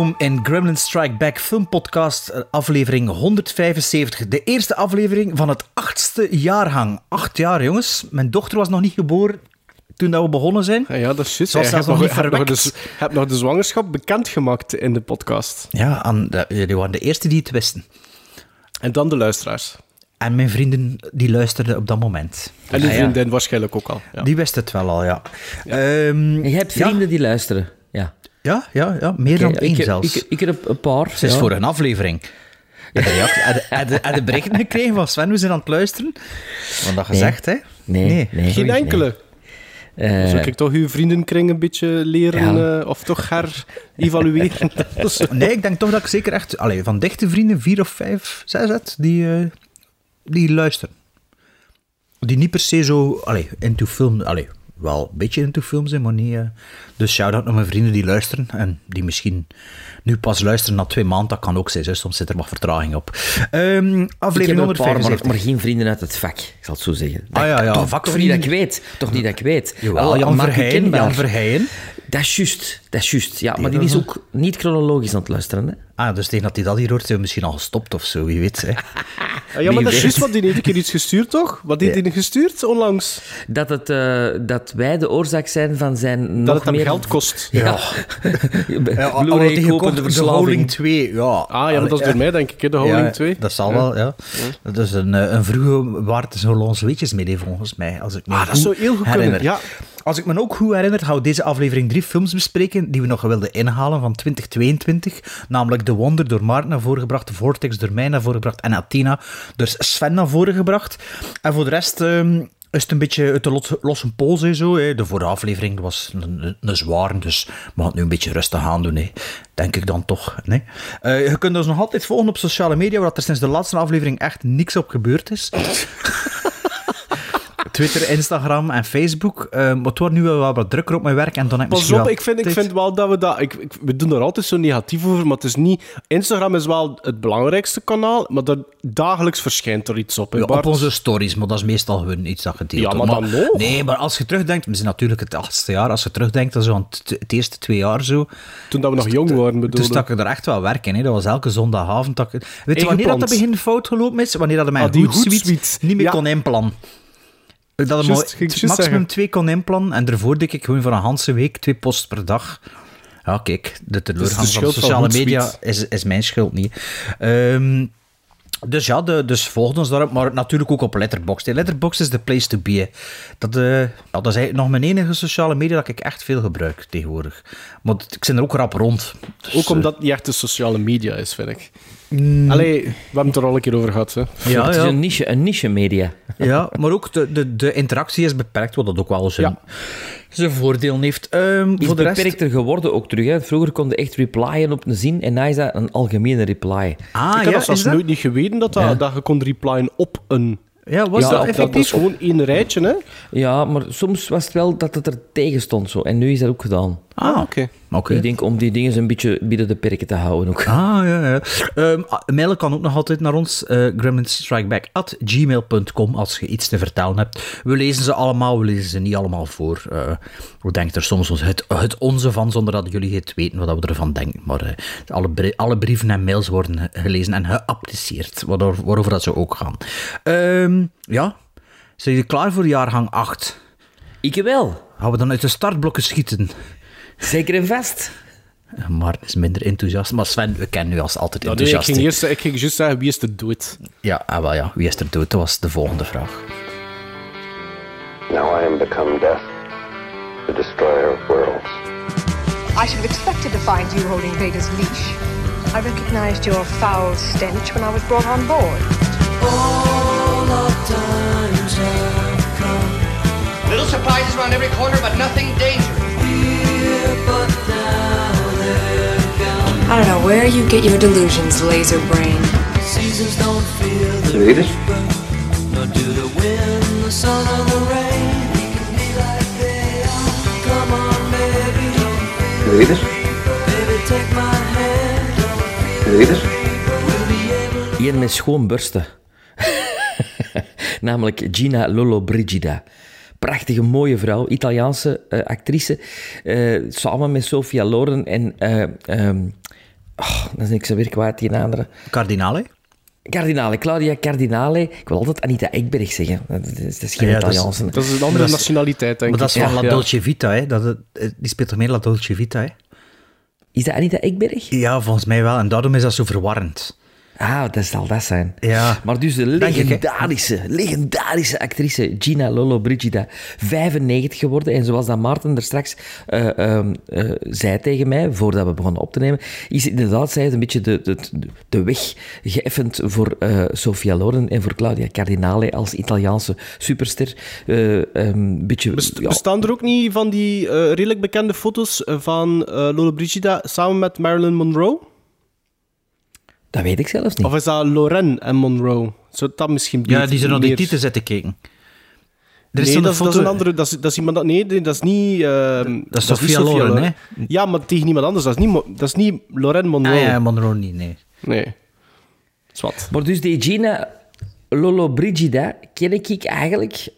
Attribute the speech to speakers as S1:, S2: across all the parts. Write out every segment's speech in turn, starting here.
S1: Welkom in Gremlin Strike Back filmpodcast, eh, aflevering 175. De eerste aflevering van het achtste jaargang. Acht jaar, jongens. Mijn dochter was nog niet geboren toen dat we begonnen zijn.
S2: Ja, ja, dat is juist.
S1: Zoals
S2: Je hebt
S1: nog
S2: nog,
S1: niet
S2: hebt nog de,
S1: verwekt.
S2: hebt nog de zwangerschap bekendgemaakt in de podcast.
S1: Ja, aan de, jullie waren de eerste die het wisten.
S2: En dan de luisteraars.
S1: En mijn vrienden die luisterden op dat moment.
S2: En uw
S3: Ah, ja.
S2: vriendin waarschijnlijk ook al. Ja.
S1: Die wisten het wel al, ja. Ehm,
S3: Je hebt vrienden die luisteren. Ja.
S1: Ja, ja, ja meer dan één
S3: ik,
S1: zelfs.
S3: Ik, ik heb een paar.
S1: Het is
S3: ja.
S1: voor een aflevering. React- heb je- je berichten gekregen van Sven, we zijn aan het luisteren? Want dat gezegd, hè?
S3: Nee, nee.
S2: Geen
S3: nee.
S2: enkele.
S3: Eh,
S2: Zou ik toch uw vriendenkring een beetje leren
S3: Ja.
S2: eh, of toch her-evalueren? Dat is-
S1: Nee, ik denk toch dat ik zeker echt... Allee, van dichte vrienden, vier of vijf, zes het, die, eh, die luisteren. Die niet per se zo... Allee, into film... Allee, wel een beetje into film zijn, maar niet... dus shout-out naar mijn vrienden die luisteren. En die misschien nu pas luisteren na twee maanden. Dat kan ook zijn, hè. soms zit er wat vertraging op. Ehm,
S3: ik heb
S1: aflevering
S3: een paar, maar,
S1: 175.
S3: maar geen vrienden uit het vak. Ik zal het zo zeggen.
S1: Ah, ja, ja,
S3: toch, toch niet
S1: vakvrienden.
S3: dat ik weet. Toch niet dat ik weet.
S1: Jawel, Jan Verheyen,
S3: kenbaar.
S1: Jan Verheyen.
S3: Dat is juist. Dat is juist. Ja, maar die is ook niet chronologisch aan het luisteren. Hè?
S1: Ah, dus tegen dat hij dat hier hoort, zijn we misschien al gestopt of zo, wie weet. Hè.
S2: Ja, maar dat is juist wat die heeft een keer iets gestuurd, toch? Wat heeft hij gestuurd onlangs?
S3: Dat, het, eh, dat wij de oorzaak zijn van zijn
S2: Dat
S3: nog meer...
S2: geld kost.
S3: Ja.
S1: Ja,
S3: Blu-ray
S1: de Holding
S3: verslaving.
S1: 2, ja.
S2: Ah, ja, maar dat is door mij, denk ik, de Holding
S1: Ja,
S2: 2.
S1: Dat zal wel, ja. Dat is een, eh, een vroege Waard Hollandse weetjes mee, volgens mij. Als ik me
S2: Ah, dat zou heel goed kunnen,
S1: herinner.
S2: ja.
S1: Als ik me ook goed herinner, gaan we deze aflevering drie films bespreken die we nog wilden inhalen van 2022. Namelijk The Wonder door Maarten naar voren gebracht, The Vortex door mij naar voren gebracht en Athena door Sven naar voren gebracht. En voor de rest... ehm, is het een beetje uit de losse pols zo. Hè. De vorige aflevering was een, een, een zware, dus we gaan het nu een beetje rustig aan doen. Hè. Denk ik dan toch. Nee. Eh, je kunt ons nog altijd volgen op sociale media, waar er sinds de laatste aflevering echt niks op gebeurd is. Twitter, Instagram en Facebook. Eh, maar het wordt nu wel wat drukker op mijn werk. En dan heb ik
S2: Pas
S1: misschien
S2: op, ik vind, ik vind wel dat we dat... Ik, ik- we doen er altijd zo negatief over, maar het is niet... Instagram is wel het belangrijkste kanaal, maar daar, dagelijks verschijnt er iets op, hè,
S1: Ja,
S2: Bart?
S1: op onze stories, maar dat is meestal gewoon iets dat gedeeld
S2: Ja, maar dan nog.
S1: Nee, maar als je terugdenkt, we zijn natuurlijk het achtste jaar, als je terugdenkt, dat is zo aan het, het eerste twee jaar zo,
S2: Toen dat we nog jong waren, bedoel
S1: Dus stak ik er echt wel werk in. Hè. Dat was elke zondagavond. Dat ik... Weet je wanneer dat, begin fout gelopen is? Wanneer dat mijn
S2: Ah,
S1: hoedsuite
S2: hoedsuite.
S1: niet meer
S2: Ja.
S1: kon inplannen. Dat hem
S2: ik juist
S1: maximum
S2: zeggen.
S1: twee kon inplannen. En daarvoor deed ik gewoon voor een hele week twee posts per dag. Ja, kijk, de teleurgang van sociale media is, is mijn schuld niet. Ehm, dus ja, de, dus volg ons daarop, maar natuurlijk ook op Letterboxd. Letterboxd is the place to be. hè. Dat, eh, ja, dat is eigenlijk nog mijn enige sociale media dat ik echt veel gebruik tegenwoordig. Maar ik zit er ook rap rond. Dus,
S2: Ook
S1: eh,
S2: omdat het niet echt de sociale media is, vind ik. Allee, we hebben het er al een keer over gehad, hè.
S1: ja,
S3: het is
S1: ja.
S3: een niche, een niche media.
S1: Ja, maar ook de, de, de interactie is beperkt, wat dat ook wel zijn,
S2: Ja.
S1: Zijn voordelen heeft. Ehm,
S3: Is
S1: voor de rest...
S3: beperkter geworden ook terug. Hè. Vroeger kon je echt replyen op een zin en nu is dat een algemene reply.
S1: Ah,
S2: ik had
S1: ja,
S2: dat nooit niet geweten dat, dat, dat je kon replyen op een...
S1: Ja, was
S3: Ja,
S1: dat
S2: dat, dat
S1: effectief?
S2: is gewoon één rijtje, hè.
S3: Ja, maar soms was het wel dat het er tegen stond zo. En nu is dat ook gedaan.
S1: Ah,
S2: oké.
S1: Oké.
S3: Ik denk om die dingen een beetje binnen de perken te houden ook.
S1: Ah, ja, ja. Ehm, ah, mailen kan ook nog altijd naar ons. eh gremlinstrikeback at gmail.com als je iets te vertellen hebt. We lezen ze allemaal, we lezen ze niet allemaal voor. Eh, we denken er soms ons het, het onze van, zonder dat jullie het weten wat we ervan denken. Maar eh, alle, brie- alle brieven en mails worden gelezen en geapprecieerd, waarover, waarover dat ze ook gaan. Ehm, ja, zijn jullie klaar voor jaargang 8?
S3: Ik wel.
S1: Gaan we dan uit de startblokken schieten?
S3: Zeker en vast.
S1: Maarten is minder enthousiast, maar Sven, we kennen u als altijd
S2: Ja, nee, ik
S1: enthousiast.
S2: ging, eerst, ik ging juist zeggen, wie is de dood?
S1: Ja, ah, wel ja, wie is er dood? Dat was de volgende vraag.
S4: Now I am become death, the destroyer of worlds.
S5: I should have expected to find you holding Vader's leash. I recognized your foul stench when I was brought on board.
S6: Little surprises around every corner, but nothing dangerous.
S5: I don't know where you get your delusions, laser brain.
S4: Seasons don't feel the do the
S3: wind,
S4: the sun, or the rain. We can be like they are. Come on, baby, don't feel Baby, take my hand.
S3: We met schoon bursten. Namelijk Gina Lolo, Brigida. Prachtige, mooie vrouw, Italiaanse eh, actrice. eh, samen met Sofia Loren en... eh ehm, oh, dan ben ik zo weer kwijt, die andere.
S1: Cardinale?
S3: Cardinale, Claudia Cardinale. Ik wil altijd Anita Ekberg zeggen. Dat is, dat is geen
S1: Ja, dat is-
S3: Italiaanse.
S2: Dat is een andere
S1: Dat is-
S2: nationaliteit, denk
S1: Maar dat
S2: ik.
S1: is van
S3: Ja,
S1: La. Dolce Vita, hè? Dat, die speelt toch meer La Dolce Vita, hè?
S3: Is dat Anita Ekberg?
S1: Ja, volgens mij wel. En daarom is dat zo verwarrend.
S3: Ah, dat zal dat zijn.
S1: Ja.
S3: Maar dus de legendarische, legendarische actrice Gina Lollobrigida, 95 geworden. En zoals dat Maarten er straks eh, zei tegen mij, voordat we begonnen op te nemen, is inderdaad, zij een beetje de, de, de weg geëffend voor eh, Sofia Loren en voor Claudia Cardinale als Italiaanse superster. Eh, ehm, beetje...
S2: Best-
S3: ja,
S2: Bestaan er ook niet van die redelijk bekende foto's van eh Lollobrigida samen met Marilyn Monroe?
S3: Dat weet ik zelfs niet.
S2: Of is dat Lorraine en Monroe? Zou dat misschien
S1: Ja, die zijn op die titel zitten kijken. Er is
S2: Nee, dat is, dat is een andere. Dat is, dat is iemand dat, nee, nee, dat is niet. ehm,
S1: Dat is Sophia Loren, hè?
S2: Ja, maar tegen iemand anders. Dat is niet, dat is niet Lorraine Monroe.
S1: Ah ja, Monroe niet, nee.
S2: Nee. Zwat.
S3: Maar dus die Gina Lollobrigida ken ik eigenlijk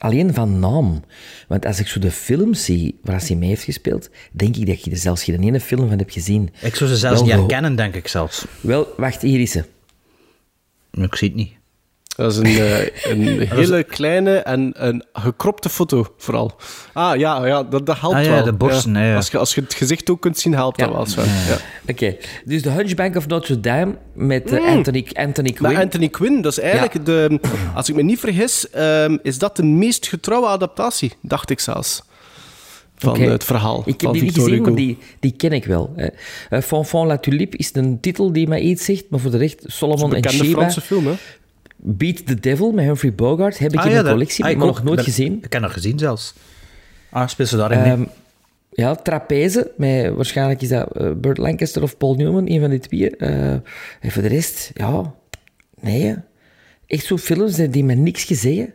S3: alleen van naam. Want als ik zo de films zie waar ze mee heeft gespeeld, denk ik dat je er zelfs geen ene film van hebt gezien.
S1: Ik zou ze zelfs
S3: Wel
S1: niet herkennen, denk ik zelfs.
S3: Wel, wacht, hier is ze.
S1: Ik zie het niet.
S2: Dat is een, eh, een hele kleine en een gekropte foto, vooral. Ah ja, ja dat, dat helpt
S1: Ah, ja,
S2: wel.
S1: de borsten, hè, ja.
S2: Als, je, als je het gezicht ook kunt zien, helpt
S3: Ja.
S2: dat wel.
S3: Oké, dus de Hunchback of Notre Dame met eh, Anthony, Anthony Quinn.
S2: Maar Anthony Quinn, dat is eigenlijk de... Als ik me niet vergis, ehm, is dat de meest getrouwe adaptatie, dacht ik zelfs. Van het verhaal
S3: Ik heb
S2: van
S3: die niet
S2: Victor
S3: gezien, maar die, die ken ik wel. hè. Eh, Fanfan la Tulipe is een titel die mij iets zegt, maar voor de rest, Solomon en
S2: Bekende
S3: Sheba,
S2: Franse film, hè?
S3: Beat the Devil met Humphrey Bogart, heb ik
S1: Ah,
S3: in
S1: ja,
S3: mijn
S1: dat-
S3: collectie,
S1: ah, ik
S3: maar
S1: ook.
S3: nog nooit gezien.
S1: Ik heb nog gezien zelfs. Ah, speel ze daarin?
S3: Ehm, ja, Trapeze, met, waarschijnlijk is dat eh, Burt Lancaster of Paul Newman, een van die twee. Eh, en voor de rest, ja, nee. Echt zo films die, me niks gezegd.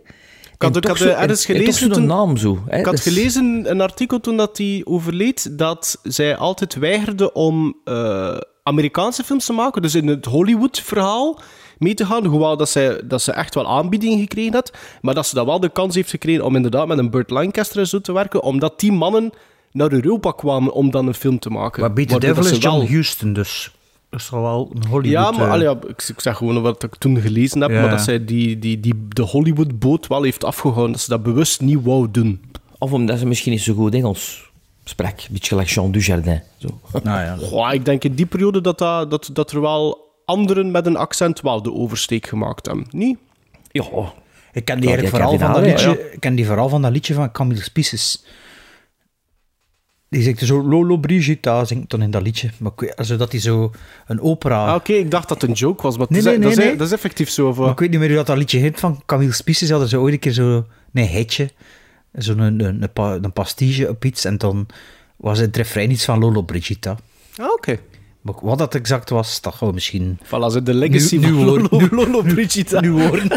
S2: Ik had, ik had ergens gelezen
S3: zo'n
S2: toen-
S3: naam zo. Hè?
S2: Ik had gelezen een artikel toen dat hij overleed dat zij altijd weigerde om eh, Amerikaanse films te maken, dus in het Hollywood-verhaal mee te gaan. Hoewel dat, zij, dat ze echt wel aanbiedingen gekregen had, maar dat ze dan wel de kans heeft gekregen om inderdaad met een Burt Lancaster en zo te werken, omdat die mannen naar Europa kwamen om dan een film te maken.
S1: Maar Beat the Devil is
S2: ze
S1: John
S2: wel-
S1: Houston, dus dat is toch wel een Hollywood...
S2: Ja, maar
S1: eh,
S2: allee, ja, ik, ik zeg gewoon wat ik toen gelezen heb,
S1: Ja.
S2: maar dat zij die, die, die, de Hollywood-boot wel heeft afgehouden, dat ze dat bewust niet wou doen.
S3: Of omdat ze misschien niet zo goed Engels sprak. Een beetje gelijk Jean Dujardin. Zo.
S1: Nou ja,
S2: Goh, ik denk in die periode dat, dat, dat, dat er wel anderen met een accent wel de oversteek gemaakt hebben. Niet?
S3: Ja,
S1: Ik ken die
S3: Ja,
S1: eigenlijk
S3: die
S1: vooral van dat liedje, ik ken die vooral van dat liedje van Camille Spices. Die zingt zo Lolo Brigida, zingt dan in dat liedje. Maar ik weet, also dat hij zo een opera...
S2: Ah, Oké, ik dacht dat het een joke was, maar
S1: Nee, nee,
S2: dat,
S1: nee,
S2: is,
S1: nee.
S2: dat is effectief zo. Of,
S1: Maar ik weet niet meer hoe dat, dat liedje heet van Camille Spices. hadden ze ooit een keer zo een hitje, zo'n een, een, een, pa- een pastige op iets. En dan was het refrein iets van Lolo Brigida.
S2: Ah, oké.
S1: Maar wat dat exact was, dat gewoon misschien...
S2: Voilà, zo de legacy
S1: Nu- nu
S2: van Lolo, Lolo Brigida.
S1: Nu horen.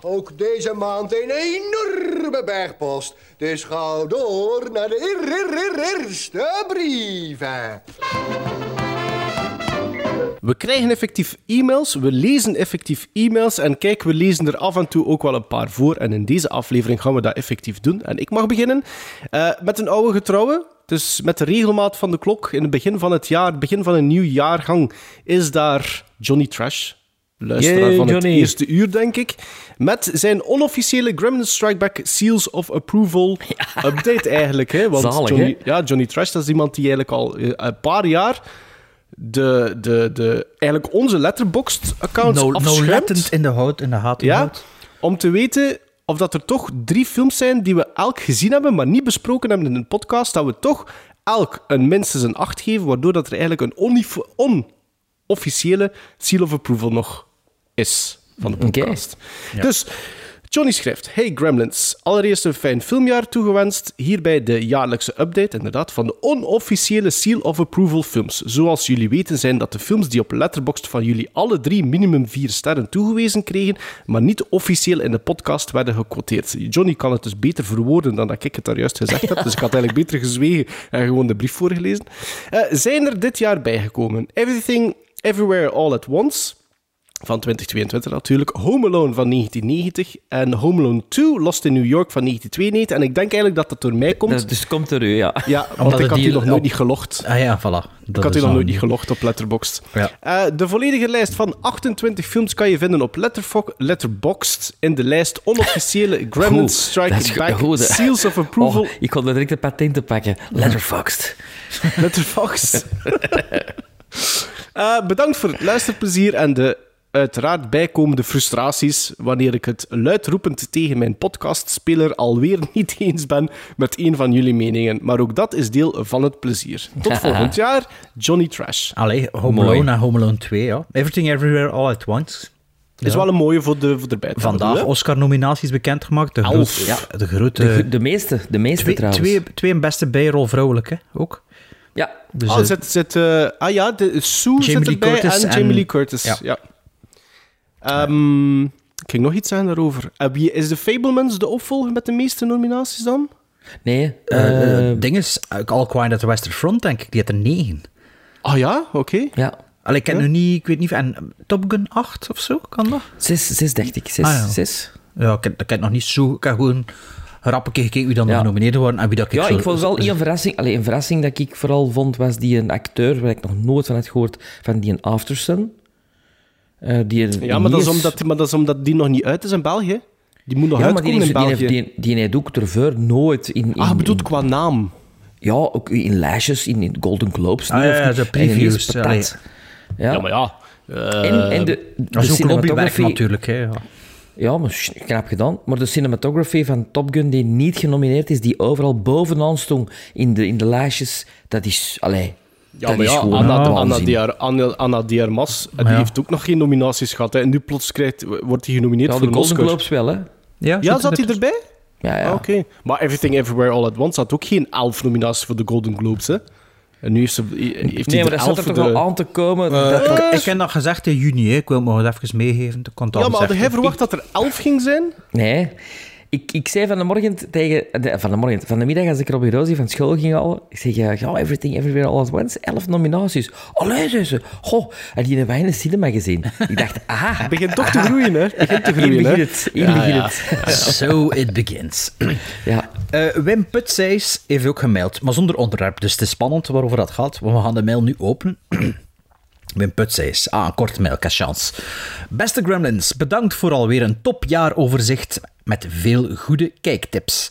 S7: Ook deze maand een enorme bergpost. Dus ga door naar de eer- eer- eer- eerste brieven.
S2: We krijgen effectief e-mails, we lezen effectief e-mails en kijk, we lezen er af en toe ook wel een paar voor. En in deze aflevering gaan we dat effectief doen. En ik mag beginnen eh, met een oude getrouwe. Dus met de regelmaat van de klok in het begin van het jaar, begin van een nieuw jaargang, is daar Johnny Trash. Luisteraar
S3: Yay,
S2: van het
S3: Johnny.
S2: eerste uur, denk ik. Met zijn onofficiële Gremlin Strike Back Seals of Approval update eigenlijk. Hè? Want
S3: Zalig,
S2: Johnny,
S3: hè?
S2: ja, Johnny Trash, dat is iemand die eigenlijk al eh, een paar jaar de, de, de, eigenlijk onze letterboxd accounts
S1: No,
S2: afschermt.
S1: in de hout, in de haat in de
S2: ja,
S1: hout.
S2: om te weten of dat er toch drie films zijn die we elk gezien hebben, maar niet besproken hebben in een podcast, dat we toch elk een minstens een 8 geven, waardoor dat er eigenlijk een onofficiële seal of approval nog is van de podcast. Dus Johnny schrijft: Hey Gremlins, allereerst een fijn filmjaar toegewenst. Hierbij de jaarlijkse update, inderdaad, van de onofficiële Seal of Approval films. Zoals jullie weten zijn dat de films die op Letterboxd van jullie alle drie minimum vier sterren toegewezen kregen, maar niet officieel in de podcast werden gequoteerd. Johnny kan het dus beter verwoorden dan dat ik het daar juist gezegd heb, dus ik had eigenlijk beter gezwegen en gewoon de brief voorgelezen. Eh, zijn er dit jaar bijgekomen? Everything, Everywhere, All at Once van 2022 natuurlijk, Home Alone van 1990 en Home Alone 2, Lost in New York van 1992. En ik denk eigenlijk dat dat door mij komt.
S3: Dat, dus komt door u, ja.
S2: Ja, want
S1: Omdat
S2: ik had die
S1: die
S2: nog nooit niet gelogd.
S1: Ah ja, voilà.
S2: Ik
S1: Dat
S2: had die
S1: is
S2: nog nooit niet gelogd op Letterboxd.
S1: Ja.
S2: Eh, de volledige lijst van 28 films kan je vinden op Letterfo- Letterboxd in de lijst onofficiële Gremlins Strike
S3: dat
S2: Back
S3: goed.
S2: Seals of Approval
S3: Oh, ik kon er direct een patent te pakken. Letterboxd.
S2: Letterboxd. Eh, bedankt voor het luisterplezier en de uiteraard bijkomende frustraties wanneer ik het luidroepend tegen mijn podcastspeler alweer niet eens ben met een van jullie meningen. Maar ook dat is deel van het plezier. Tot volgend jaar, Johnny Trash.
S1: Allee, Home. Alone en Home Alone 2, ja. Everything Everywhere All at Once.
S2: Is wel een mooie voor, de, voor erbij te hebben,
S1: Vandaag? Oscar-nominaties bekendgemaakt. De, groot- ja, de grote...
S3: De, de meeste, de meeste
S1: twee,
S3: trouwens.
S1: twee, twee beste bijrol vrouwelijk, hè, ook.
S3: Ja,
S1: Dus,
S2: zit, zit, eh, ah ja, de, Sue
S1: Jamie
S2: zit erbij
S1: Curtis
S2: en
S1: en-
S2: Jamie Lee Curtis. Ja.
S1: Ja.
S2: Ehm, ik ging nog iets zeggen daarover. Eh, wie is de Fablemans de opvolger met de meeste nominaties dan?
S3: nee.
S1: eh,
S3: eh,
S1: ding is, All Quiet at the Western Front, denk ik, die had er negen.
S2: Ah ja, oké.
S3: ja.
S1: Allee, ik ken
S2: Ja.
S1: nu niet, ik weet niet, en Top Gun 8 of zo, kan dat?
S3: Zes, zes dacht ik. Zes,
S1: Ah, ja.
S3: zes.
S1: Ja, ik, heb- ik heb nog niet zo, ik heb gewoon rappelijk gekeken wie dan
S3: Ja.
S1: genomineerd worden en wie dat ik
S3: Ja,
S1: zo-
S3: ik vond wel één verrassing. Allee, een verrassing dat ik vooral vond, was die een acteur, waar ik nog nooit van had gehoord, van die een Aftersun. Eh, die
S2: Ja, maar dat, is omdat, maar dat is omdat die nog niet uit is in België. Die moet nog
S3: Ja, die,
S2: uitkomen in
S3: heeft, die,
S2: België.
S3: heeft, die, die heeft ook ervoor nooit in... in
S2: ah, je bedoelt
S3: in-
S2: qua naam.
S3: Ja, ook in lijstjes, in, in Golden Globes.
S1: Ah, ja, ja,
S3: En
S1: previews, allee.
S3: Ja.
S2: Ja, maar ja. eh,
S3: En, en de, de
S1: Dat is ook natuurlijk, hè. Ja.
S3: Ja, maar knap gedaan. Maar de cinematography van Top Gun, die niet genomineerd is, die overal bovenaan stond in de, in de lijstjes, dat is... Allee,
S2: ja, maar ja, Anna. Anna, Diar, Anna, Anna Diarmas, die
S1: ja.
S2: heeft ook nog geen nominaties gehad. Hè. En nu plots krijgt, wordt hij genomineerd
S3: Ja,
S2: voor
S3: de Golden
S2: Oscar.
S3: Globes wel, hè.
S1: Ja,
S2: Ja, zat hij erbij?
S3: Ja, ja.
S2: Ah, Oké. Maar Everything Everywhere All at Once had ook geen elf nominaties voor de Golden Globes, hè? En nu heeft, ze, heeft hij
S3: Nee, maar
S2: er
S3: dat
S2: elf
S3: zat er
S2: voor
S3: toch
S2: de...
S3: wel aan te komen.
S1: Eh,
S3: dat,
S1: ik, ik heb dat gezegd in juni, hè. ik wil het nog even meegeven.
S2: Ja, maar had
S1: hebben.
S2: verwacht dat er elf ging zijn?
S3: Nee. Ik, ik zei van de morgen tegen... de- van de morgen, van de middag als ik Robbie Rosie van school ging halen, ik zeg, ja, Everything Everywhere All at Once, elf nominaties. Allee, zei ze. Goh, en die hebben wij in de cinema gezien. Ik dacht, ah,
S2: Het begint toch te groeien, hè? Het begint te groeien, hè?
S3: begint het. Hier begint het.
S1: So it begins.
S3: Ja.
S1: Eh, Wim Putseis heeft ook gemaild, maar zonder onderwerp. Dus het is spannend waarover dat gaat. Want we gaan de mail nu openen. Wim Putseis. Ah, een korte mail, chance. Beste Gremlins, bedankt voor alweer een topjaaroverzicht met veel goede kijktips.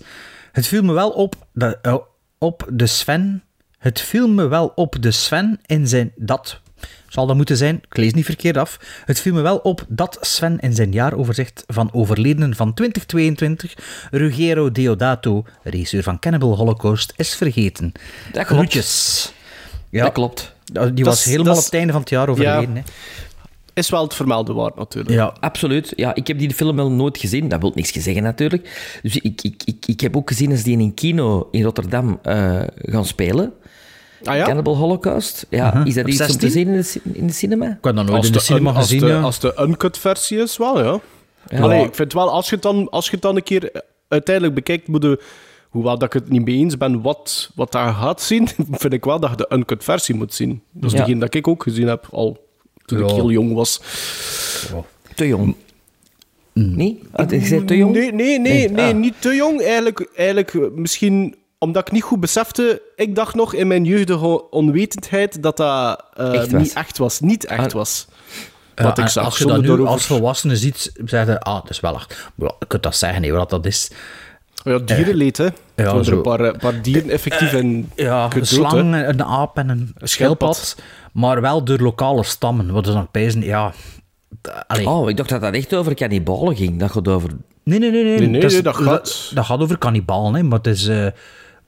S1: Het viel me wel op, dat, eh, op de Sven... Het viel me wel op de Sven in zijn... Dat zal dat moeten zijn, ik lees niet verkeerd af. Het viel me wel op dat Sven in zijn jaaroverzicht van overledenen van 2022 Ruggero Deodato, regisseur van Cannibal Holocaust, is vergeten.
S3: Dat.
S1: Groetjes. Ja,
S3: Dat klopt.
S1: Die was helemaal op het einde van het jaar overleden. hè.
S2: Is wel het vermelde waard, natuurlijk.
S1: Ja,
S3: Absoluut. Ja, ik heb die film wel nooit gezien. Dat wil niks zeggen, natuurlijk. Dus ik, ik, ik, ik heb ook gezien als die in een kino in Rotterdam eh, gaan spelen.
S2: Ah ja?
S3: Cannibal Holocaust. Ja, is dat iets om te
S1: 16?
S3: zien in de, in de cinema?
S1: ik had dat nooit
S2: Als
S1: in de
S2: de,
S1: cinema
S2: als,
S1: gezien.
S2: de,
S1: ja.
S2: als de uncut versie is, wel, ja.
S3: Ja.
S2: Allee, ik vind wel, als je het dan, als je het dan een keer eh, uiteindelijk bekijkt, moet je, hoewel dat ik het niet mee eens ben wat, wat daar gaat zien, vind ik wel dat je de uncut versie moet zien. Dat is
S3: Ja.
S2: degene dat ik ook gezien heb, al toen ik heel jong was.
S3: Te jong. Nee? Ah, je zei te jong?
S2: Nee, nee, nee,
S3: Nee,
S2: nee,
S3: ah.
S2: niet te jong. Eigenlijk, eigenlijk eh, misschien omdat ik niet goed besefte. Ik dacht nog in mijn jeugdige onwetendheid dat dat eh,
S3: Echt
S2: niet echt was. Niet echt
S3: Ah.
S2: was.
S1: Ja,
S2: Wat ik zag.
S1: als je dat nu als volwassene ziet, zeg je, ah, dat is wel echt... Je kunt dat zeggen, nee, wat dat is.
S2: Ja, dierenleed, hè.
S1: Ja,
S2: er
S1: zo.
S2: een paar, eh, paar dieren effectief in
S1: Ja, een slang,
S2: hè.
S1: een aap en een
S2: schildpad.
S1: schildpad. Maar wel door lokale stammen. Wat is dan pijzen? Ja, Allee.
S3: Oh, ik dacht dat dat echt over cannibalen ging. Dat gaat over...
S1: Nee, nee, nee. nee.
S2: Nee, nee,
S1: dat,
S2: gaat-
S1: Dat, dat gaat over kannibalen, hè, maar het is... eh,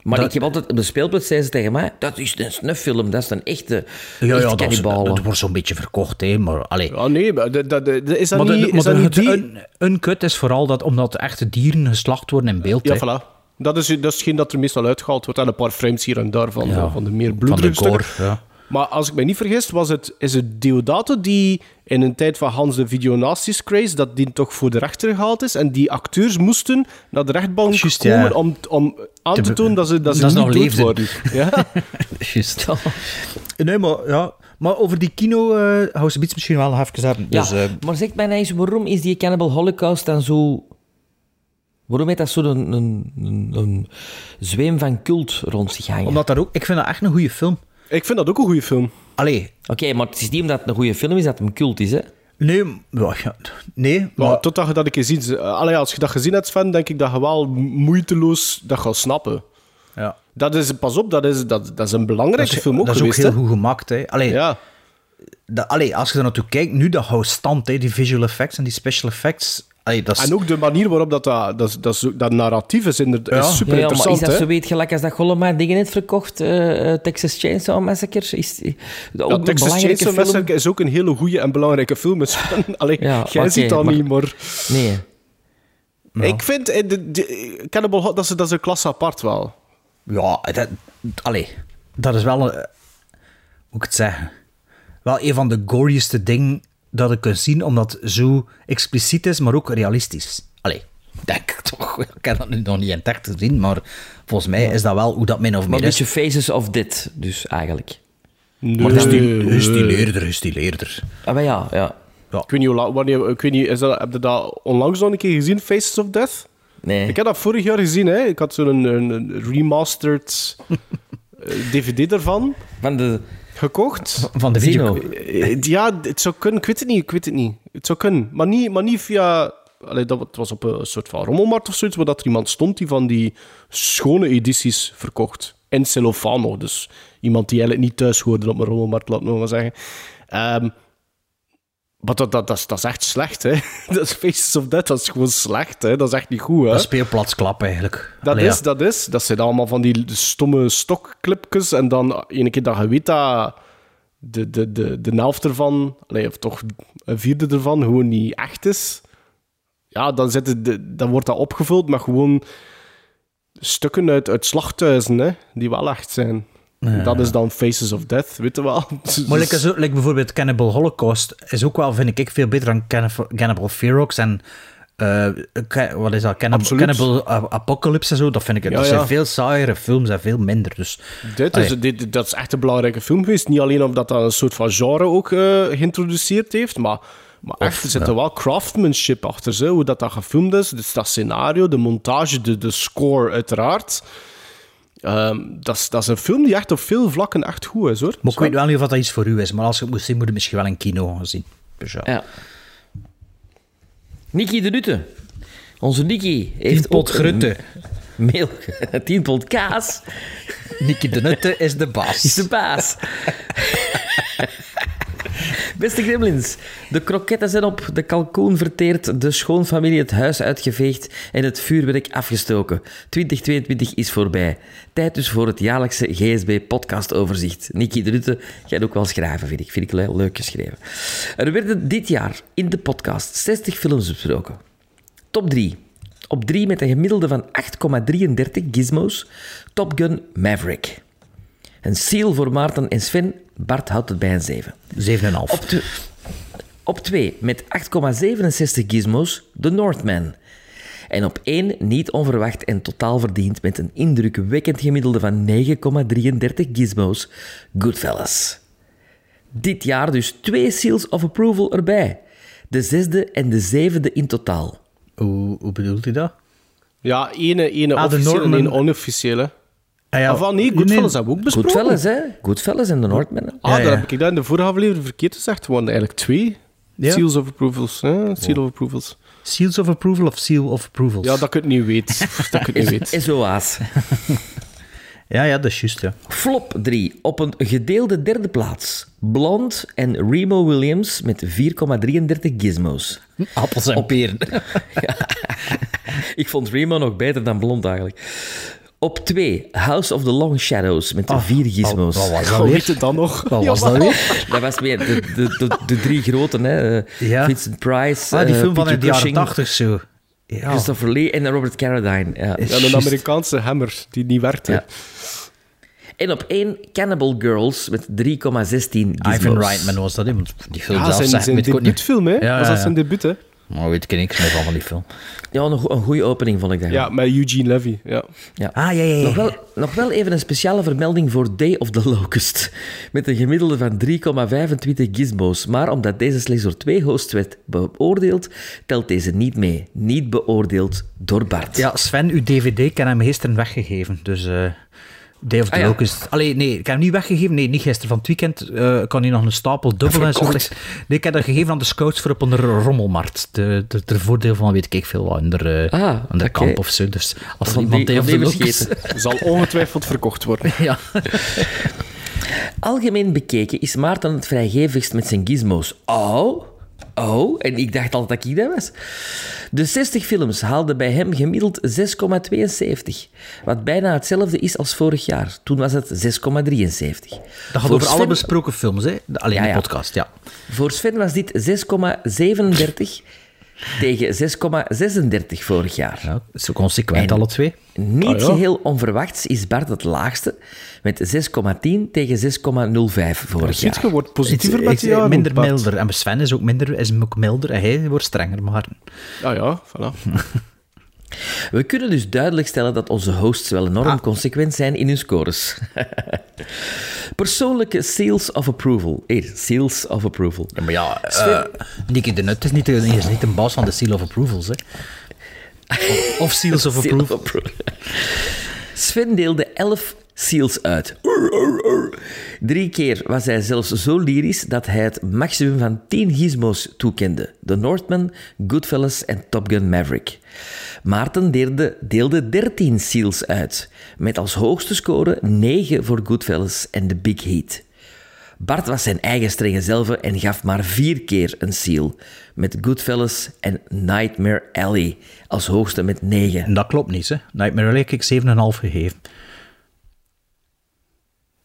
S3: Maar
S1: dat-
S3: ik heb altijd... Op de speelpunt zeiden ze tegen mij... Dat is een snuffilm. Dat is een echte,
S1: Ja, ja,
S3: echte
S1: dat, is-
S3: cannibalen.
S1: dat wordt zo'n beetje verkocht, hè, maar... Allee.
S2: Ja, nee, maar dat, dat, dat- is dat
S1: Maar de-
S2: niet...
S1: maar
S2: Is dat
S1: de-
S2: niet
S1: het
S2: die...
S1: un, uncut is vooral dat, omdat echte dieren geslacht worden in beeld.
S2: Ja,
S1: hè.
S2: voilà. Dat is, dat is hetgeen dat er meestal uitgehaald wordt. En een paar frames hier en daar van,
S1: Ja,
S2: van de meer
S1: Van de
S2: bloederige
S1: gore,
S2: stukken.
S1: ja.
S2: Maar als ik me niet vergis, was het, is het Deodato die in een tijd van Hans de Videonasties craze, dat die toch voor de rechter gehaald is. En die acteurs moesten naar de rechtbank komen
S1: ja.
S2: om, om aan te,
S1: Te
S2: tonen dat ze, dat ze
S1: dat
S2: niet
S1: leefden.
S2: worden. Ja?
S1: Juist. Nee, maar, ja. maar over die kino eh hou ze iets misschien wel nog even hebben.
S3: Ja,
S1: Dus, eh,
S3: maar zeg mij nou eens, waarom is die Cannibal Holocaust dan zo... Waarom heeft dat zo'n een, een, een, een zweem van cult rond zich hangen?
S1: omdat dat ook... Ik vind dat echt een goede film.
S2: Ik vind dat ook een goede film.
S1: Allee,
S3: Oké, maar het is niet omdat het een goede film is dat het een cult is, hè?
S1: nee, ja, ja, nee,
S2: Maar
S1: maar...
S2: totdat je dat een keer ziet... eh, Allee, als je dat gezien hebt, Sven, denk ik dat je wel moeiteloos dat gaat snappen.
S1: Ja.
S2: Dat is, pas op, dat is, dat, dat is een belangrijke
S1: Dat is,
S2: film ook
S1: dat is ook
S2: geweest.
S1: heel
S2: hè?
S1: goed gemaakt. Hè. Allee,
S2: Ja.
S1: dat, allee, als je er naartoe kijkt, nu dat houdt stand, hè, die visual effects en die special effects. Allee, dat is,
S2: En ook de manier waarop dat, dat, dat, dat, narratief is, inderdaad,
S1: Ja.
S2: is super
S3: Ja, ja, maar is
S2: interessant.
S3: dat
S2: hè?
S3: zo weet gelijk als dat Gollum dingen heeft verkocht, eh, eh, Texas Chainsaw Massacre? Is, ook
S2: Texas Chainsaw
S3: film?
S2: Massacre is ook een hele goede en belangrijke film. Sven. Allee,
S3: Ja,
S2: jij ziet dat
S3: maar-
S2: niet, maar...
S3: Nee.
S2: Ik vind eh, de, de, Cannibal Hot, dat is, dat is een klasse apart wel.
S1: Ja, dat, allee, dat is wel een... Hoe moet ik het zeggen? Wel een van de gorieste dingen dat ik kan zien, omdat het zo expliciet is, maar ook realistisch. Allee, denk ik toch. Ik heb dat nu nog niet in echt gezien, maar volgens mij is dat wel hoe dat min of
S3: Maar
S1: meer
S3: een
S1: is.
S3: beetje Faces of Dit, dus eigenlijk.
S2: Nee,
S1: Gestileerder, gestileerder, gestileerder.
S3: Ah, maar ja, ja.
S2: Ik weet niet, hoe wanneer, ik weet niet is dat, heb je dat onlangs nog een keer gezien, Faces of Death?
S3: Nee.
S2: Ik heb dat vorig jaar gezien, hè. Ik had zo'n een, een remastered eh, DVD ervan
S3: Van de
S2: gekocht.
S1: Van de video.
S2: Eh, Ja, het zou kunnen. Ik weet het niet. Ik weet het niet. Het zou kunnen. Maar niet, maar niet via... Allee, dat, het was op een soort van rommelmarkt of zoiets, waar dat er iemand stond die van die schone edities verkocht. In cellofaan nog. Dus iemand die eigenlijk niet thuis hoorde op een rommelmarkt, laat me maar zeggen. Ehm, maar dat, dat, dat, is, dat is echt slecht, hè. Dat is Faces of Death, dat is gewoon slecht, hè. Dat is echt niet goed, hè.
S1: Een speelplatsklap eigenlijk.
S2: Dat
S1: Allee,
S2: is,
S1: ja.
S2: dat is. Dat zijn allemaal van die stomme stokclipjes. En dan ene keer dat je weet dat de, de, de, de helft ervan, allee, of toch een vierde ervan, gewoon niet echt is. Ja, dan, zitten de, dan wordt dat opgevuld met gewoon stukken uit, uit slachthuizen, hè, die wel echt zijn. Dat is dan Faces of Death, weet je wel.
S1: Maar like, zo, like bijvoorbeeld Cannibal Holocaust is ook wel, vind ik, veel beter dan Cannibal, Cannibal Ferox en eh, wat is dat? Cannibal, Apocalypse en zo. Dat vind ik,
S2: Ja,
S1: dat
S2: ja.
S1: zijn veel saaiere films en veel minder. Dus,
S2: Dit is, dit, dat is echt een belangrijke film geweest. Niet alleen omdat dat een soort van genre ook eh, geïntroduceerd heeft, maar, maar echt, er zit er wel craftsmanship achter. Zo, hoe dat, dat gefilmd is. Dus dat scenario, de montage, de, de score uiteraard. Ehm, dat, is, dat is een film die echt op veel vlakken echt goed is, hoor.
S1: maar ik weet wel niet of dat iets voor u is. Maar als je het moet zien, moet je misschien wel in kino gaan zien. Dus ja.
S3: Ja. Niki de Nutte. Onze Niki heeft
S1: Tien pot grutte.
S3: een Mail, 10 pot kaas
S1: Nicky de Nutte is de
S3: is
S1: baas.
S3: de baas. Beste gremlins, de kroketten zijn op, de kalkoen verteerd, de schoonfamilie het huis uitgeveegd en het vuurwerk afgestoken. 2022 is voorbij. Tijd dus voor het jaarlijkse GSB-podcastoverzicht. Niki de Rutte gaat ook wel schrijven, vind ik. Vind ik le- leuk geschreven. Er werden dit jaar in de podcast 60 films besproken. Top 3. Op 3 met een gemiddelde van 8,33 gizmos. Top Gun Maverick. Een seal voor Maarten en Sven. Bart houdt het bij een 7.
S1: 7,5.
S3: Op, op 2 met 8,67 gizmos The Northman. En op 1 niet onverwacht en totaal verdiend met een indrukwekkend gemiddelde van 9,33 gizmos Goodfellas. Dit jaar dus twee seals of approval erbij. De zesde en de zevende in totaal.
S1: Hoe, hoe bedoelt u dat?
S2: Ja, ene, ene
S1: Ah,
S2: officiële en één onofficiële.
S1: Ah, ja.
S2: Ah, van nee, Goodfellas hebben we ook besproken.
S3: Goodfellas, hè? Goodfellas en The Northman.
S2: Ah,
S1: Ja, ja.
S2: heb ik dat in de vorige aflevering verkeerd gezegd. Waren eigenlijk twee
S1: Ja.
S2: seals of approvals. Hè? Seal of approvals.
S1: Seals of approval of seal of approvals?
S2: Ja, dat ik het niet weet. dat ik het niet weet.
S3: SOA's.
S1: Ja, ja, dat is juist, ja.
S3: Flop 3. Op een gedeelde derde plaats. Blond en Remo Williams met 4,33 gizmos.
S1: Appels en peren.
S3: Ik vond Remo nog beter dan Blond eigenlijk. Op 2. House of the Long Shadows met 4 gizmos.
S1: Wat was dat
S2: Hoe
S1: weer?
S2: heet het dan nog?
S1: Wat was dat weer?
S3: Dat was meer de, de, de, de drie groten, hè. Eh,
S1: Ja.
S3: Vincent Price,
S1: Ah, die
S3: eh,
S1: film van
S3: Peter
S1: de jaren
S3: Cushing,
S1: 80 zo. Ja.
S3: Christopher Lee en Robert Carradine. Ja.
S2: Ja, een. Amerikaanse hammer die niet werkte.
S3: Ja. En op 1 Cannibal Girls met 3,16 gizmos.
S1: Ivan Reitman was dat, Die film
S2: Ja,
S1: zelf
S2: zijn,
S1: zegt
S2: zijn debuutfilm, hè?
S1: Ja,
S2: was
S1: ja,
S2: dat zijn debuut, hè?
S1: Maar weet ik niks meer van van die film.
S3: Ja, een, go- een goede opening vond ik dat.
S2: Ja, met Eugene Levy. Ja.
S3: Ja.
S1: Ah, ja, ja, ja.
S3: Nog wel, nog wel even een speciale vermelding voor Day of the Locust. Met een gemiddelde van 3,25 gizmos. Maar omdat deze slechts door twee hosts werd beoordeeld, telt deze niet mee. Niet beoordeeld door Bart.
S1: Ja, Sven, uw DVD, heb hem gisteren weggegeven. Dus eh Day of the
S3: Ah, ja.
S1: Locust. Allee, nee, ik heb hem niet weggegeven. Nee, niet gisteren. Van het weekend eh kan hij nog een stapel dubbel en zo. Nee, ik heb dat gegeven aan de scouts voor op een rommelmarkt. De, de, ter voordeel van weet ik veel wat, in de, eh,
S3: Ah,
S1: de kamp of zo. Dus als er
S3: Van
S1: iemand
S3: die-
S1: Day of the Locust...
S2: Zal ongetwijfeld verkocht worden.
S1: ja.
S3: Algemeen bekeken is Maarten het vrijgevigst met zijn gizmos. Oh, oh, en ik dacht altijd dat ik dat was. De 60 films haalden bij hem gemiddeld 6,72. Wat bijna hetzelfde is als vorig jaar. Toen was het 6,73.
S1: Dat gaat
S3: Voor
S1: over alle besproken films, hè? Alleen
S3: Ja,
S1: de podcast, ja.
S3: Voor Sven was dit 6,37 tegen 6,36 vorig jaar.
S1: ja zo consequent,
S3: En-
S1: alle twee.
S3: Niet
S2: Ah, ja.
S3: geheel onverwachts is Bart het laagste, met 6,10 tegen 6,05 vorig jaar.
S2: je, wordt positiever met jaren.
S1: Minder
S2: Bart.
S1: milder. En Sven is ook minder, is ook milder. En hij wordt strenger, maar...
S2: Ja, ja, voilà.
S3: We kunnen dus duidelijk stellen dat onze hosts wel enorm
S1: Ah.
S3: consequent zijn in hun scores. Persoonlijke seals of approval. Hier, seals of approval.
S1: Ja, maar ja, eh Nicky de Nut is niet, de, is niet een baas van de Seal of Approvals, hè. Of, of Seals of
S3: Seal
S1: Approval.
S3: of approval. Sven deelde 11 seals uit. Drie keer was hij zelfs zo lyrisch dat hij het maximum van 10 gizmos toekende. The Northman, Goodfellas en Top Gun Maverick. Maarten deelde, deelde 13 seals uit, met als hoogste score 9 voor Goodfellas en The Big Heat. Bart was zijn eigen strenge zelf en gaf maar vier keer een seal, met Goodfellas en Nightmare Alley als hoogste met 9.
S1: En dat klopt niet, hè. Nightmare Alley heb ik 7,5 gegeven.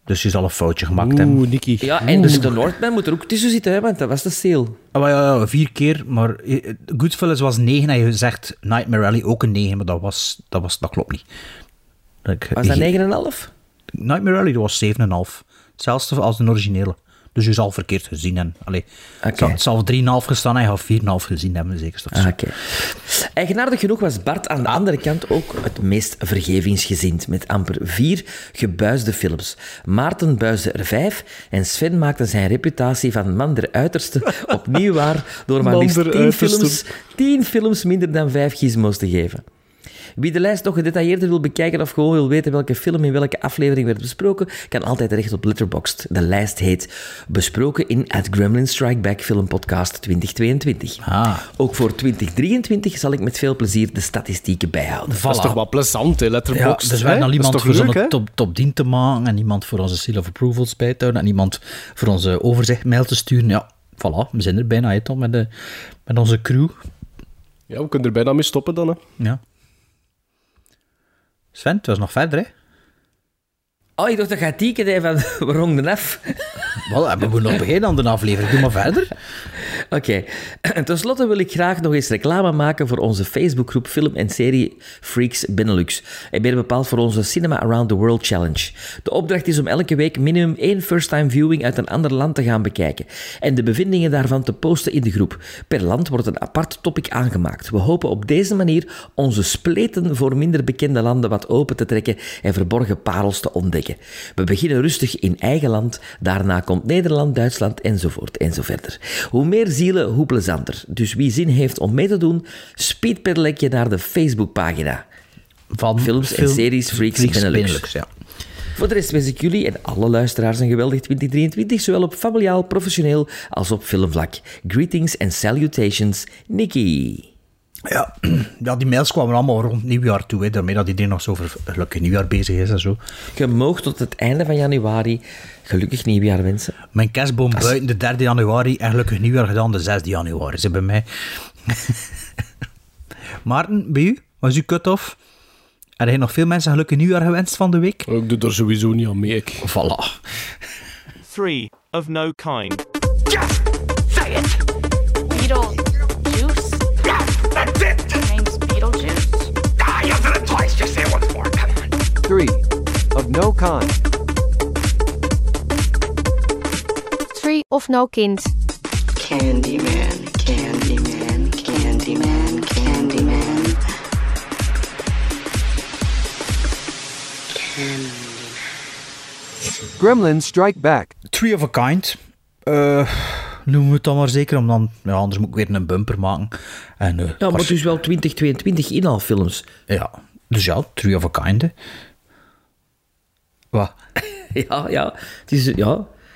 S1: Dus je zal een foutje gemaakt hebben.
S2: Oeh, Nicky.
S3: Ja, en dus de Northman moet er ook tussen zitten, hè, want dat was de seal.
S1: Ah, maar ja, ja, vier keer, maar eh, Goodfellas was 9 en je zegt Nightmare Alley ook een 9, maar dat, was, dat, was, dat klopt niet. Dat ik-
S3: Was dat
S1: die-
S3: 9,5?
S1: Nightmare Alley dat was 7,5. Hetzelfde als de originele. Dus je zal verkeerd gezien hebben. Allee,
S3: Oké.
S1: Het zal 3,5 gestaan en je gaat 4,5 gezien hebben, zeker.
S3: Ah, Oké. Eigenaardig genoeg was Bart aan de andere kant ook het meest vergevingsgezind, met amper vier gebuisde films. Maarten buisde er vijf en Sven maakte zijn reputatie van man der uiterste opnieuw waar door maar liefst tien films, tien films minder dan vijf gizmos te geven. Wie de lijst nog gedetailleerder wil bekijken of gewoon wil weten welke film in welke aflevering werd besproken, kan altijd terecht op Letterboxd. De lijst heet Besproken in At Gremlin Strike Back Film Podcast 2022.
S1: Ah.
S3: Ook voor 2023 zal ik met veel plezier de statistieken bijhouden.
S2: Dat is toch wel plezant, hè,
S1: Ja,
S2: Letterboxd.
S1: dus we
S2: hè?
S1: hebben al iemand voor zo'n
S2: hè?
S1: top, top 10 te maken en iemand voor onze seal of approvals bij te houden en iemand voor onze overzichtmail te sturen. Ja, voilà, we zijn er bijna uit dan met, de, met onze crew.
S2: Ja, we kunnen er bijna mee stoppen dan, hè.
S1: Ja. Sven, het was nog verder, hè?
S3: Oh, ik dacht dat gaat tieken hè, van waarom de af.
S1: Wel, we moeten nog beginnen aan de aflevering. Doe maar verder.
S3: Oké. Ten slotte wil ik graag nog eens reclame maken voor onze Facebookgroep Film en Serie Freaks Benelux. En meer bepaald voor onze Cinema Around the World Challenge. De opdracht is om elke week minimum één first-time viewing uit een ander land te gaan bekijken. En de bevindingen daarvan te posten in de groep. Per land wordt een apart topic aangemaakt. We hopen op deze manier onze spleten voor minder bekende landen wat open te trekken en verborgen parels te ontdekken. We beginnen rustig in eigen land, daarna komt Nederland, Duitsland enzovoort enzoverder. Hoe meer zielen, hoe plezanter. Dus wie zin heeft om mee te doen, speedpedaletje naar de Facebookpagina.
S1: Van
S3: Films en series Freaks Benelux.
S1: ja.
S3: Voor de rest wens ik jullie en alle luisteraars een geweldig 2023, zowel op familiaal, professioneel als op filmvlak. Greetings and salutations, Nicky.
S1: Ja, ja, die mails kwamen allemaal rond nieuwjaar toe. Hè, daarmee dat iedereen nog zo over gelukkig nieuwjaar bezig is en zo.
S3: Je mag tot het einde van januari gelukkig nieuwjaar wensen.
S1: Mijn kerstboom buiten de 3 januari en gelukkig nieuwjaar gedaan de 6 januari. Ze bij mij. Maarten, bij u? Was uw cut-off? Heb je nog veel mensen gelukkig nieuwjaar gewenst van de week?
S2: Ik doe er sowieso niet aan mee. Ik.
S1: Voilà.
S8: Three of no kind.
S9: Beetlejuice?
S10: No kind.
S5: Three of no kind.
S11: Candyman, Candyman, Candyman, Candyman.
S10: Gremlins Strike Back.
S1: Three of a Kind. Eh noemen we het dan maar zeker, om dan, ja, anders moet ik weer een bumper maken. En, eh,
S3: Ja, maar is wel 2022 inhaalfilms.
S1: ja, dus ja, Three of a Kind. Hè. Wat?
S3: Ja, ja. Het is, ja.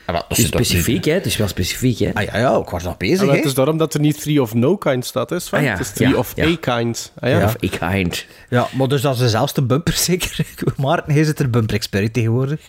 S1: Ah, wel,
S3: Het is specifiek, hè. Het is wel specifiek, hè.
S1: Ah ja, ja, ik was nog bezig.
S2: Maar
S1: hè.
S2: het is daarom dat er niet three of no kind staat, is
S3: Ah, ja.
S2: Het is three
S3: Ja,
S2: of
S3: ja.
S2: a kind. Ah, ja.
S3: Of ik eind.
S1: Ja, maar dus dat is dezelfde bumper zeker. Maarten, hij zit er bumper expert tegenwoordig.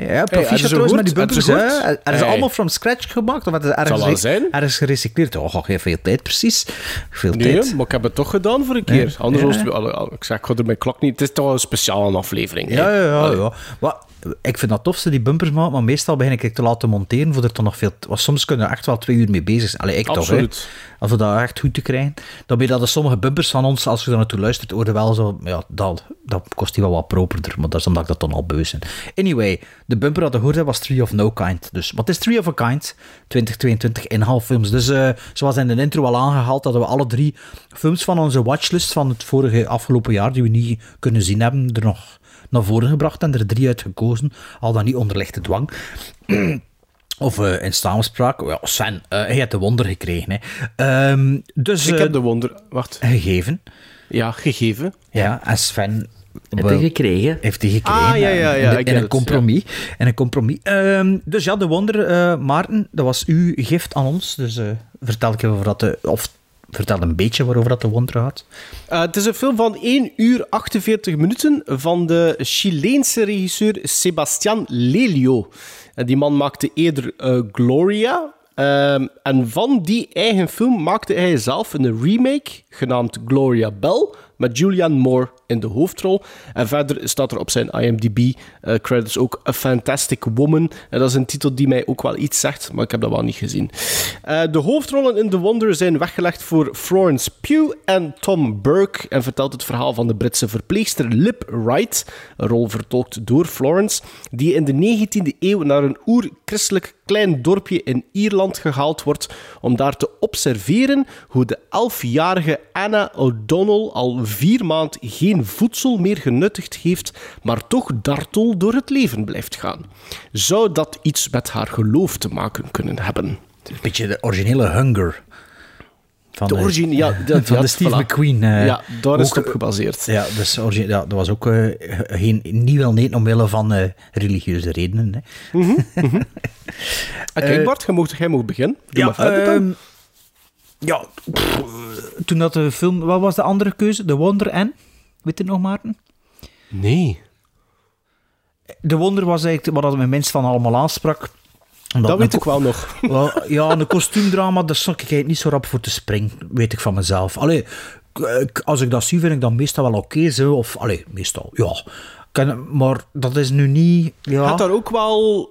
S1: Ja, proficiat trouwens met die
S2: gehoord?
S1: Er is
S2: Hey.
S1: allemaal from scratch gemaakt. Of het is ergens,
S2: zijn.
S1: ergens gerecycleerd. Oh, geen veel tijd, precies. Veel
S2: Nee,
S1: tijd.
S2: maar ik heb het toch gedaan voor een keer. Anders
S1: Ja.
S2: was het... Ik zeg, ik ga er mijn klok niet... Het is toch wel een speciale aflevering.
S1: Ja, ja, ja.
S2: Allee.
S1: ja. Maar, ik vind dat tof, ze die bumpers maken, maar meestal begin ik te laten monteren voor er toch nog veel... Want soms kunnen we echt wel twee uur mee bezig zijn. Allee, ik toch, hè.
S2: Absoluut.
S1: Als we dat echt goed te krijgen. Dan ben je dat de sommige bumpers van ons, als je daar naartoe luistert, hoorde wel zo... Ja, dat, dat kost die wel wat properder, maar dat is omdat ik dat dan al beu ben. Anyway, de bumper dat je hoorde was Three of No Kind. Dus, wat is Three of a Kind? 2022 in half films. Dus eh, zoals in de intro al aangehaald, hadden we alle drie films van onze watchlist van het vorige afgelopen jaar, die we niet kunnen zien hebben, er nog naar voren gebracht en er drie uitgekozen. Al dan niet onder lichte dwang. Of eh, in samenspraak. Ja, Sven, eh hij heeft de wonder gekregen. Hè. Ehm, dus
S2: Ik heb de wonder... Wacht.
S1: gegeven.
S2: Ja, gegeven.
S1: Ja, en Sven Wel-
S3: je gekregen?
S1: heeft hij gekregen.
S2: Ah, ja, ja, ja, get
S1: een compromis. In een compromis. Ehm, dus ja, de wonder, eh, Maarten, dat was uw gift aan ons. Dus eh, vertel ik even over dat de, of vertel een beetje waarover dat de wonder gaat.
S2: Eh, het is een film van 1 uur 48 minuten van de Chileense regisseur Sebastián Lelio. En die man maakte eerder Gloria. Ehm, en van die eigen film maakte hij zelf een remake genaamd Gloria Bell met Julianne Moore in de hoofdrol. En verder staat er op zijn IMDb-credits ook A Fantastic Woman. En dat is een titel die mij ook wel iets zegt, maar ik heb dat wel niet gezien. Eh, de hoofdrollen in The Wonder zijn weggelegd voor Florence Pugh en Tom Burke en vertelt het verhaal van de Britse verpleegster Lip Wright, een rol vertolkt door Florence, die in de 19e eeuw naar een oer-christelijk klein dorpje in Ierland gehaald wordt om daar te observeren hoe de elfjarige Anna O'Donnell al vier maand geen voedsel meer genuttigd heeft, maar toch dartel door het leven blijft gaan. Zou dat iets met haar geloof te maken kunnen hebben?
S1: Een beetje de originele Hunger. Van
S2: De origine, ja, dat,
S1: van
S2: ja,
S1: de Steve
S2: voilà.
S1: McQueen. eh,
S2: ja, daar is het op gebaseerd.
S1: Ja, dus origi- ja, dat was ook eh, geen, niet wel nee omwille van eh, religieuze redenen. Hè.
S2: Oké,
S1: Eh,
S2: Bart, jij mag, jij beginnen. Doe maar verder dan.
S1: ehm, ja, pff, toen dat de film... Wat was de andere keuze? The Wonder en? Weet je het nog, Maarten?
S2: Nee.
S1: De Wonder was eigenlijk wat mijn minst van allemaal aansprak. Omdat
S2: Dat weet ik wel nog.
S1: Ja, een kostuumdrama, daar stond ik niet zo rap voor te springen, weet ik van mezelf. Allee, als ik dat zie, vind ik dat meestal wel oké, zo. Of, allee, meestal, ja. Maar dat is nu niet... Ja,
S2: Had daar ook wel...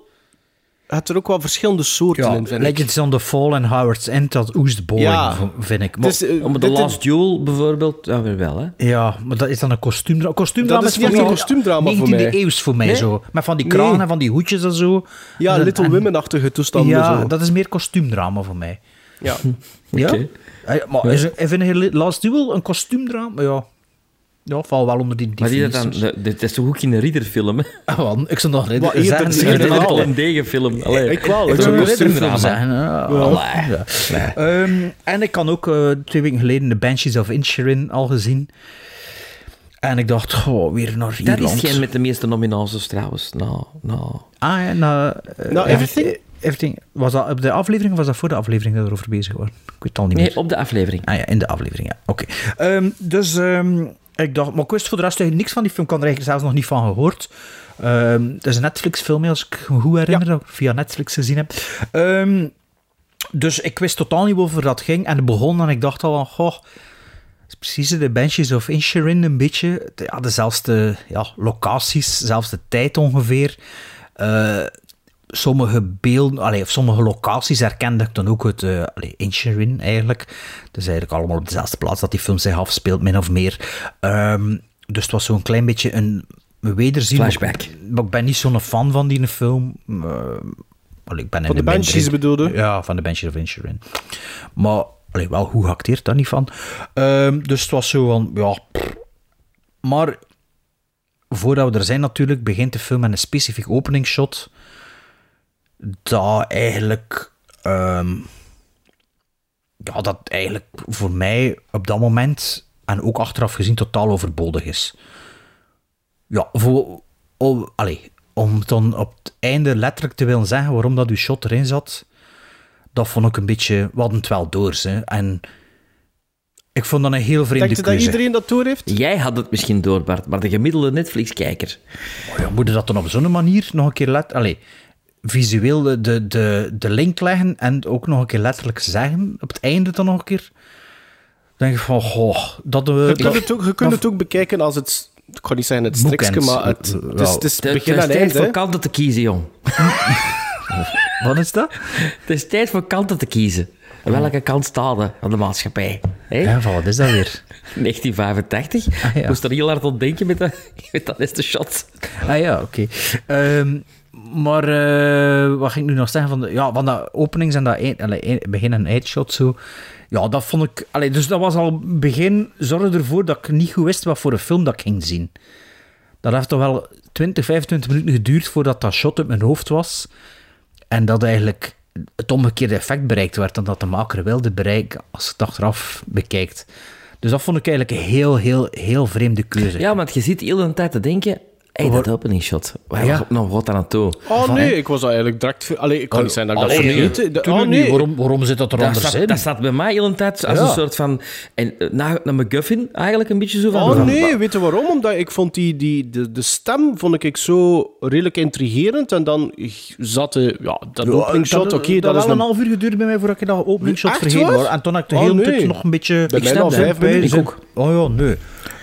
S2: Had er ook wel verschillende soorten
S1: ja
S2: in, vind ik.
S1: Legends on the Fall en Howard's End, dat oest boring,
S2: Ja.
S1: vind ik. Maar,
S2: is,
S3: Om de
S2: dit-
S3: Last Duel bijvoorbeeld, ja, weer wel, hè.
S1: ja, maar dat is dan een kostuumdrama. Kostuumdrama
S2: Dat is niet
S1: voor
S2: echt een
S1: mij
S2: kostuumdrama voor
S1: 19e
S2: mij.
S1: eeuws voor mij,
S3: Nee?
S1: zo. Met van die kranen
S2: Nee.
S1: en van die hoedjes en zo.
S2: Ja,
S1: En-
S2: Little
S1: en-
S2: Women-achtige toestanden.
S1: Ja,
S2: zo.
S1: dat is meer kostuumdrama voor mij.
S2: Ja.
S1: Ja?
S3: Oké.
S1: Eh, Maar is, vind je Last Duel een kostuumdrama? Ja. Ja, val wel onder die
S3: Maar die dat
S1: definities.
S3: dan, dat is toch ook in een ridderfilm, hè?
S1: Ah, wel, ik zou nog
S2: Wat, hier, dat is
S3: ridder-
S2: verhaal.
S3: een degenfilm. Allee,
S2: Ik wel,
S3: Het
S2: ik
S3: is een
S2: een
S3: kostuumdrama.
S1: zeggen. Ja. Ehm, en ik kan ook eh, twee weken geleden de Banshees of Inisherin al gezien. En ik dacht, goh, weer naar
S3: Dat
S1: Ierland.
S3: is geen met de meeste nominaties trouwens. Nou, nou.
S1: Ah ja, nou...
S2: Nou,
S1: ja,
S2: Everything?
S1: everything, was dat op de aflevering of was dat voor de aflevering dat we erover bezig waren? Ik weet het al niet
S3: Nee,
S1: meer.
S3: op de aflevering.
S1: Ah ja, in de aflevering, ja. Oké. Ehm, dus ehm, ik dacht, maar ik wist voor de rest eigenlijk niks van die film. Ik had er eigenlijk zelfs nog niet van gehoord. Ehm, het is een Netflix-film, als ik me goed herinner, ik via Netflix gezien heb. Ehm, dus ik wist totaal niet over dat ging. En het begon en ik dacht al van, goh, precies de Benches of Inisherin een beetje. Ja, dezelfde ja, locaties, dezelfde tijd ongeveer. Eh, sommige beelden, allee, of sommige locaties herkende ik dan ook uit uh, Inisherin eigenlijk. Dus eigenlijk allemaal op dezelfde plaats dat die film zich afspeelt, min of meer. Ehm, dus het was zo'n klein beetje een wederzien.
S3: Flashback.
S1: Maar ik ben niet zo'n fan van die film. Uh, allee, ik ben
S2: van de Banshees bedoelde?
S1: Ja, van de Banshees of Inisherin. Maar allee, wel goed geacteerd, daar niet van. Um, dus het was zo van, ja... Pff. Maar voordat we er zijn natuurlijk, begint de film met een specifiek openingsshot dat eigenlijk... Um, ja, dat eigenlijk voor mij op dat moment, en ook achteraf gezien, totaal overbodig is. Ja, voor... Oh, allee, om dan op het einde letterlijk te willen zeggen waarom dat uw shot erin zat dat vond ik een beetje... We hadden het wel door, hè. En ik vond dat een heel vreemde
S2: Denk je
S1: keuze.
S2: dat iedereen dat door heeft?
S3: Jij had het misschien door, Bart, maar de gemiddelde Netflix-kijker...
S1: Oh ja, moet je dat dan op zo'n manier nog een keer let... Allee, visueel de, de, de, de link leggen en ook nog een keer letterlijk zeggen, op het einde dan nog een keer... Dan denk ik van, goh, dat... We,
S2: Je
S1: dat,
S2: kunt het ook, je kunt het ook bekijken als het... Ik ga niet zeggen het strikske, maar het, het is, het is
S3: Het is tijd voor kanten te kiezen, jong.
S1: Wat is dat?
S3: Het is tijd voor kanten te kiezen. Welke kant staat er aan de maatschappij? Hè?
S1: Ja, van, wat is dat weer?
S3: 1985.
S1: Ah, ja.
S3: Moest er heel hard aan denken met, de, met dat eerste shot.
S1: Ah ja, oké. Ehm, maar eh, wat ging ik nu nog zeggen? Van de, ja, van dat openings en dat begin- en eindshot zo. Ja, dat vond ik... Dus dat was al begin... Zorgde ervoor dat ik niet goed wist wat voor een film dat ik ging zien. Dat heeft toch wel 20, 25 minuten geduurd voordat dat shot uit mijn hoofd was. En dat eigenlijk het omgekeerde effect bereikt werd dan dat de maker wilde bereiken als je het achteraf bekijkt. Dus dat vond ik eigenlijk een heel, heel, heel vreemde keuze.
S3: Ja, want je zit heel de tijd te denken... Hey, dat opening shot. Waar
S1: Ja.
S3: ja. nou gaat dat naartoe?
S2: Oh
S1: Van,
S2: nee, ik was eigenlijk direct... Allee, ik kan niet zijn dat ik dat vergeten. Oh
S1: niet.
S2: nee.
S1: Waarom, waarom zit dat er
S3: Dat
S1: anders
S3: staat,
S1: in?
S3: dat staat bij mij heel de tijd als
S1: Ja.
S3: een soort van... En, eh, na, naar McGuffin, eigenlijk een beetje zo van...
S2: Oh
S3: van-
S2: nee, weet je waarom? Omdat ik vond die, die, de, de stem vond ik zo redelijk intrigerend. En dan zat de, ja, dat openingsshot, oké, dat, is
S1: wel
S2: een...
S1: een half uur geduurd bij mij voordat ik dat openingsshot
S2: Echt
S1: vergeten was. En toen had ik de
S2: Oh,
S1: hele
S2: nee.
S1: tijd nog een beetje...
S2: Bij
S3: Ik
S2: mij
S3: snap
S2: al vijf minuten.
S3: ik ook.
S1: Oh ja, nee.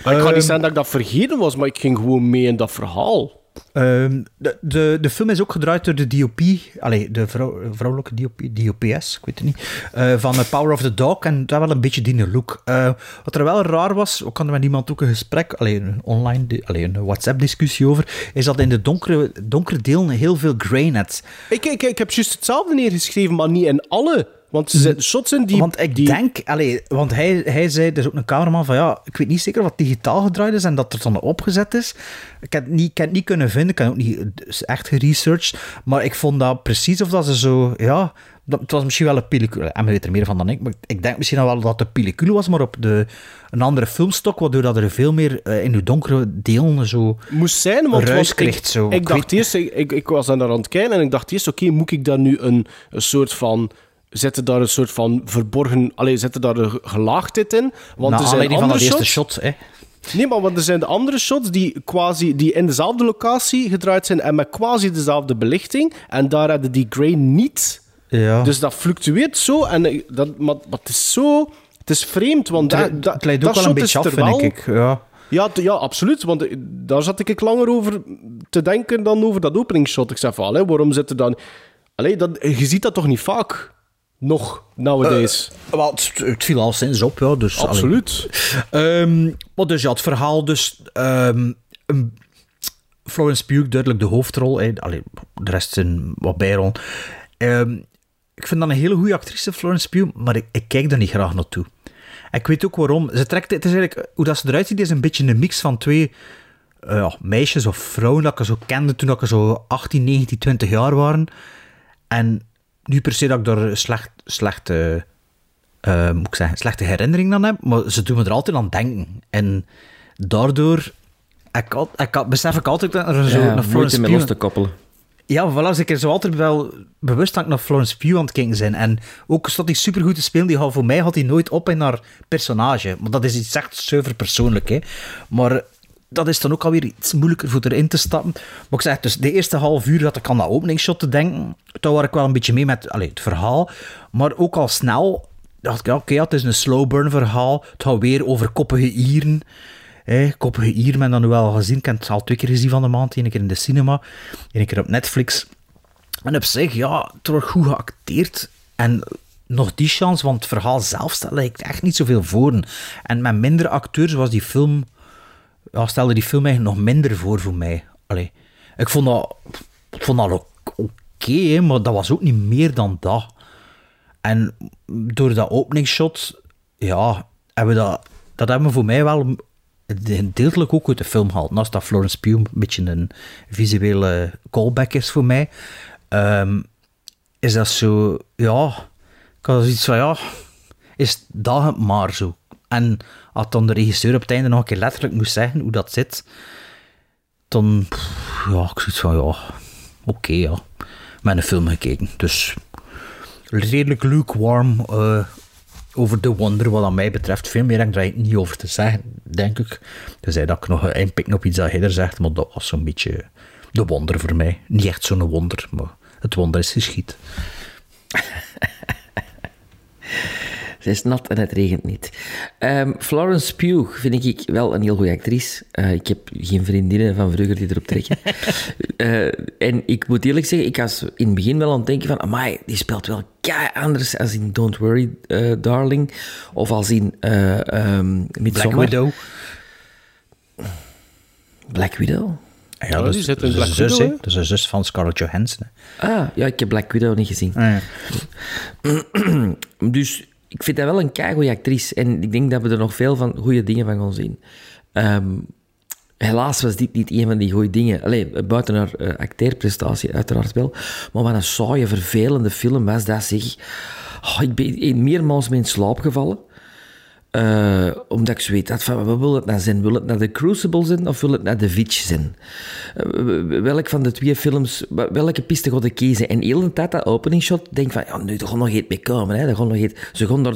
S2: Maar ik ga
S1: Ehm,
S2: niet zeggen dat ik dat vergeten was, maar ik ging gewoon mee in dat verhaal.
S1: Ehm, de, de, de film is ook gedraaid door de DOP, allee, de vrouw, vrouwelijke DOP, DOPS, ik weet het niet, eh, van The Power of the Dog. En dat wel een beetje die look. Eh, wat er wel raar was, ook hadden we met iemand ook een gesprek, allee, een online, di- allee, een WhatsApp-discussie over, is dat in de donkere, donkere delen heel veel grain had.
S2: Ik, ik, ik heb juist hetzelfde neergeschreven, maar niet in alle. Want er zitten shots in die...
S1: want ik
S2: die,
S1: denk, allee, want hij, hij zei, dus ook een cameraman, van ja, ik weet niet zeker wat digitaal gedraaid is en dat er dan opgezet is. Ik heb het niet, ik heb het niet kunnen vinden, ik heb ook niet echt geresearched, maar ik vond dat precies of dat ze zo, ja, dat, het was misschien wel een pellicule, en we weten er meer van dan ik, maar ik denk misschien wel dat het een pellicule was, maar op de, een andere filmstok, waardoor dat er veel meer eh, in de donkere delen zo...
S2: moest zijn, want
S1: ruis krijgt
S2: ik,
S1: zo.
S2: ik
S1: Ik
S2: dacht
S1: weet-
S2: eerst, ik, ik, was aan het kijken en ik dacht eerst, oké, moet ik daar nu een, een soort van... Zitten daar een soort van verborgen... Allee, zitten daar een gelaagdheid in? Want
S1: naar
S2: er zijn
S1: van
S2: andere
S1: dat eerste
S2: shots...
S1: shot, hè.
S2: Nee, maar want er zijn de andere shots die quasi die in dezelfde locatie gedraaid zijn en met quasi dezelfde belichting. En daar hadden die grain niet.
S1: Ja.
S2: Dus dat fluctueert zo. En eh, dat, maar, maar het is zo... Het is vreemd, want dat, dat,
S1: het leidt ook wel een beetje af, vind
S2: wel-
S1: ik. Ja.
S2: ja, ja, absoluut. Want eh, daar zat ik langer over te denken dan over dat openingsshot. Ik zei van, allee, waarom zit er dan... Allee, dat, je ziet dat toch niet vaak? Nog, nowadays.
S1: Wel, het, het viel al sinds op, ja. Dus,
S2: absoluut.
S1: Ehm, maar dus ja, het verhaal dus... ehm, Florence Pugh, duidelijk de hoofdrol. Allee, de rest zijn wat bijrol. Ehm, ik vind dat een hele goede actrice, Florence Pugh, maar ik, ik kijk daar niet graag naartoe. En Ik weet ook waarom. Ze trekt, het is eigenlijk, hoe dat ze eruit ziet, is een beetje een mix van twee eh, meisjes of vrouwen dat ik zo kende toen ik zo 18, 19, 20 jaar waren. En nu per se dat ik daar slecht, slechte, moet ik zeggen, slechte herinnering aan heb, maar ze doen me er altijd aan denken. En daardoor ik, al- ik, besef ik altijd dat er zo
S3: Ja, moeite
S1: Florence Pugh...
S3: los te koppelen.
S1: Ja, voilà, dus ik er zo altijd wel bewust dat ik naar Florence Pugh aan het kijken zijn. En ook stond hij supergoed te spelen, die had, voor mij had hij nooit op in haar personage. Maar dat is iets echt zuiver persoonlijk, hè. Maar dat is dan ook alweer iets moeilijker voor erin te stappen. Maar ik zeg, dus de eerste half uur had ik aan dat openingsshot te denken. Toen was ik wel een beetje mee met allee, het verhaal. Maar ook al snel dacht ik, oké, ja, het is een slow burn verhaal. Het gaat weer over koppige Ieren. Hè, koppige Ieren, men dan wel gezien. Ik heb het al twee keer gezien van de maand. Eén keer in de cinema, één keer op Netflix. En op zich, ja, het wordt goed geacteerd. En nog die chance, want het verhaal zelf eigenlijk echt niet zoveel voor. En met minder acteurs was die film... Ja, stelde die film eigenlijk nog minder voor voor mij. Allee, ik vond dat, vond dat ook oké, maar dat was ook niet meer dan dat. En door dat openingsshot, ja, hebben we dat, dat hebben we voor mij wel gedeeltelijk ook uit de film gehaald. Naast dat Florence Pugh een beetje een visuele callback is voor mij, ehm, is dat zo, ja, ik had van, ja, is dat maar zo. En als dan de regisseur op het einde nog een keer letterlijk moest zeggen hoe dat zit, dan, ja, ik zoiets van, ja, oké, ja. Met een film gekeken, dus redelijk lukewarm eh, over The Wonder, wat aan mij betreft. Veel meer heb ik niet over te zeggen, denk ik. Dus dat ik nog inpikken op iets dat hij er zegt, maar dat was zo'n beetje de wonder voor mij. Niet echt zo'n wonder, maar het wonder is geschied.
S3: Ze is nat en het regent niet. Ehm, Florence Pugh vind ik wel een heel goede actrice. Eh, ik heb geen vriendinnen van vroeger die erop trekken. Eh, en ik moet eerlijk zeggen, ik was in het begin wel aan het denken van... Amai, die speelt wel kei anders als in Don't Worry, eh, Darling. Of als in uh, um,
S1: Black Widow.
S3: Black Widow?
S1: Ja, ja dat, is, dat, is, een zus, hè? dat is een zus van Scarlett Johansson.
S3: Ah, ja, ik heb Black Widow niet gezien.
S1: Ah,
S3: ja. dus ik vind dat wel een keigoede actrice. En ik denk dat we er nog veel van goede dingen van gaan zien. Um, helaas was dit niet een van die goede dingen. Allee, buiten haar uh, acteerprestatie uiteraard wel. Maar wat een saaie, vervelende film was dat, zeg. Oh, ik ben meermaals mee in slaap gevallen. Uh, omdat ik zo weet dat van, wat wil het nou zijn? Wil het naar de Crucible zijn of wil het naar de Vitch zijn? Uh, welk van de twee films, welke piste gaat ik kiezen? En heel de tijd dat opening shot, denk van, ja, nu, er gaat nog iets mee komen. Hè? Er gaat nog iets, ze gaan er,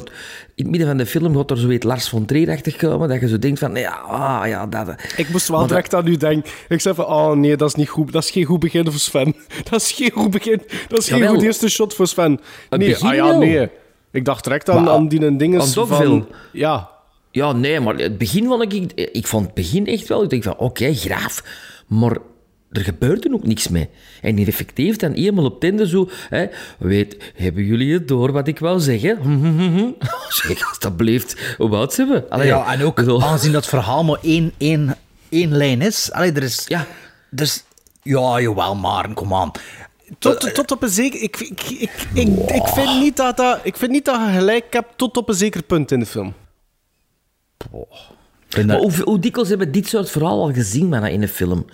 S3: in het midden van de film gaat er zo iets Lars von Trier komen, dat je zo denkt van, ja, ah, ja, dat...
S2: Ik moest wel direct aan u denken. Ik zei van, oh nee, dat is niet goed. Dat is geen goed begin voor Sven. Dat is geen goed begin. Dat is geen goed eerste shot voor Sven. Nee, ah ja, nee. Ik dacht direct aan,
S3: Maar-
S2: aan die dingen
S3: aan
S2: van... Ja.
S3: Ja, nee, maar het begin vond ik... Ik vond het begin echt wel... Ik denk van, oké, graaf. Maar er gebeurde ook niks mee. En die effectief dan eenmaal op tende zo... Hè, weet, hebben jullie het door wat ik wou zeggen? zeg, alsjeblieft. Hoe oud zijn we? Allee,
S1: ja, en ook
S3: zo.
S1: aangezien dat het verhaal maar één, één, één lijn is. Allee, er is...
S3: Ja.
S1: Dus, ja, jawel, maar kom aan.
S2: Tot, tot op een zeker... Ik, ik, ik, ik, ik, vind niet dat dat, ik vind niet dat je gelijk hebt tot op een zeker punt in de film.
S3: Maar hoe, hoe dikwijls hebben we dit soort verhaal al gezien man, in een film?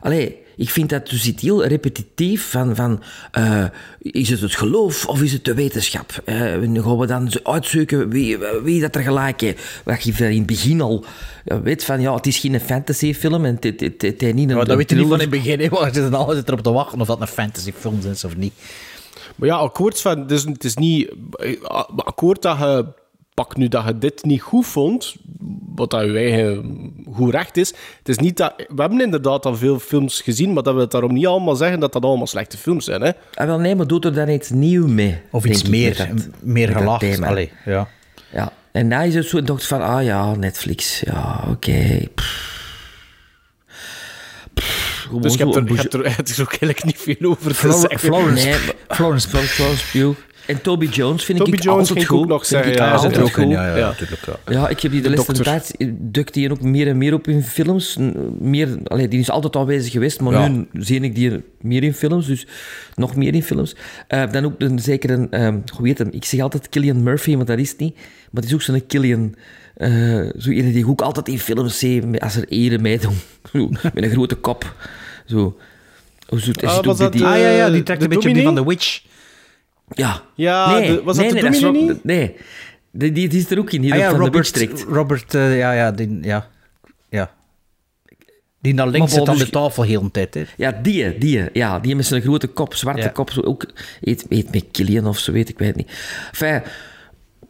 S3: Allee, ik vind dat dus iets heel repetitief van, van eh, is het het geloof of is het de wetenschap? Eh, gaan we dan zo uitzoeken wie, wie dat er gelijk heeft? Wat je in het begin al weet van, ja, het is geen fantasyfilm en het, het, het, het is niet een
S1: Maar dat weet je niet van in het begin. want Je zit altijd erop te wachten of dat een fantasyfilm is of niet.
S2: Maar ja, akkoord van... Het is, het is niet... eh, Akkoord dat je... Pak nu dat je dit niet goed vond, wat dat je eigen goed recht is. Het is niet dat... We hebben inderdaad al veel films gezien, maar dat wil daarom niet allemaal zeggen dat dat allemaal slechte films zijn, hè.
S3: Ah, wel, nee, maar doet er dan iets nieuws mee?
S1: Of iets meer,
S3: dat-
S1: meer gelacht. Allee, ja.
S3: Ja. En daar is het zo, dacht van, ah ja, Netflix, ja, oké.
S2: Dus je hebt er,
S3: een
S2: je hebt er, het is ook eigenlijk niet veel over te
S1: Flor-
S2: zeggen.
S1: Florence,
S3: Nee,
S1: Florence
S3: Florence, Florence Pugh. En Toby Jones vind
S2: Toby
S3: ik
S2: Jones
S3: altijd goed.
S2: ook nog
S3: Vind ik
S2: ja,
S3: altijd
S2: ook
S3: goed.
S1: in, ja, ja,
S2: Ja.
S1: natuurlijk. Ja.
S3: Ja, ik heb die de,
S2: De
S3: laatste tijd dukt die ook meer en meer op in films. Meer, allee, die is altijd aanwezig geweest, maar
S1: Ja.
S3: nu zie ik die meer in films, dus nog meer in films. Eh, dan ook een, zeker een, ehm hoe heet hem? Ik zeg altijd Killian Murphy, maar dat is het niet. Maar het is ook zo'n Killian, eh zo iemand die ik ook altijd in films zie, als er ere meedoen. Zo, met een grote kop. Zo. Hoe zo,
S2: Ah, was dat,
S3: die-
S1: Ah ja, ja, die trekt een beetje op die van The Witch.
S3: Ja.
S2: Ja,
S3: nee,
S2: de- was dat
S3: nee,
S2: de
S3: nee, Nee, die, die, die is er ook in, die
S1: Ah ja,
S3: van de
S1: Robert,
S3: trekt.
S1: Robert, eh, ja, ja, die, ja. ja. Die naar links zit aan
S3: dus
S1: de tafel heel de tijd. Hè.
S3: Ja, die, die, ja, die met zijn grote kop, zwarte
S1: Ja.
S3: kop, zo ook, eet, eet met Killian of zo, weet ik, weet het niet. Enfin,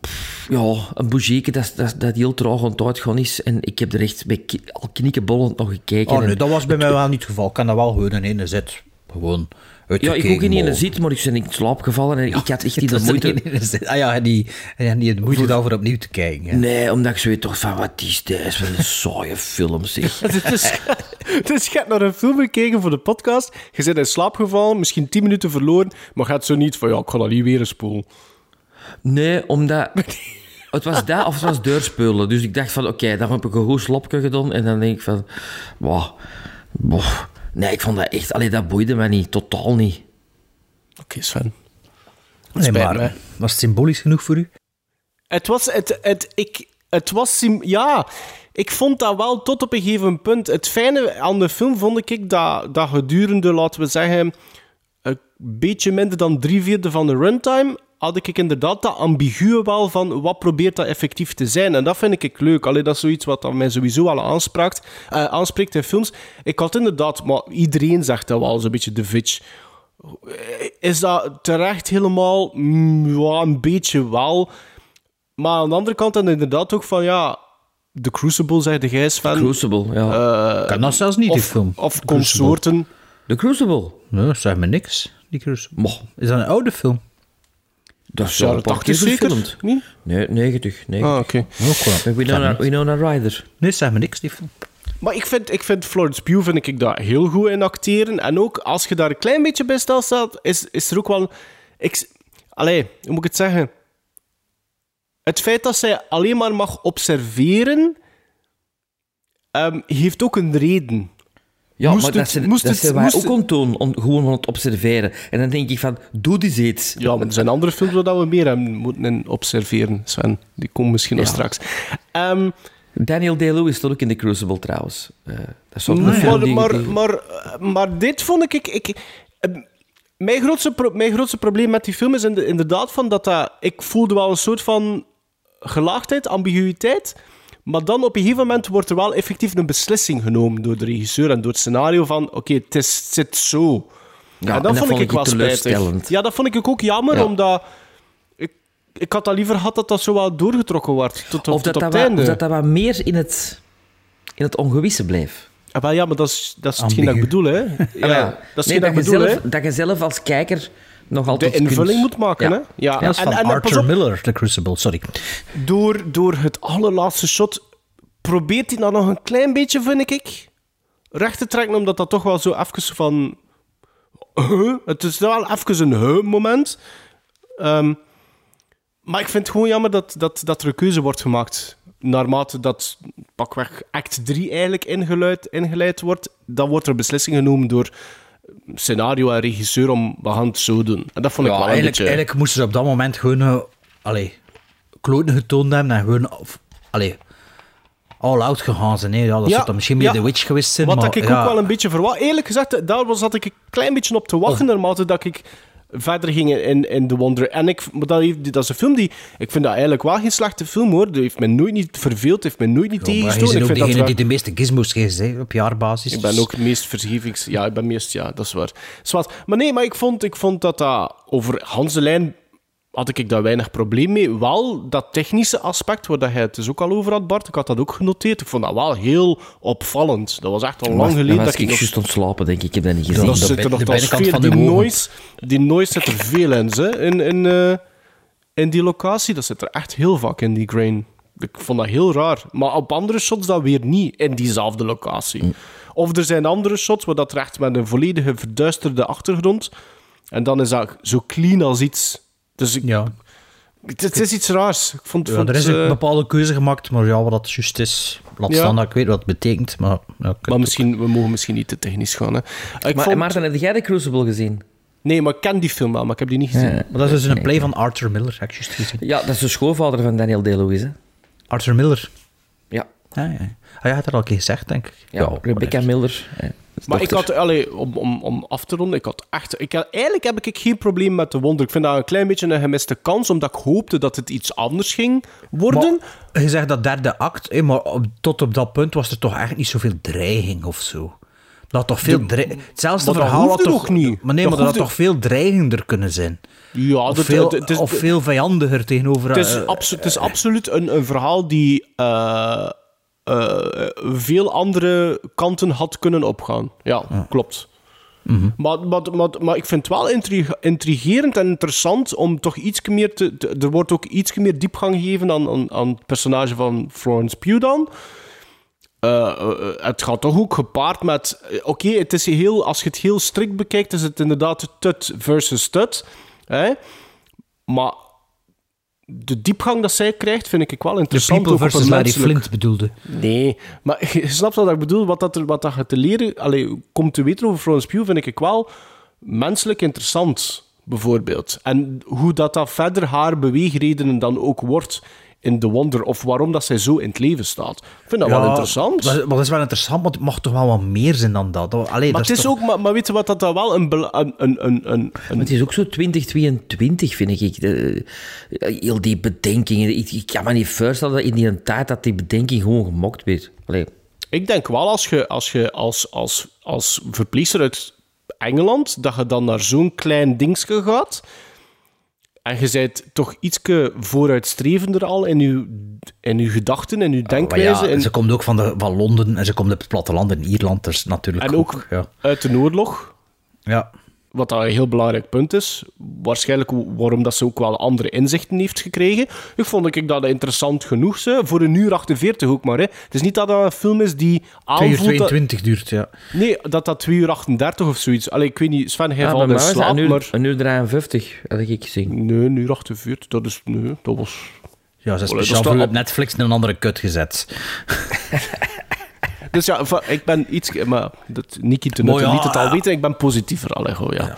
S3: pff, ja, een bougieke dat, dat, dat heel traag gewoon is. En ik heb er echt bij al knikkenbollend nog gekeken.
S1: Oh nee,
S3: En-
S1: dat was bij mij wel niet het geval. Ik kan dat wel gewoon in ene zet. Gewoon
S3: ja, ik ook in
S1: maar-
S3: een zit, maar ik ben in slaap gevallen en ik had echt niet de moeite...
S1: in zet. Ah ja, die, en die de moeite daarvoor opnieuw te kijken. hè.
S3: Nee, omdat ik zo weet toch van, wat is dit? Wat een saaie film, zeg.
S2: Dus, dus je hebt naar een film gekeken voor de podcast. Je bent in slaap gevallen, misschien 10 minuten verloren. Maar gaat zo niet van, ja, ik ga dat niet weer eens spoelen.
S3: Nee, omdat... Het was dat of het was deurspeulen. Dus ik dacht van, oké, dan heb ik een goed slopje gedaan. En dan denk ik van, wow, boh. Nee, ik vond dat echt... Allee, dat boeide mij niet. Totaal niet.
S2: Oké, Sven.
S1: Nee, maar
S2: me.
S1: was het symbolisch genoeg voor u?
S2: Het was, het, het, ik, het was, sim- ja, ik vond dat wel tot op een gegeven punt. Het fijne aan de film vond ik dat, dat gedurende, laten we zeggen, een beetje minder dan drie vierde van de runtime, had ik inderdaad dat ambiguë wel van wat probeert dat effectief te zijn. En dat vind ik leuk. Allee, dat is zoiets wat dat mij sowieso al aanspraakt, eh, aanspreekt in films. Ik had inderdaad, maar iedereen zegt dat wel, zo'n beetje de vitch. Is dat terecht helemaal? Mm, ja, een beetje wel. Maar aan de andere kant dan inderdaad ook van, ja... The Crucible, zei de Gijs van...
S3: Crucible, ja.
S2: eh,
S1: Kan dat zelfs niet, die
S2: of,
S1: film.
S2: Of
S1: The
S2: consorten.
S3: The Crucible?
S1: Nee, zeg me niks. Die Crucible. Is dat een oude film?
S3: Dat is
S2: Jaren
S3: wel een paar
S2: 80
S3: keer
S2: zeker? Niet?
S3: Nee, 90. 90.
S2: Ah, oké.
S3: Met Winona, Winona Ryder.
S1: Nee, zeg me niks, die film.
S2: Maar ik vind, ik vind Florence Pugh vind ik daar heel goed in acteren. En ook als je daar een klein beetje bij stilstaat, is, is er ook wel... Ik, allee, hoe moet ik het zeggen? Het feit dat zij alleen maar mag observeren, ehm, heeft ook een reden.
S3: Ja,
S2: Moest
S3: maar
S2: het-
S3: dat
S2: moest
S3: dat
S2: het-
S3: zijn wij
S2: moest
S3: ook aan doen, om, gewoon van het observeren. En dan denk ik van, doe eens iets.
S2: Ja, maar er zijn andere films waar we meer hebben moeten observeren, Sven. Die komen misschien nog
S3: Ja.
S2: straks. Ehm,
S3: Daniel Day-Lewis stond ook in The Crucible trouwens. Eh, dat een
S2: maar,
S3: die-
S2: maar,
S3: die-
S2: maar, maar dit vond ik... ik, ehm, mijn, grootste mijn grootste probleem met die film is inde- inderdaad van dat, dat... Ik voelde wel een soort van gelaagdheid, ambiguïteit. Maar dan op een gegeven moment wordt er wel effectief een beslissing genomen door de regisseur en door het scenario van... Oké, het, zit zo.
S3: Ja,
S2: en dat vond ik wel spijtig. Ja, dat vond ik ook jammer,
S3: Ja.
S2: omdat... Ik, ik had dat liever gehad dat dat zo wel doorgetrokken wordt. Tot, tot,
S3: Of dat
S2: tot
S3: dat, wat,
S2: einde.
S3: of dat dat wat meer in het, in het ongewisse bleef.
S2: Ah, wel, ja, maar dat is, dat is hetgeen dat ik bedoel, hè. Ja,
S3: Ah, ja.
S2: Dat is
S3: Nee,
S2: hetgeen dat ik
S3: je
S2: bedoel,
S3: zelf, dat je zelf als kijker nog altijd
S2: De invulling
S3: kunt-
S2: moet maken,
S3: Ja.
S2: hè. Ja,
S1: Dat is van
S2: en,
S1: Arthur
S2: op,
S1: Miller, The Crucible, sorry.
S2: door, door het allerlaatste shot probeert hij dan nog een klein beetje, vind ik, recht te trekken, omdat dat toch wel zo even van... Huh? Het is wel even een huh-moment. Ehm, maar ik vind het gewoon jammer dat, dat, dat er een keuze wordt gemaakt. Naarmate dat pakweg act 3 eigenlijk ingeluid, ingeleid wordt, dan wordt er beslissing genomen door scenario en regisseur om we gaan het zo doen. En dat vond ik wel een
S1: eigenlijk,
S2: beetje...
S1: eigenlijk moesten ze op dat moment gewoon... eh, allee, kloten getoond hebben en gewoon... Of, allee, all out gegaan zijn. Hè. Ja, dat
S2: Ja,
S1: zou dan misschien meer
S2: ja.
S1: The Witch geweest zijn,
S2: Wat
S1: maar
S2: dat ik ook wel een beetje verwacht. Eerlijk gezegd, daar was zat ik een klein beetje op te wachten, naarmate dat ik verder ging in, in The Wonder. En ik, maar dat, heeft- dat is een film die... Ik vind dat eigenlijk wel geen slechte film, hoor. Die heeft me nooit niet verveeld, heeft me nooit niet
S1: Ja, bent
S2: Ik
S1: ook
S2: vind dat
S1: degene
S2: wel-
S1: die de meeste gizmos geeft hè, op jaarbasis.
S2: Ik ben ook het meest vergevings... Ja, ik ben meest... Ja, dat is waar. Zwart. Maar nee, maar ik vond, ik vond dat dat over Hans de Lijn had ik daar weinig probleem mee. Wel, dat technische aspect, waar dat hij het dus ook al over had, Bart, ik had dat ook genoteerd. Ik vond dat wel heel opvallend. Dat was echt al lang geleden
S3: was
S2: dat
S3: ik
S2: ik nog...
S3: juist ontslapen, denk ik. Ik heb dat niet gezien.
S1: De
S2: zit er nog
S1: de
S2: veel...
S1: van
S2: Die
S1: ogen.
S2: noise, die noise zit er veel in, ze, in, in, eh, in die locatie. Dat zit er echt heel vaak in, die grain. Ik vond dat heel raar. Maar op andere shots dat weer niet, in diezelfde locatie.
S1: Mm.
S2: Of er zijn andere shots waar dat er echt met een volledige verduisterde achtergrond... En dan is dat zo clean als iets. Dus ik,
S1: Ja.
S2: het, het is iets raars. Ik vond,
S1: Ja,
S2: vond,
S1: er is
S2: eh,
S1: een bepaalde keuze gemaakt, maar ja, wat dat juist is, laat
S2: Ja.
S1: staan dat ik weet wat het betekent. Maar, ja,
S2: maar misschien, we mogen misschien niet te technisch gaan. Hè. Ik
S3: Maar,
S2: vond-
S3: Maarten, heb jij The Crucible gezien?
S2: Nee, maar ik ken die film wel, maar ik heb die niet gezien.
S3: Ja.
S1: maar dat is dus een play van Arthur Miller, heb ik juist gezien.
S3: Ja, dat is de schoonvader van Daniel Day-Lewis, hè?
S1: Arthur Miller.
S3: Ja.
S1: Ja, ja. Ah, je had dat al een keer gezegd, denk ik.
S3: Ja, Rebecca. Miller.
S2: Maar ik had, allee, om, om, om af te ronden, ik had echt... Ik had, eigenlijk heb ik geen probleem met de wonder. Ik vind dat een klein beetje een gemiste kans, omdat ik hoopte dat het iets anders ging worden.
S1: Maar je zegt dat derde act, hé, maar op- tot op dat punt was er toch echt niet zoveel dreiging of zo. Dat toch veel dreiging... Hetzelfde verhaal had toch...
S2: niet.
S1: Maar nee,
S2: Dat
S1: maar dat had toch veel dreigender kunnen zijn.
S2: Ja,
S1: of,
S2: dat-
S1: veel,
S2: het- is-
S1: of veel vijandiger tegenover...
S2: Het is,
S1: eh,
S2: het is absoluut een, een verhaal die eh, eh, veel andere kanten had kunnen opgaan. Ja, klopt.
S1: Mhm.
S2: Maar, maar, maar, maar ik vind het wel intri- intrigerend en interessant om toch iets meer te, te- Er wordt ook iets meer diepgang gegeven aan, aan, aan het personage van Florence Pugh dan. Eh, eh, het gaat toch ook gepaard met... Oké, het is heel, als je het heel strikt bekijkt, is het inderdaad tut versus tut. Hè? Maar de diepgang dat zij krijgt, vind ik wel
S1: de
S2: interessant.
S1: People
S2: op een
S1: versus Larry Flint bedoelde.
S2: Nee, maar je snapt wat ik bedoel. Wat, dat er, wat dat je te leren allee, komt te weten over Florence Pugh, vind ik wel menselijk interessant, bijvoorbeeld. En hoe dat, dat verder haar beweegredenen dan ook wordt in The Wonder, of waarom dat zij zo in het leven staat. Ik vind dat wel interessant.
S1: Maar dat is wel interessant, maar het mag toch wel wat meer zijn dan dat. Allee,
S2: maar
S1: dat
S2: het is
S1: toch-
S2: ook, maar, maar weet je wat dat dan wel een, een, een, een,
S3: Het is ook zo 2022, vind ik. De, heel die bedenkingen. Ik, ik kan me niet voorstellen dat in die tijd dat die bedenking gewoon gemokt werd. Allee.
S2: Ik denk wel als je als, je als, als, als verpleegster uit Engeland, dat je dan naar zo'n klein dingetje gaat. En je bent toch iets vooruitstrevender al in je, in je gedachten, in je
S1: Maar
S2: denkwijze.
S1: ja,
S2: en,
S1: ze komt ook van, de, van Londen en ze komt op het platteland in Ierland, dus natuurlijk
S2: en ook
S1: ja.
S2: uit de oorlog.
S1: Ja.
S2: Wat dat een heel belangrijk punt is. Waarschijnlijk waarom dat ze ook wel andere inzichten heeft gekregen. Ik vond ik dat interessant genoeg. Ze, voor een uur 48 ook maar. Hè. Het is niet dat dat een film is die
S1: 2
S2: aanvoelt...
S1: uur
S2: dat-
S1: 22 duurt, ja.
S2: Nee, dat dat 2 uur 38 of zoiets. Allee, ik weet niet, Sven, hij
S3: Ja,
S2: valt in slaap,
S3: een uur,
S2: maar...
S3: een uur 53, had ik gezien.
S2: Nee, een uur 48, dat is... Nee, dat was...
S1: Ja, ze
S2: dat
S1: speciaal
S2: op
S1: Netflix in een andere kut gezet.
S2: Dus ja, ik ben iets... Maar dat, Niki te
S1: Maar
S2: Nutte
S1: ja,
S2: liet het al
S1: ja.
S2: weten, ik ben positiever. Allee, goh, ja.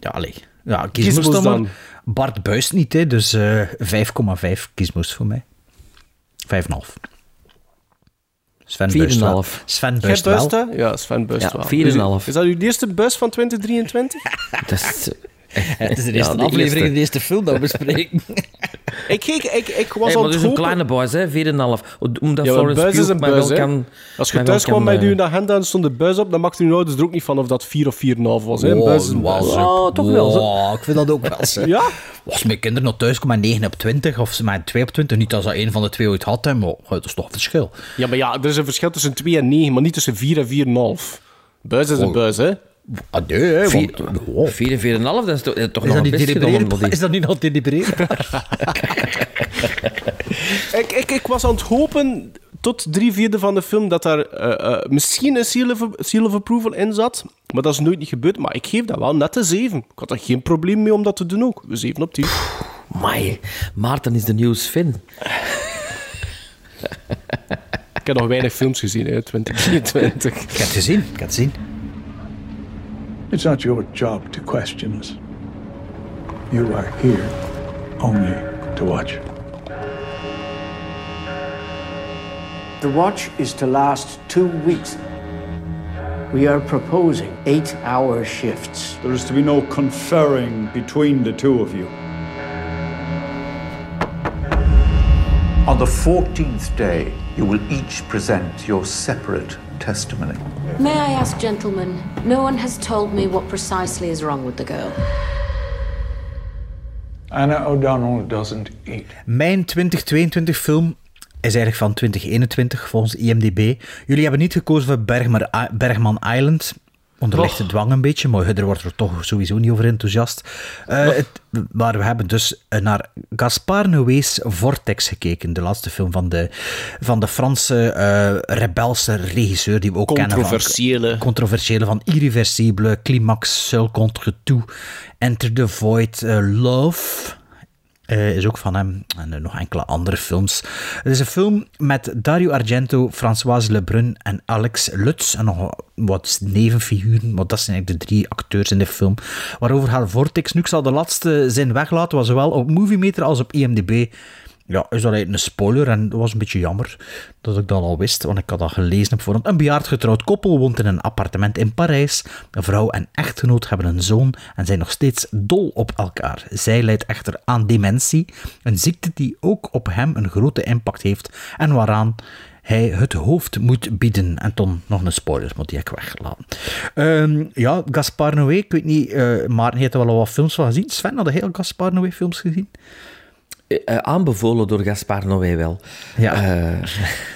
S1: Ja, allee. Ja,
S2: kiesmoes
S1: dan.
S2: dan.
S1: maar. Bart Buist niet, hè, dus eh 5,5 kiesmoes voor mij. 5,5. Sven Buist wel.
S3: 4,5.
S1: Sven Buist wel.
S2: Ja, Sven buist
S3: Ja,
S2: wel.
S3: 4,5.
S2: Is, is dat uw eerste bus van 2023?
S3: Dat is,
S1: Het is de
S3: Ja,
S1: eerste
S3: de
S1: aflevering
S3: eerste.
S1: in de eerste film dat we bespreken.
S2: ik, ik, ik, ik was
S3: Hey,
S2: het
S3: dus een kleine buis, hè, 4,5. Omdat
S2: Ja, een
S3: Florence
S2: buis is een buis,
S3: wel
S2: hè.
S3: kan...
S2: Als je thuis kwam met
S3: eh,
S2: je agenda en stond de buis op, dan maakte je ouders er ook niet van of dat 4 of 4,5 was. Hè? Een
S1: Wow,
S2: buis is een
S1: wow,
S2: buis.
S3: Oh, toch wel, zo.
S1: Wow, ik vind dat ook wel.
S2: Ja?
S1: Als mijn kinderen nog thuis komen met 9 op 20 of ze met 2 op 20, niet als dat een van de twee ooit had, hè, maar dat is toch een verschil.
S2: Ja, maar ja, er is een verschil tussen 2 en 9, maar niet tussen 4 en 4,5. Buis is een buis, hè?
S1: Ah, nee, hè,
S3: Vier-
S1: want- wow.
S3: 4 en 4,5, dat is toch, toch
S1: Is
S3: nog
S1: dat,
S3: een
S1: niet
S3: best gedaan,
S1: is dat niet nog delibereerbaar?
S2: Ik, ik, ik was aan het hopen, tot drie vierde van de film, dat daar eh, eh, misschien een seal of, seal of approval in zat. Maar dat is nooit niet gebeurd. Maar ik geef dat wel net een 7. Ik had er geen probleem mee om dat te doen ook. 7 op 10.
S3: Amai, Maarten is de nieuwe Sven.
S2: Ik heb nog weinig films gezien, hè, 2023.
S1: Ik heb het gezien, ik heb het gezien.
S12: It's not your job to question us. You are here only to watch.
S13: The watch is to last two weeks. We are proposing eight hour shifts.
S12: There is to be no conferring between the two of you.
S14: On the 14th day, you will each present your separate testimony.
S15: May I ask, gentlemen, no one has told me what precisely is wrong with the girl.
S12: Anna O'Donnell doesn't eat.
S1: Mijn 2022 film is eigenlijk van 2021 volgens IMDb. Jullie hebben niet gekozen voor Bergman, Bergman Island. Onder dwang een beetje, maar er wordt er toch sowieso niet over enthousiast. Het, maar we hebben dus eh, naar Gaspar Noé's Vortex gekeken. De laatste film van de, van de Franse eh, rebelse regisseur die we ook kennen. Van, controversiële van Irreversible, Climax, Seul contre tout, Enter the Void, Love... Eh, is ook van hem. En eh, nog enkele andere films. Het is een film met Dario Argento, Françoise Lebrun en Alex Lutz. En nog wat nevenfiguren, maar dat zijn eigenlijk de drie acteurs in de film. Waarover gaat Vortex? Nu, ik zal de laatste zin weglaten, was zowel op Movie Meter als op IMDb Ja, is dat eigenlijk een spoiler en dat was een beetje jammer dat ik dat al wist, want ik had dat gelezen op voorhand. Een bejaard getrouwd koppel woont in een appartement in Parijs. Een vrouw en echtgenoot hebben een zoon en zijn nog steeds dol op elkaar. Zij lijdt echter aan dementie, een ziekte die ook op hem een grote impact heeft en waaraan hij het hoofd moet bieden. En toen nog een spoiler, moet die ik weglaten. Ehm, ja, Gaspar Noé, ik weet niet, eh Maarten heeft er wel al wat films van gezien. Sven, had heel Gaspar Noé films gezien?
S3: Eh, eh, aanbevolen door Gaspar Noé wel.
S1: Ja.
S3: Eh,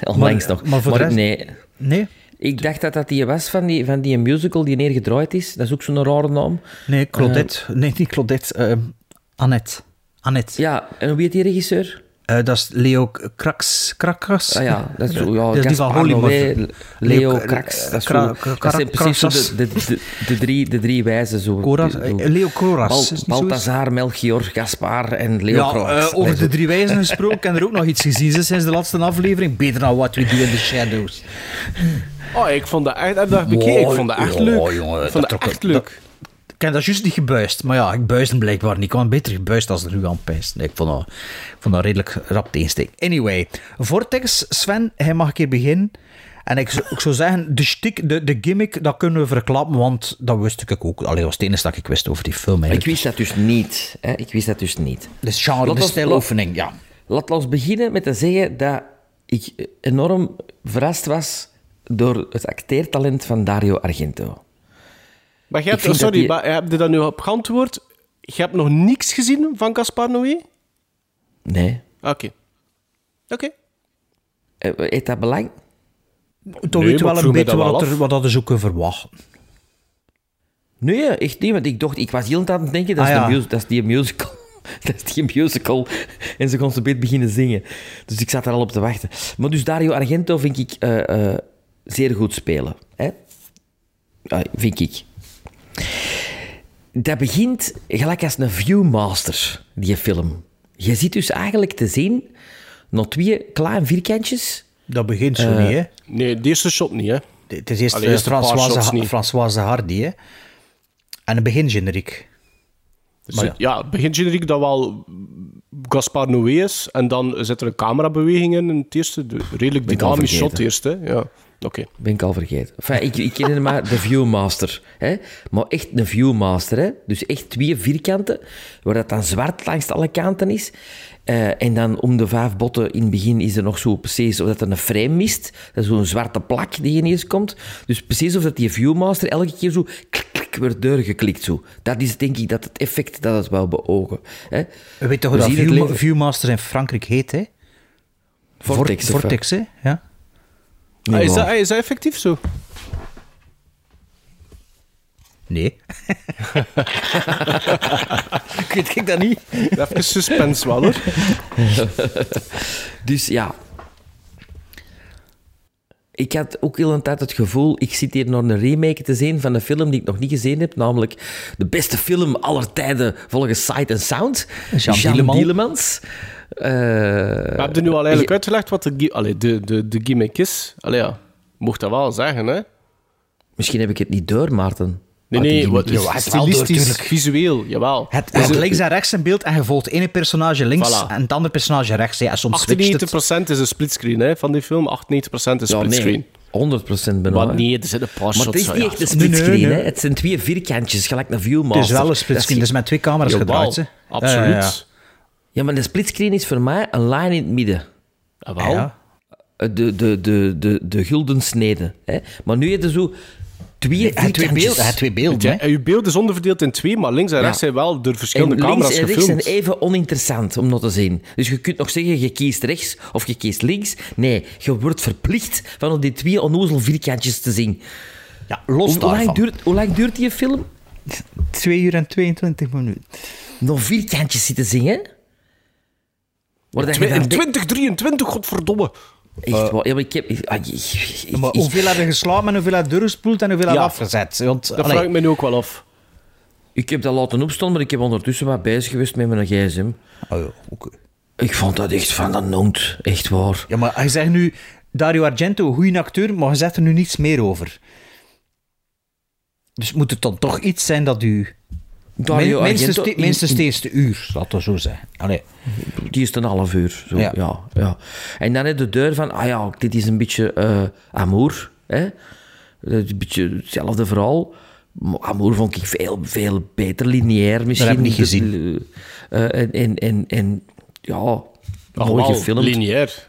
S3: onlangs
S1: Maar-
S3: nog.
S1: maar voor de rest-
S3: nee.
S1: Nee?
S3: Ik dacht dat dat die was van die, van die musical die neergedraaid is. Dat is ook zo'n rare naam.
S1: Nee, Claudette. nee, niet Claudette. Annette. Annette.
S3: Ja, en hoe heet die regisseur?
S1: Eh, dat is Leo Krax. Krakas.
S3: Ah ja, dat is, zo, ja,
S1: dat is die van Hollywood.
S3: Leo Krax. Dat, is
S1: Kra-
S3: zo-
S1: Kra-
S3: dat zijn precies de, de, de, de drie, de drie wijzen. Zo.
S1: Coras-
S3: Zo.
S1: eh, Leo Coras,
S3: Bal- Balthazar, Melchior, Gaspar en Leo
S1: Ja,
S3: Krax.
S1: eh, over de drie wijzen gesproken. Heb er ook nog iets gezien ze, sinds de laatste aflevering. Beter dan What We Do in the Shadows.
S2: Oh, ik vond dat echt... Dat bekeken, ik vond dat echt leuk.
S1: jongen,
S2: ik vond dat,
S1: trok-
S2: echt leuk.
S1: Ik heb dat juist niet gebuist. Maar ja, ik buisde blijkbaar niet. Ik had beter gebuist als er nu aan pijst. Nee, ik vond dat, ik vond dat redelijk rap teensteek. Anyway, Vortex, Sven, hij mag een keer beginnen. En ik, zou- ik zou zeggen, de shtick, de, de gimmick, dat kunnen we verklappen, want dat wist ik ook. Allee, dat was het enige dat ik wist over die film
S3: Ik
S1: eigenlijk.
S3: wist dat dus niet. Hè? Ik wist dat dus niet.
S1: De genre,
S3: Laat
S1: de stijloefening, ja.
S3: Laat ons beginnen met te zeggen dat ik enorm verrast was door het acteertalent van Dario Argento.
S2: Maar hebt... sorry,
S3: die-
S2: maar heb je dat nu op geantwoord? Je hebt nog niks gezien van Gaspar Noé?
S3: Nee.
S2: Oké. Oké.
S3: Eh, Heeft dat belang?
S1: Toch
S2: Nee,
S1: weet je wel een beetje wat, er, wat dat is ook kunnen verwachten.
S3: Nee, echt niet. Want ik dacht, ik was heel aan het denken, dat,
S1: Ah,
S3: is,
S1: ja.
S3: de mus- dat is die musical. Dat is die musical. En ze kon zo beet beginnen zingen. Dus ik zat er al op te wachten. Maar dus Dario Argento vind ik eh, eh, zeer goed spelen. Hè? Ah, vind ik. Dat begint gelijk als een viewmaster, die film. Je ziet dus eigenlijk te zien, nog twee kleine vierkantjes.
S1: Dat begint zo
S3: Eh,
S1: niet, hè?
S2: Nee, de eerste shot niet, hè.
S1: Het is eerst
S2: Allee,
S1: eh,
S2: eerst een paar shots
S1: Françoise,
S2: niet.
S1: Françoise Hardy, hè? En een begingeneriek.
S2: Dus
S1: Maar
S2: het- ja, het begint generiek dat wel Gaspar Noé is. En dan zit er een camerabeweging in. in het eerste, de, redelijk dynamisch shot eerst. Hè. Ja, oké.
S3: Ben ik al vergeten. Enfin, ik, ik ken hem maar de Viewmaster. Hè? Maar echt een Viewmaster. Hè? Dus echt twee vierkanten, waar dat dan zwart langs alle kanten is. Eh, en dan om de vijf botten in het begin is er nog zo precies of dat er een frame mist. Dat is zo'n zwarte plak die ineens komt. Dus precies of dat die Viewmaster elke keer zo klik, klik wordt doorgeklikt. Zo. Dat is denk ik dat het effect dat het wou beogen. Hè?
S1: Weet toch
S3: We
S1: hoe dat View, Viewmaster in Frankrijk heet, hè?
S3: Vortex,
S1: Vortex, hè? Ja.
S3: Nee,
S2: Ah, is, dat, is dat effectief zo?
S1: Nee. ik weet ik dat niet.
S2: Even suspense wel, hoor.
S3: dus ja. Ik had ook heel een tijd het gevoel, ik zit hier nog een remake te zien van een film die ik nog niet gezien heb, namelijk de beste film aller tijden volgens Sight and Sound.
S1: Jean
S3: Jean
S1: Dieleman.
S3: Dielemans. Eh,
S2: We hebben nu al eigenlijk uitgelegd wat de, allee, de, de, de gimmick is. Allee, ja. Mocht dat wel zeggen, hè?
S3: Misschien heb ik het niet door, Maarten.
S2: Nee,
S3: Wat
S2: nee, wat,
S3: is.
S1: Ja, het door,
S2: stilistisch,
S1: tuurlijk.
S2: visueel, jawel.
S1: Het,
S2: Dus
S1: het links en rechts in beeld en je volgt ene personage links
S2: Voilà.
S1: en het andere personage rechts. En soms switcht het.
S2: 98% is een splitscreen hè, van die film, 98% is
S3: Ja,
S2: splitscreen.
S3: nee, 100% bijna.
S2: Maar nee, er zitten een paar
S3: Maar
S2: shots
S3: het is niet
S2: ja,
S3: echt een
S2: zo-
S1: Nee, nee,
S3: splitscreen,
S1: nee.
S3: hè. Het zijn twee vierkantjes, gelijk een viewmaster.
S1: Het is wel een
S3: Dat
S1: splitscreen,
S3: is-
S1: dus met twee camera's
S2: Jawel,
S1: gedraaid. Hè.
S2: Absoluut.
S1: Ja, ja, ja.
S3: Maar de splitscreen is voor mij een lijn in het midden.
S2: Ah, wel.
S1: Ja.
S3: De, de, de, de, de gulden snede. Hè? Maar nu heb je zo twee
S1: Hij twee beelden. Hij twee beelden hè.
S2: uw beeld is onderverdeeld in twee, maar links en
S3: Ja.
S2: rechts zijn wel door
S3: En
S2: verschillende
S3: links
S2: camera's
S3: en rechts zijn
S2: gefilmd.
S3: even oninteressant om nog te zien. Dus je kunt nog zeggen, je kiest rechts of je kiest links. Nee, je wordt verplicht van op die twee onnozel vierkantjes te zien.
S1: Ja, los
S3: Hoe, hoe, lang
S1: daarvan.
S3: duurt, hoe lang duurt die film?
S1: 2 uur en 22 minuten.
S3: Nog vierkantjes zitten zingen? Waar dat je
S2: Twi-
S3: dan
S2: In
S3: denkt-
S2: 2023, godverdomme.
S3: Echt waar. Ja, maar ik heb... ik- ah, ik- ik-
S1: maar
S3: ik-
S1: hoeveel hebben geslapen en hoeveel hebben doorgespoeld en hoeveel
S2: Ja.
S1: hebben afgezet? Want,
S2: Dat
S1: allee,
S2: vraag ik me nu ook wel af.
S3: Ik heb dat laten opstaan, maar ik heb ondertussen wat bezig geweest met mijn gsm.
S1: oh ja, oké.
S3: Ik vond dat echt van dat noemt. Echt waar.
S1: Ja, maar je zegt nu Dario Argento, een goede acteur, maar je zegt er nu niets meer over. Dus moet het dan toch iets zijn dat u
S3: Dario
S1: Min- minstens,
S3: Argento
S1: te- minstens het eerste uur, laat dat zo zeggen. Allee.
S3: Die is een half uur. Zo.
S1: Ja.
S3: Ja. Ja, En dan heb je de deur van, ah ja, dit is een beetje eh Amour. Hè? Dat is een beetje hetzelfde verhaal. Amour vond ik veel, veel beter, lineair misschien.
S1: heb ik niet gezien.
S3: Eh, en, en, en, en ja, mooi gefilmd.
S2: lineair.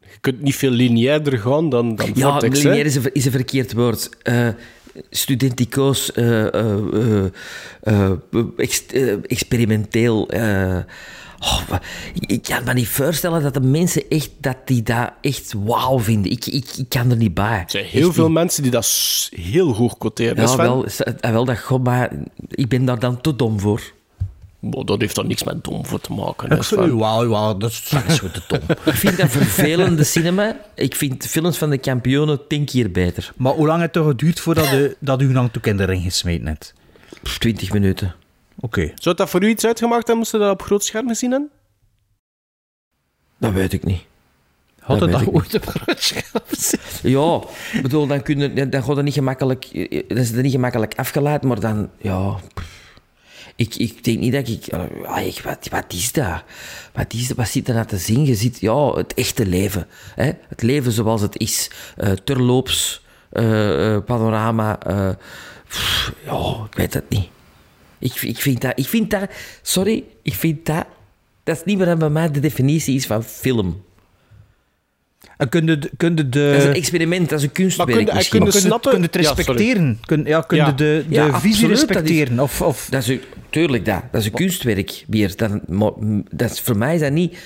S2: Je kunt niet veel lineairder gaan dan, dan
S3: Ja,
S2: Vortex,
S3: lineair is een, is een verkeerd woord. Eh studenticoos, eh, eh, eh, ex- experimenteel. oh, ik, kan me niet voorstellen dat de mensen echt, dat die dat echt wauw vinden. Ik, ik, ik kan er niet bij.
S2: Er zijn heel veel mensen die dat heel hoog quoteren.
S3: Ja,
S2: Sven?
S3: wel, eh, wel dat god, maar ik ben daar dan te dom voor.
S2: Maar dat heeft daar niks met dom voor te maken.
S1: Ik vind, wauw, wauw, dat is dat is goed te dom.
S3: Ik vind dat vervelende cinema. Ik vind films van de kampioenen tien keer beter.
S1: Maar hoe lang heeft het toch geduurd voordat u, dat u lang toe in de ring gesmeten hebt?
S3: 20 minuten.
S1: Oké.
S2: Zou dat voor u iets uitgemaakt hebben? Moesten dat op groot scherm gezien hebben?
S3: Dat weet ik niet.
S1: Had
S3: Dat
S1: het dat ooit op groot scherm gezien?
S3: Ja, ik bedoel, dan, kun je, dan gaat het niet gemakkelijk, dan is het niet gemakkelijk afgeleid, maar dan, ja... pff. Ik, ik denk niet dat ik... ah, ik wat, wat is dat? Wat is? Wat zit er nou te zien? Je ziet, ja, het echte leven. Hè? Het leven zoals het is. Eh, terloops, eh, eh, panorama. eh, pff, ja, ik weet het niet. Ik, ik, vind dat, ik vind dat... Sorry, ik vind dat... Dat is niet meer bij mij de definitie is van film.
S1: En kun je, de- kun je de...
S3: Dat is een experiment, dat is een kunstwerk
S2: kun je- en
S3: misschien.
S2: kun je
S1: kun je,
S2: snappen-
S1: kun je het
S2: Ja,
S1: respecteren? kun, ja, kun je
S2: Ja.
S1: de, de
S3: Ja,
S1: visie
S3: absoluut, dat is-
S1: respecteren? Of, of,
S3: Dat is, tuurlijk dat. Dat is een kunstwerk, weer. Dat, maar, dat is, voor mij is dat niet...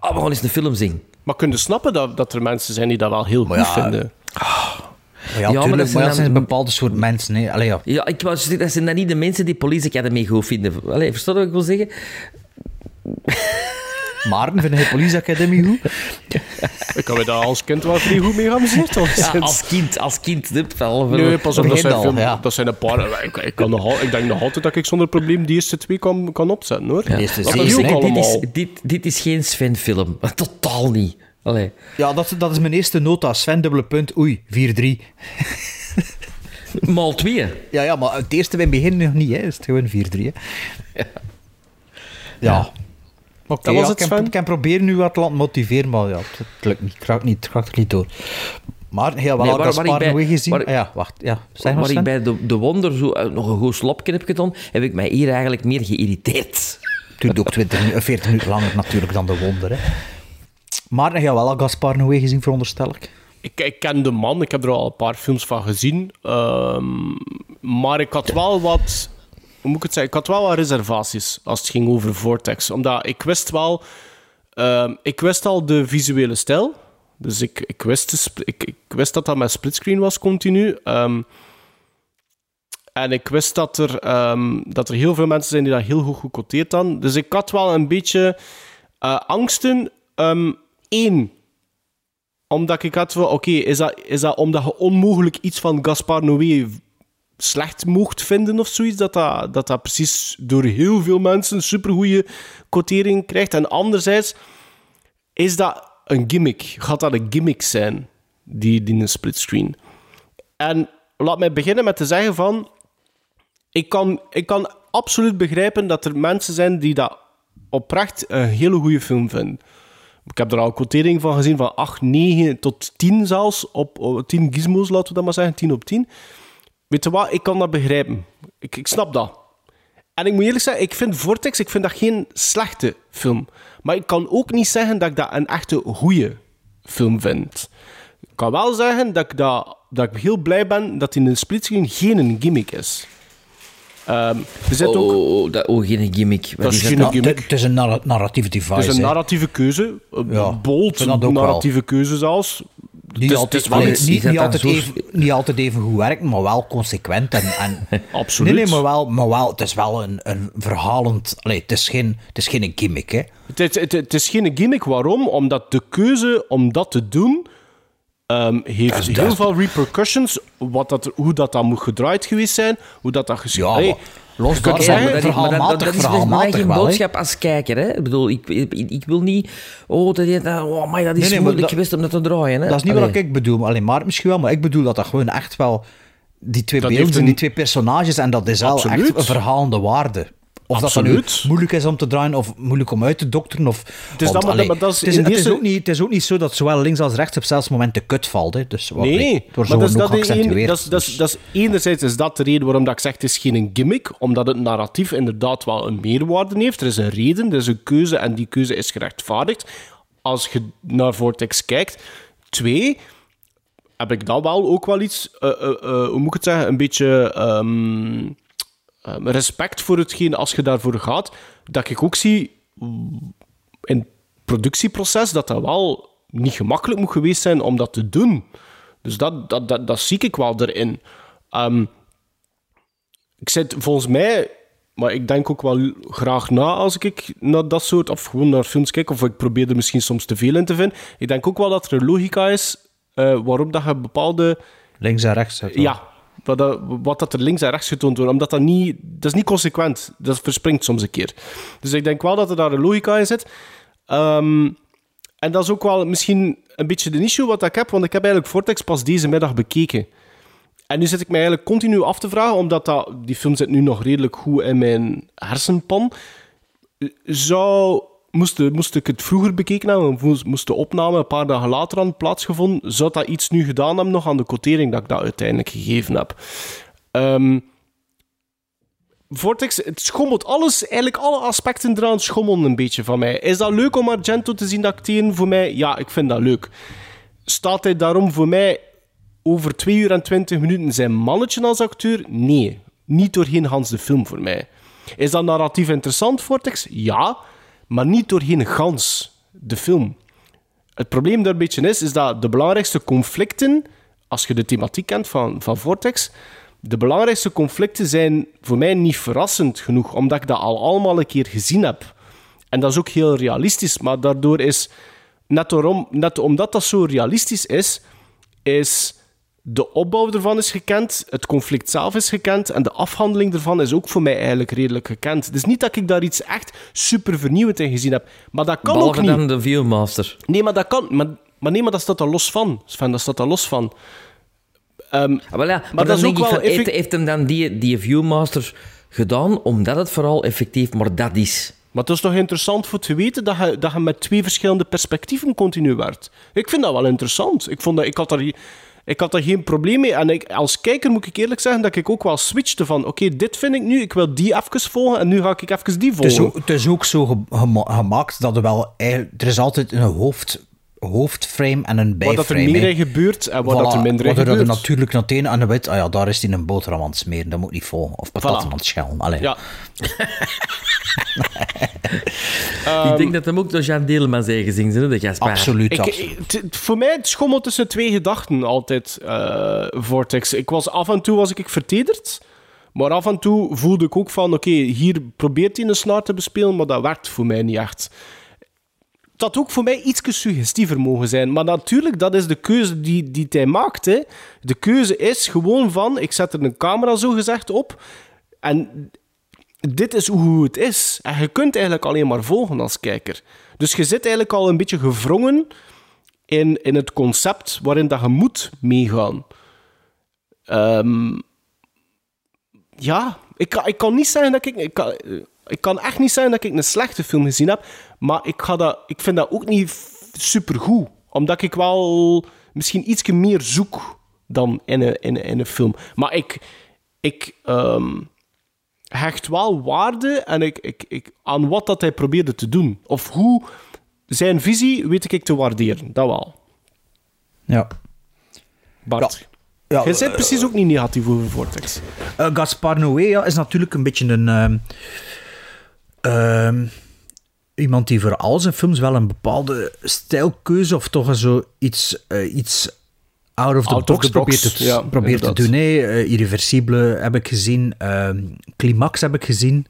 S3: Oh, we gaan eens een film zien.
S2: Maar kun je snappen dat, dat er mensen zijn die dat wel heel goed
S1: ja,
S2: vinden?
S1: maar ja,
S3: maar
S1: tuurlijk,
S3: dat zijn
S1: maar dat zijn
S3: dan-
S1: bepaalde soort mensen. Hè. Allee, ja.
S3: Ja, ik zeggen, dat zijn dan niet de mensen die Police Academy goed vinden. Allee, versta je wat ik wil zeggen?
S1: Maarten, vind je Police Academy goed?
S2: Ik kan me daar als kind wel vrij goed mee geamuseerd. hoor.
S3: Ja, als kind, als kind. dit wel.
S2: Nee, pas op, dat zijn,
S1: al,
S2: film-
S1: ja.
S2: dat zijn een paar... Ik, ik, kan nog, ik denk nog altijd dat ik zonder probleem die eerste twee kan, kan opzetten, hoor.
S1: Eerste
S2: dat is
S3: dit, is, dit, dit is geen Sven-film. Totaal niet. Allee.
S1: Ja, dat, dat is mijn eerste nota. Sven, dubbele punt. Oei, 4-3.
S3: Maal twee.
S1: Ja, ja, maar het eerste bij het begin nog niet. Hè. Is het gewoon 4-3. hè. Ja. Oké,
S2: Dat was
S1: ja,
S2: het,
S1: ik, kan,
S2: Sven?
S1: ik kan proberen nu wat te laten motiveren, maar ja, het, het lukt niet. Ik raak niet, ik er niet door. Maar heel wel
S3: Nee,
S1: al
S3: waar- waar ik
S1: Gaspar
S3: bij-
S1: gezien.
S3: waar-
S1: Ah ja, wacht. Ja, zeg maar,
S3: Waar ik bij de, de Wonder zo, eh, nog een goed slopje heb gedaan, heb ik mij hier eigenlijk meer geïrriteerd.
S1: duurt ook 20, minuten- 40 minuten langer natuurlijk dan de wonder. Hè. Maar heb je wel al Gaspar Noé gezien, veronderstel ik?
S2: Ik, ik ken de man, ik heb er al een paar films van gezien. Ehm, maar ik had wel wat... Moet ik het zeggen? Ik had wel wat reservaties als het ging over Vortex. Omdat ik wist wel... ehm, ik wist al de visuele stijl. Dus ik, ik, wist, ik, wist dat dat met splitscreen was continu. Ehm, en ik wist dat er, ehm, dat er heel veel mensen zijn die dat heel goed gecoteerd hadden. Dus ik had wel een beetje eh, angsten. Ehm Eén, omdat ik had van, oké, is, dat, is dat omdat je onmogelijk iets van Gaspar Noé slecht mocht vinden of zoiets, dat dat, dat, dat precies door heel veel mensen supergoeie quotering krijgt. En anderzijds, is dat een gimmick? Gaat dat een gimmick zijn, die, die een splitscreen? En laat mij beginnen met te zeggen van, ik kan, ik kan absoluut begrijpen dat er mensen zijn die dat oprecht een hele goede film vinden. Ik heb er al quotering van gezien van 8, 9 tot 10 zelfs. Op, op 10 gizmos, laten we dat maar zeggen. 10 op 10. Weet je wat? Ik kan dat begrijpen. Ik, ik snap dat. En ik moet eerlijk zeggen, ik vind Vortex ik vind dat geen slechte film. Maar ik kan ook niet zeggen dat ik dat een echte goede film vind. Ik kan wel zeggen dat ik, dat, dat ik heel blij ben dat in een splitscreen geen een gimmick is. Ehm, er zit ook...
S3: Oh, dat, oh, geen gimmick.
S2: Dat is geen
S3: dat?
S2: gimmick.
S1: Het is een narra- narratieve device.
S2: Het is een narratieve keuze. Een
S1: Ja,
S2: bold narratieve keuze zelfs.
S1: Niet,
S2: Het is-
S1: altijd,
S2: het iets-
S1: niet, niet, altijd even, niet altijd even goed werken, maar wel consequent. En, en,
S2: Absoluut.
S1: Nee, nee, maar wel, maar wel, het is wel een, een verhalend... Allee, het, is geen, het is geen gimmick, hè.
S2: Het, is- het, het is geen gimmick. Waarom? Omdat de keuze om dat te doen ehm, heeft heel
S1: dat
S2: veel repercussions. Wat dat, hoe dat dan moet gedraaid geweest zijn. Hoe dat dat geschreven
S1: Ja,
S2: Hey,
S1: los
S2: zeggen-
S3: maar dat, is- maar dat- dat,
S1: verhaalmatig,
S3: dat is mij
S1: verhaalmatig
S3: geen
S1: wel,
S3: boodschap als kijker. Hè? Ik bedoel, ik, ik, ik wil niet... Oh, dat, dat, oh maar dat is
S1: Nee, nee, maar
S3: moeilijk
S1: dat-
S3: geweest om dat te draaien. Hè?
S1: Dat is niet
S3: Allee.
S1: wat ik bedoel, maar alleen maar misschien wel, maar ik bedoel dat dat gewoon echt wel die twee
S2: Dat
S1: beelden,
S2: een-
S1: die twee personages, en dat is wel
S2: Absoluut.
S1: echt een verhalende waarde. Of dat dan
S2: Absoluut.
S1: nu moeilijk is om te draaien of moeilijk om uit te dokteren. Of,
S2: is
S1: want,
S2: dat, maar-
S1: allee,
S2: maar dat is
S1: het, is, het, is ook niet, het is ook niet zo dat zowel links als rechts op zelfs momenten kut valt. Hè. Dus, wat,
S2: Nee,
S1: het wordt
S2: maar dat is, dat, is
S1: geaccentueerd.
S2: dat, is, dat, is, dat is enerzijds is dat de reden waarom dat ik zeg het is geen gimmick, omdat het narratief inderdaad wel een meerwaarde heeft. Er is een reden, er is een keuze en die keuze is gerechtvaardigd. Als je naar Vortex kijkt. Twee, heb ik dan wel ook wel iets, eh, eh, eh, hoe moet ik het zeggen, een beetje ehm, ehm, respect voor hetgeen als je daarvoor gaat. Dat ik ook zie in het productieproces dat dat wel niet gemakkelijk moet geweest zijn om dat te doen. Dus dat, dat, dat, dat zie ik wel erin. Ehm, ik zit volgens mij, maar ik denk ook wel graag na als ik naar dat soort, of gewoon naar films kijk, of ik probeer er misschien soms te veel in te vinden. Ik denk ook wel dat er een logica is eh, waarom dat je bepaalde
S1: Links en rechts. uit,
S2: ja, wat dat, wat dat er links en rechts getoond wordt. Omdat dat niet... Dat is niet consequent. Dat verspringt soms een keer. Dus ik denk wel dat er daar een logica in zit. Ehm, en dat is ook wel misschien een beetje de issue wat ik heb. Want ik heb eigenlijk Vortex pas deze middag bekeken. En nu zit ik mij eigenlijk continu af te vragen, omdat dat, die film zit nu nog redelijk goed in mijn hersenpan. Zou, moest, moest ik het vroeger bekeken hebben, moest, de opname een paar dagen later aan plaatsgevonden, zou dat iets nu gedaan hebben nog aan de quotering dat ik dat uiteindelijk gegeven heb. Ehm, Vortex, het schommelt alles, eigenlijk alle aspecten eraan schommelen een beetje van mij. Is dat leuk om Argento te zien acteren voor mij? Ja, ik vind dat leuk. Staat hij daarom voor mij over 2 uur en 20 minuten zijn mannetje als acteur? Nee, niet doorheen Hans de film voor mij. Is dat narratief interessant, Vortex? Ja, maar niet doorheen gans de film. Het probleem daar een beetje is, is dat de belangrijkste conflicten, als je de thematiek kent van, van Vortex, de belangrijkste conflicten zijn voor mij niet verrassend genoeg, omdat ik dat al allemaal een keer gezien heb. En dat is ook heel realistisch, maar daardoor is, net, daarom, net omdat dat zo realistisch is, is de opbouw ervan is gekend, het conflict zelf is gekend en de afhandeling ervan is ook voor mij eigenlijk redelijk gekend. Dus niet dat ik daar iets echt super vernieuwend in gezien heb, maar dat kan
S3: Behalve
S2: ook niet.
S3: dan de Viewmaster.
S2: Nee, maar dat kan. Maar, maar nee, maar dat staat er los van. Sven, dat staat er los van. Ehm,
S3: Ah, ja, maar,
S2: dat
S3: dan
S2: is ook wel
S3: van, heeft,
S2: effect-
S3: heeft hem dan die, die Viewmaster gedaan omdat het vooral effectief maar dat is?
S2: Maar het is toch interessant voor te weten dat je, dat je met twee verschillende perspectieven continu werkt. Ik vind dat wel interessant. Ik, vond dat, ik, had, daar, ik had daar geen probleem mee. En ik, als kijker moet ik eerlijk zeggen dat ik ook wel switchte van oké, dit vind ik nu, ik wil die even volgen en nu ga ik even die
S1: Het
S2: volgen.
S1: is, ook, het is ook zo ge- gema- gemaakt dat er wel... eigenlijk- Er is altijd een hoofd, hoofdframe en een bijframe.
S2: dat er meer in gebeurt en waar dat er minder in
S1: waar er
S2: gebeurt.
S1: natuurlijk naar het ene en dan weet, ah ja, daar is hij een boterham aan het smeren, dat moet niet volgen. Of patatten
S2: Voilà.
S1: aan het schellen. Allee.
S2: Ja.
S3: ik denk dat hem ook door Jean Deelman zijn gezien zijn, hè, de Gaspar.
S1: Absoluut,
S2: Ik,
S1: absoluut.
S2: ik- voor mij het schommelt tussen twee gedachten altijd, eh, Vortex. Ik was, af en toe was ik vertederd, maar af en toe voelde ik ook van, oké, hier probeert hij een snaar te bespelen, maar dat werkt voor mij niet echt. Dat ook voor mij iets suggestiever mogen zijn. Maar natuurlijk, dat is de keuze die, die hij maakt. Hè. De keuze is gewoon van, ik zet er een camera zo gezegd op en dit is hoe het is. En je kunt eigenlijk alleen maar volgen als kijker. Dus je zit eigenlijk al een beetje gevrongen in, in het concept waarin dat je moet meegaan. Ehm, ja, ik ik kan niet zeggen dat ik... Ik kan, ik kan echt niet zeggen dat ik een slechte film gezien heb, maar ik, ga dat, ik vind dat ook niet supergoed. Omdat ik wel misschien iets meer zoek dan in een, in, een- in een film. Maar ik... ik ehm, hecht wel waarde en ik, ik, ik, aan wat dat hij probeerde te doen. Of hoe zijn visie weet ik te waarderen. Dat wel.
S1: Ja.
S2: Bart.
S1: Ja,
S2: Jij bent
S1: eh,
S2: precies ook niet negatief over Vortex.
S1: Eh, Gaspar Noé ja, is natuurlijk een beetje een... ehm, ehm, iemand die voor al zijn films wel een bepaalde stijlkeuze of toch zo iets, eh, iets out of the
S2: Out of
S1: box probeert, te,
S2: ja,
S1: probeert te
S2: inderdaad.
S1: doen. hè. Eh, Irreversibele heb ik gezien. ehm, Climax heb ik gezien.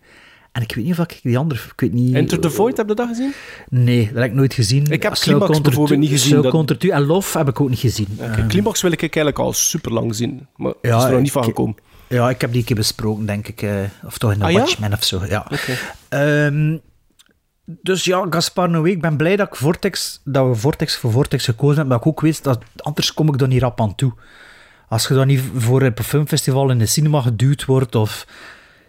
S1: En ik weet niet of ik die andere... Ik weet niet,
S2: Enter the Void, heb je dat gezien?
S1: Nee, dat heb ik nooit gezien.
S2: Ik heb
S1: Cell
S2: Climax bijvoorbeeld niet gezien, dat-
S1: en Love heb ik ook niet gezien.
S2: Climax wil ik eigenlijk al super lang zien. Maar
S1: Ja,
S2: is er nog niet van gekomen.
S1: Ja, ik heb die een keer besproken, denk ik. eh, of toch in de
S2: Ah, ja?
S1: Watchmen of zo. Ja. Ehm, dus ja, Gaspar Noé, ik ben blij dat, ik Vortex, dat we Vortex voor Vortex gekozen hebben. Maar ik ook wist dat anders kom ik er niet rap aan toe. Als je dan niet voor een filmfestival in de cinema geduwd wordt, of...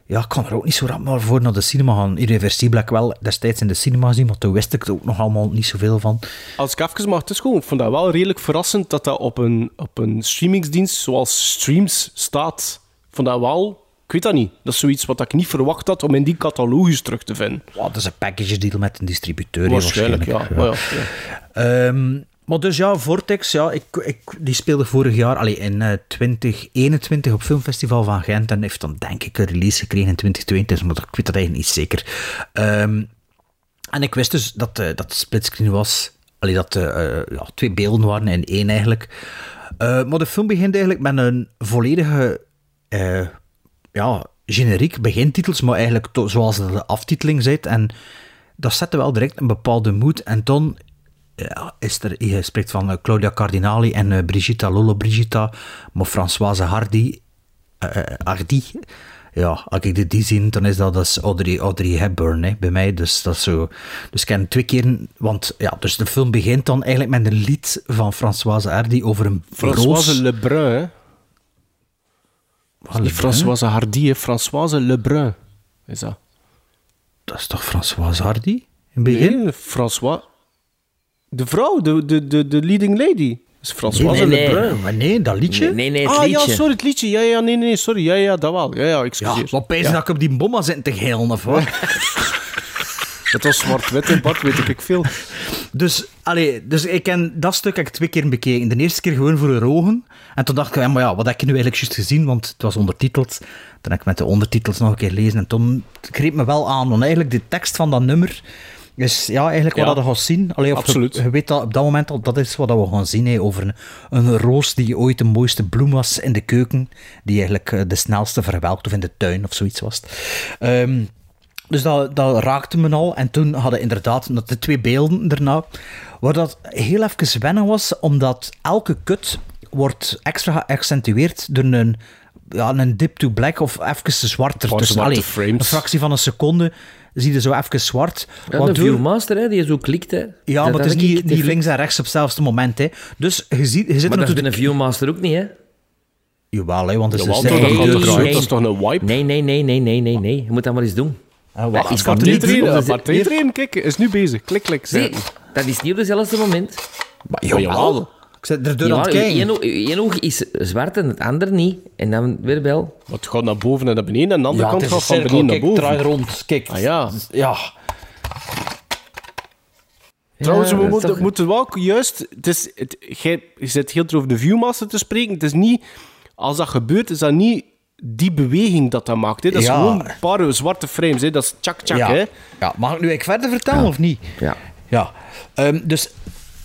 S1: Ja, ik kan er ook niet zo rap maar voor naar de cinema gaan. Irreversibel heb ik wel destijds in de cinema gezien, maar toen wist ik er ook nog allemaal niet zoveel van.
S2: Als ik even mag tussenkomen, ik vond dat wel redelijk verrassend dat dat op een, op een streamingsdienst zoals Streams staat. Vond dat wel... Ik weet dat niet. Dat is zoiets wat ik niet verwacht had om in die catalogus terug te vinden.
S1: Ja, dat is een package deal met een distributeur. hè,
S2: Waarschijnlijk, ja.
S1: waarschijnlijk.
S2: Ja, ja,
S1: Ehm, maar dus ja, Vortex, ja, ik, ik, die speelde vorig jaar allee, in eh, 2021 op Filmfestival van Gent en heeft dan denk ik een release gekregen in 2022, maar ik weet dat eigenlijk niet zeker. Ehm, en ik wist dus dat, eh, dat splitscreen was, allee, dat eh, ja, twee beelden waren in één eigenlijk. Maar de film begint eigenlijk met een volledige eh, ja, generiek begintitels, maar eigenlijk zoals de aftiteling zit. En dat zette wel direct een bepaalde moed. En dan ja, is er, je spreekt van eh, Claudia Cardinali en eh, Brigitta Lolo Brigitta, maar Françoise Hardy, eh, eh, Hardy, ja, als ik die zie, dan is dat dus Audrey, Audrey Hepburn hè, bij mij. Dus dat is zo. Dus ik ken twee keer, want ja, dus de film begint dan eigenlijk met een lied van Françoise Hardy over een
S2: Françoise. Lebrun, hè.
S1: Lebrun?
S2: Françoise Hardy, hè. Françoise Lebrun is dat.
S1: Dat is toch Françoise Hardy in het begin?
S2: Nee, François... De vrouw, de, de, de, de leading lady. is Françoise
S3: Nee, nee, nee.
S2: Lebrun.
S1: Maar nee, dat liedje.
S3: Nee, nee, nee, het
S2: ah
S3: liedje.
S2: ja, sorry, het liedje. Ja, ja, nee, nee, sorry. Ja, ja, dat wel. Ja, ja,
S1: Ja,
S2: excuseer.
S1: wat pijs dat ik op die bomma zit te geilen of wat?
S2: Het was zwart-wit in bad, weet ik veel.
S1: Dus, allee, dus ik ken dat stuk heb ik twee keer bekeken. De eerste keer gewoon voor de ogen. En toen dacht ik, ja, maar ja, wat heb ik nu eigenlijk juist gezien? Want het was ondertiteld. Toen heb ik met de ondertitels nog een keer lezen. En toen greep me wel aan. Want eigenlijk de tekst van dat nummer is ja, eigenlijk wat
S2: Ja,
S1: dat we gaan zien. Allee, of je- weet dat op dat moment al, dat is wat we gaan zien. hè, over een, een roos die ooit de mooiste bloem was in de keuken. Die eigenlijk eh, de snelste verwelkt. Of in de tuin of zoiets was. het. Ehm, dus dat, dat raakte me al. En toen hadden inderdaad de twee beelden daarna. Waar dat heel even wennen was, omdat elke kut wordt extra geaccentueerd door een, ja, een dip to black of even zwarter.
S2: Paar
S1: Dus allee,
S2: frames.
S1: een fractie van een seconde zie je zo even zwart.
S3: Ja, de Viewmaster, hè, die zo klikt. Hè.
S1: ja,
S3: Dat
S1: maar het is niet,
S3: de
S1: niet links en rechts op hetzelfde moment. Hè. Dus je, ziet, je zit
S3: Maar dat is
S1: natuurlijk...
S3: een Viewmaster ook niet, hè?
S1: Jawel, hè, want het is
S2: Jawel,
S1: een
S2: dat. Dat is toch een wipe?
S3: Nee, nee, nee, nee, nee, nee, nee. Je moet dat maar eens doen.
S1: Ah, wacht,
S3: is
S1: kan
S3: niet
S2: iedereen, kijk, is nu bezig. Klik, klik,
S3: Nee, dat is niet op dezelfde moment.
S1: Maar
S2: jawel.
S1: Ik zit er door aan
S3: Ja,
S1: het kijken.
S3: één oog- is zwart en het andere niet. En dan weer wel.
S2: Maar het gaat naar boven en naar beneden. En aan de andere
S1: Ja,
S2: kant gaat van beneden naar.
S1: Kijk,
S2: boven.
S1: draai rond. Kijk.
S2: Ah ja.
S1: Ja.
S2: Trouwens,
S3: Ja,
S2: we moeten,
S3: toch-
S2: moeten wel juist... Het is, het, jij, je zit heel over de Viewmaster te spreken. Het is niet... Als dat gebeurt, is dat niet die beweging dat dat maakt. Hè. Dat is
S1: Ja.
S2: gewoon een paar zwarte frames. Hè. Dat is tjak, tjak.
S1: ja.
S2: Hè.
S1: ja. Mag ik nu eigenlijk verder vertellen of niet?
S3: Ja.
S1: Ja. Ehm, dus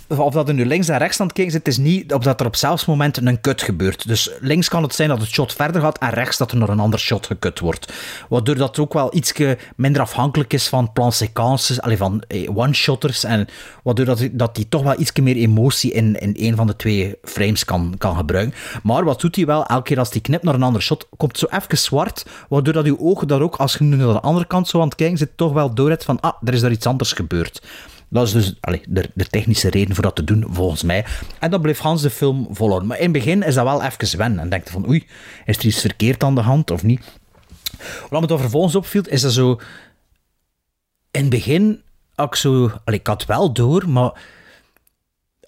S1: of dat er nu links en rechts aan het kijken zit, is niet of dat er op zelfs moment een cut gebeurt. Dus links kan het zijn dat het shot verder gaat en rechts dat er nog een ander shot gekut wordt. Waardoor dat ook wel iets minder afhankelijk is van plansequences, van eh, one-shotters. En waardoor dat, dat die toch wel iets meer emotie in, in een van de twee frames kan, kan gebruiken. Maar wat doet hij wel? Elke keer als hij knipt naar een ander shot, komt het zo even zwart. Waardoor dat je ogen daar ook, als je nu naar de andere kant zo aan het kijken zit, toch wel door hebt van, ah, er is daar iets anders gebeurd. Dat is dus allee, de, de technische reden voor dat te doen, volgens mij. En dat bleef Hans de film volhouden. Maar in het begin is dat wel even wennen. En denk je van, oei, is er iets verkeerd aan de hand of niet? Wat me dan vervolgens opviel, is dat zo... In het begin ik zo... Ik had wel door, maar...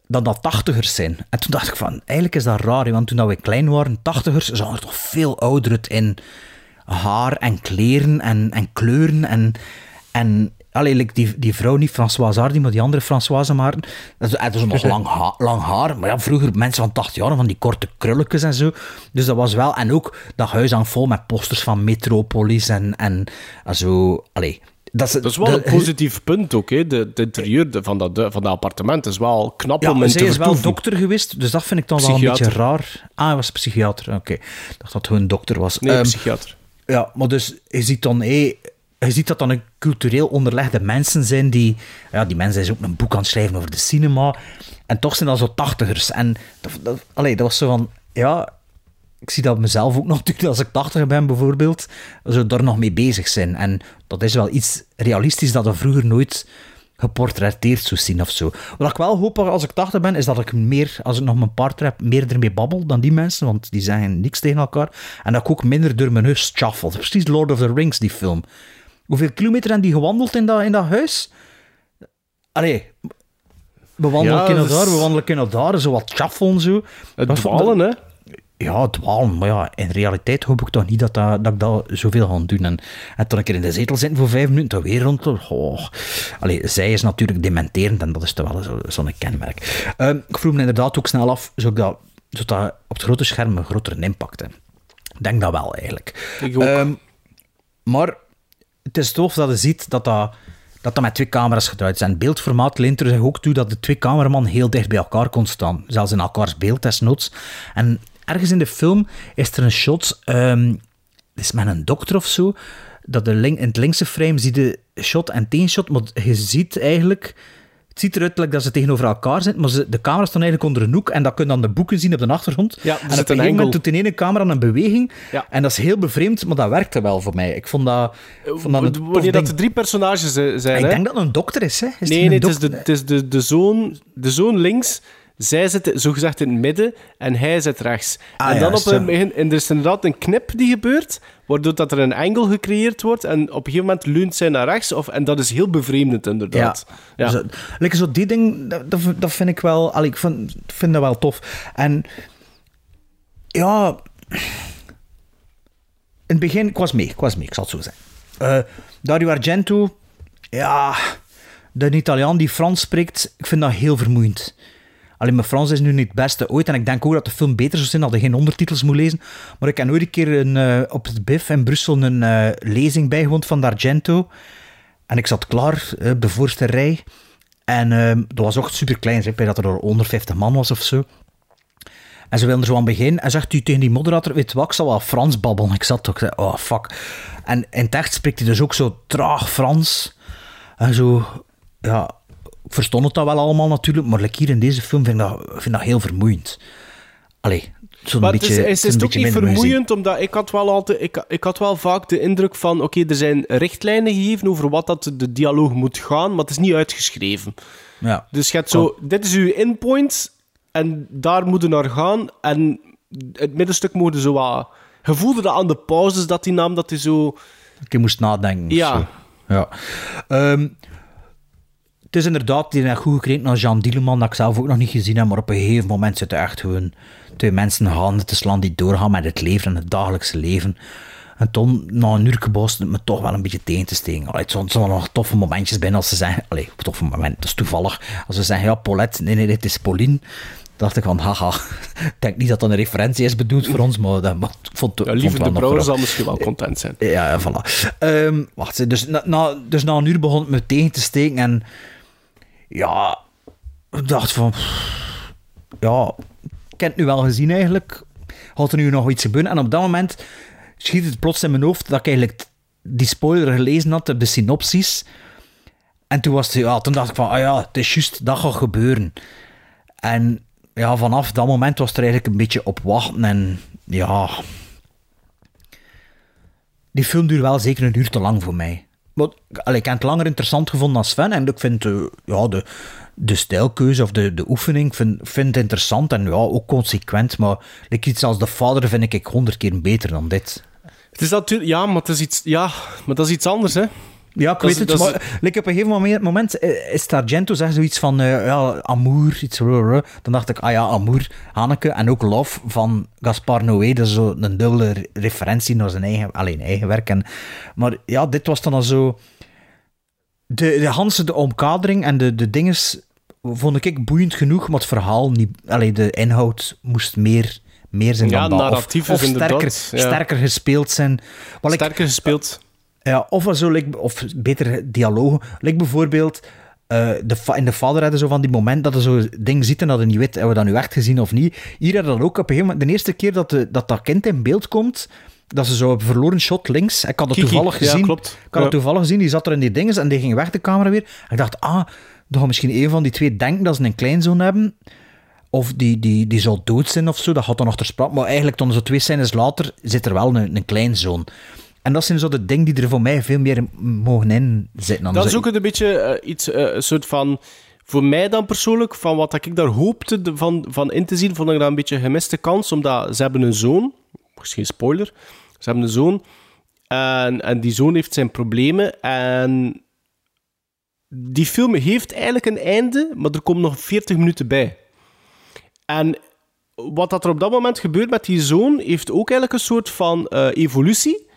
S1: Dat dat tachtigers zijn. En toen dacht ik van, eigenlijk is dat raar. Want toen we klein waren, tachtigers, zagen er toch veel ouder uit in haar en kleren en, en kleuren en... en Allee, die, die vrouw, niet Françoise Hardy, maar die andere Françoise Maarten. Dat is, dat is nog lang, ha- lang haar. Maar ja, vroeger mensen van 80 jaar, van die korte krulletjes en zo. Dus dat was wel... En ook dat huis aan vol met posters van Metropolis en, en, en zo... Allee, dat is,
S2: Dat is wel een positief punt ook. Hè. De, het interieur de- van dat, de- van dat appartement is wel knap
S1: Ja,
S2: om in
S1: zij
S2: te
S1: is wel dokter geweest, dus dat vind ik dan wel een beetje raar. Ah, hij was psychiater, oké. Ik dacht dat het gewoon dokter was.
S2: Nee,
S1: Ehm,
S2: psychiater.
S1: Ja, maar dus je ziet dan, hé, je ziet dat dan een cultureel onderlegde mensen zijn die, ja, die mensen zijn ook een boek aan het schrijven over de cinema. En toch zijn dat zo tachtigers. En dat, dat, was zo van, ja, ik zie dat mezelf ook nog natuurlijk als ik tachtiger ben bijvoorbeeld, zo daar nog mee bezig zijn. En dat is wel iets realistisch dat er vroeger nooit geportretteerd zou zien of zo. Wat ik wel hoop als ik 80 ben, is dat ik meer, als ik nog mijn partner heb, meer ermee babbel dan die mensen, want die zeggen niks tegen elkaar. En dat ik ook minder door mijn huis shuffle. Precies Lord of the Rings, die film. Hoeveel kilometer hebben die gewandeld in dat, in dat huis? Allee, we wandelen
S2: Ja,
S1: daar, we wandelen daar, zo wat shuffelen zo.
S2: Het
S1: Dat-
S2: dwalen, hè?
S1: Ja, dwalen. Maar ja, in realiteit hoop ik toch niet dat, dat, dat ik dat zoveel ga doen. En, en toen ik er in de zetel zit voor vijf minuten, dan weer rond. Oh. Allee, zij is natuurlijk dementerend en dat is toch wel zo- zo'n kenmerk. Ehm, ik vroeg me inderdaad ook snel af, zou dat, zou dat op het grote scherm een grotere impact hebben? Ik denk dat wel, eigenlijk.
S2: Ik ook.
S1: Ehm, maar het is tof dat je ziet dat dat, dat, dat met twee camera's gedraaid. En beeldformaat leent er zich ook toe dat de twee cameramannen heel dicht bij elkaar kon staan. Zelfs in elkaars beeld desnoods. En ergens in de film is er een shot, het is met een dokter of zo, dat de link, in het linkse frame zie je shot en tegenshot, maar je ziet eigenlijk... Het ziet eruit like dat ze tegenover elkaar zitten, maar ze, de camera staat eigenlijk onder een hoek en dat kun je dan de boeken zien op de achtergrond.
S2: Ja,
S1: en op
S2: een
S1: gegeven moment doet de ene camera een beweging
S2: Ja.
S1: en dat is heel bevreemd, maar dat werkte wel voor mij. Ik vond dat, ik vond dat een tof
S2: Wanneer dat er drie personages eh, zijn,
S1: Ik
S2: hè?
S1: denk dat het een dokter is, hè? Is
S2: nee, nee, het is, de, het is de, de, zoon, de zoon links. Zij zit zogezegd in het midden en hij zit rechts.
S1: Ah,
S2: en dan op een en er is inderdaad een knip die gebeurt, waardoor dat er een angle gecreëerd wordt. En op een gegeven moment leunt zij naar rechts. Of, en dat is heel bevreemdend, inderdaad. Ja.
S1: Dus, dat- like zo die ding, dat, dat, vind ik wel... allee, ik vind, vind dat wel tof. En... Ja... In het begin, ik was mee, ik was mee, ik zal het zo zeggen. Eh, Dario Argento, ja... De Italiaan die Frans spreekt, ik vind dat heel vermoeiend. Alleen mijn Frans is nu niet het beste ooit. En ik denk ook dat de film beter zou zijn dat je geen ondertitels moet lezen. Maar ik heb ooit een keer een, eh, op het BIF in Brussel een eh, lezing bijgewoond van D'Argento. En ik zat klaar, eh, op de voorste rij. En ehm, dat was ook super klein. Ik dat er 150 man was of zo. En ze wilden er zo aan beginnen. En zegt hij tegen die moderator: Weet wat, ik zal wel Frans babbelen. Ik zat toch, oh fuck. En in het echt spreekt hij dus ook zo traag Frans. En zo, ja, ik verstond het dat wel allemaal natuurlijk. Maar like hier in deze film vind ik dat, vind dat heel vermoeiend. Allee, zo'n beetje.
S2: het is, is,
S1: een
S2: is het ook
S1: beetje
S2: niet
S1: muziek.
S2: vermoeiend, omdat ik had wel altijd, ik, ik had wel vaak de indruk van, oké, er zijn richtlijnen gegeven over wat dat de dialoog moet gaan, maar het is niet uitgeschreven.
S1: Ja.
S2: Dus je hebt zo, dit is uw inpoint en daar moet je naar gaan. En het middenstuk mogen zo wat... Je voelde dat aan de pauzes dat hij nam, dat hij zo...
S1: Ik moest nadenken.
S2: Ja.
S1: zo. ja. Ehm, het is inderdaad die goed gekregen naar Jean Dieleman, dat ik zelf ook nog niet gezien heb, maar op een gegeven moment zitten echt gewoon twee mensen handen te slaan die doorgaan met het leven en het dagelijkse leven. En toen, na een uur gebouwd, het me toch wel een beetje tegen te steken. Allee, het zijn nog toffe momentjes binnen als ze zeggen... Allee, toffe moment, dat is toevallig. Als ze zeggen, ja, Paulette, nee, nee, dit is Pauline. dacht ik van, haha. Ik denk niet dat dat een referentie is bedoeld voor ons, maar, dat, maar ik vond,
S2: Ja,
S1: vond
S2: lieve
S1: wel
S2: de Brouwer zal misschien wel content zijn.
S1: Ja, ja, voilà. Ehm, wacht, dus na, na, dus na een uur begon het me tegen te steken en ja, ik dacht van, ja, ik heb het nu wel gezien eigenlijk. Had er nu nog iets gebeuren? En op dat moment schiet het plots in mijn hoofd dat ik eigenlijk die spoiler gelezen had, de synopsis. En toen was het, ja, toen dacht ik van, ah ja, het is juist, dat gaat gebeuren. En ja, vanaf dat moment was er eigenlijk een beetje op wachten en ja, die film duurt wel zeker een uur te lang voor mij. Maar, ik heb het langer interessant gevonden dan Sven. En ik vind eh, ja, de, de stijlkeuze of de, de oefening vind, vind interessant en ja, ook consequent. Maar like iets als de vader vind ik honderd keer beter dan dit.
S2: Het is natuurlijk... Ja, maar het is iets... Ja, maar dat is iets anders, hè.
S1: Ja, ik
S2: Dat
S1: weet het.
S2: dat is-
S1: Maar like, op een gegeven moment, moment eh, is zegt zoiets van eh, ja, amour, iets. Dan dacht ik, ah ja, amour, Hanneke. En ook Love van Gaspar Noé. Dat is zo een dubbele re- referentie naar zijn eigen, alleen eigen werk. En, maar ja, dit was dan al zo... De, de Hanse, de omkadering en de, de dinges vond ik boeiend genoeg, maar het verhaal niet... Allee, de inhoud moest meer, meer zijn
S2: Ja,
S1: dan dat. Of-
S2: narratief is
S1: of, sterker,
S2: ja.
S1: sterker gespeeld zijn. Wat ik-
S2: Sterker gespeeld.
S1: Ja, of, er zo, like, of beter dialogen. Like bijvoorbeeld, eh, de, in de vader hadden zo van die moment dat je zo ding ziet en dat je niet weet, hebben we dat nu echt gezien of niet. Hier hadden dat ook op een gegeven moment, de eerste keer dat, de, dat dat kind in beeld komt, dat ze zo een verloren shot links, ik had
S2: Kiki,
S1: toevallig
S2: ja,
S1: gezien.
S2: klopt.
S1: Ik had
S2: Ja.
S1: toevallig gezien, die zat er in die dinges en die ging weg de camera weer. En ik dacht, ah, dan misschien een van die twee denken dat ze een kleinzoon hebben. Of die, die, die zal dood zijn of zo, dat gaat dan nog ter sprake. Maar eigenlijk, dan zo twee scènes later, zit er wel een, een kleinzoon. En dat zijn zo de dingen die er voor mij veel meer mogen in zitten. dan
S2: Dat is ook een beetje eh, iets, eh, een soort van... Voor mij dan persoonlijk, van wat ik daar hoopte de- van, van in te zien, vond ik dat een beetje een gemiste kans, omdat ze hebben een zoon. Misschien spoiler. Ze hebben een zoon. En, en die zoon heeft zijn problemen. En die film heeft eigenlijk een einde, maar er komen nog 40 minuten bij. En wat dat er op dat moment gebeurt met die zoon, heeft ook eigenlijk een soort van eh, evolutie.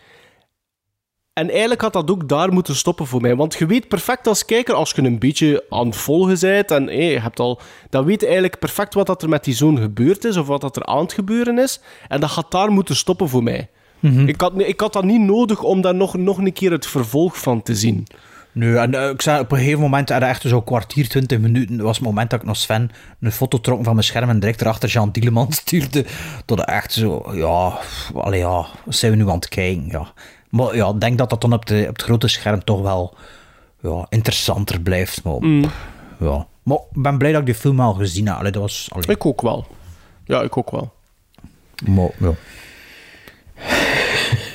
S2: En eigenlijk had dat ook daar moeten stoppen voor mij. Want je weet perfect als kijker, als je een beetje aan het volgen bent en je hebt al, dan weet je eigenlijk perfect wat dat er met die zoon gebeurd is of wat dat er aan het gebeuren is. En dat gaat daar moeten stoppen voor mij.
S1: Mhm.
S2: Ik, had, ik had dat niet nodig om daar nog, nog een keer het vervolg van te zien.
S1: Nee, en eh, ik zei op een gegeven moment, er echt zo'n kwartier, twintig minuten, was het moment dat ik nog Sven een foto trok van mijn scherm en direct erachter Jean Dieleman stuurde. Tot echt zo, ja, allee, ja, wat zijn we nu aan het kijken? Ja. Maar ja, ik denk dat dat dan op, de, op het grote scherm toch wel ja, interessanter blijft. Maar,
S2: Mm.
S1: ja. maar ik ben blij dat ik die film al gezien heb. Allee, dat was, allee.
S2: Ik ook wel. Ja, ik ook wel.
S1: Maar, ja.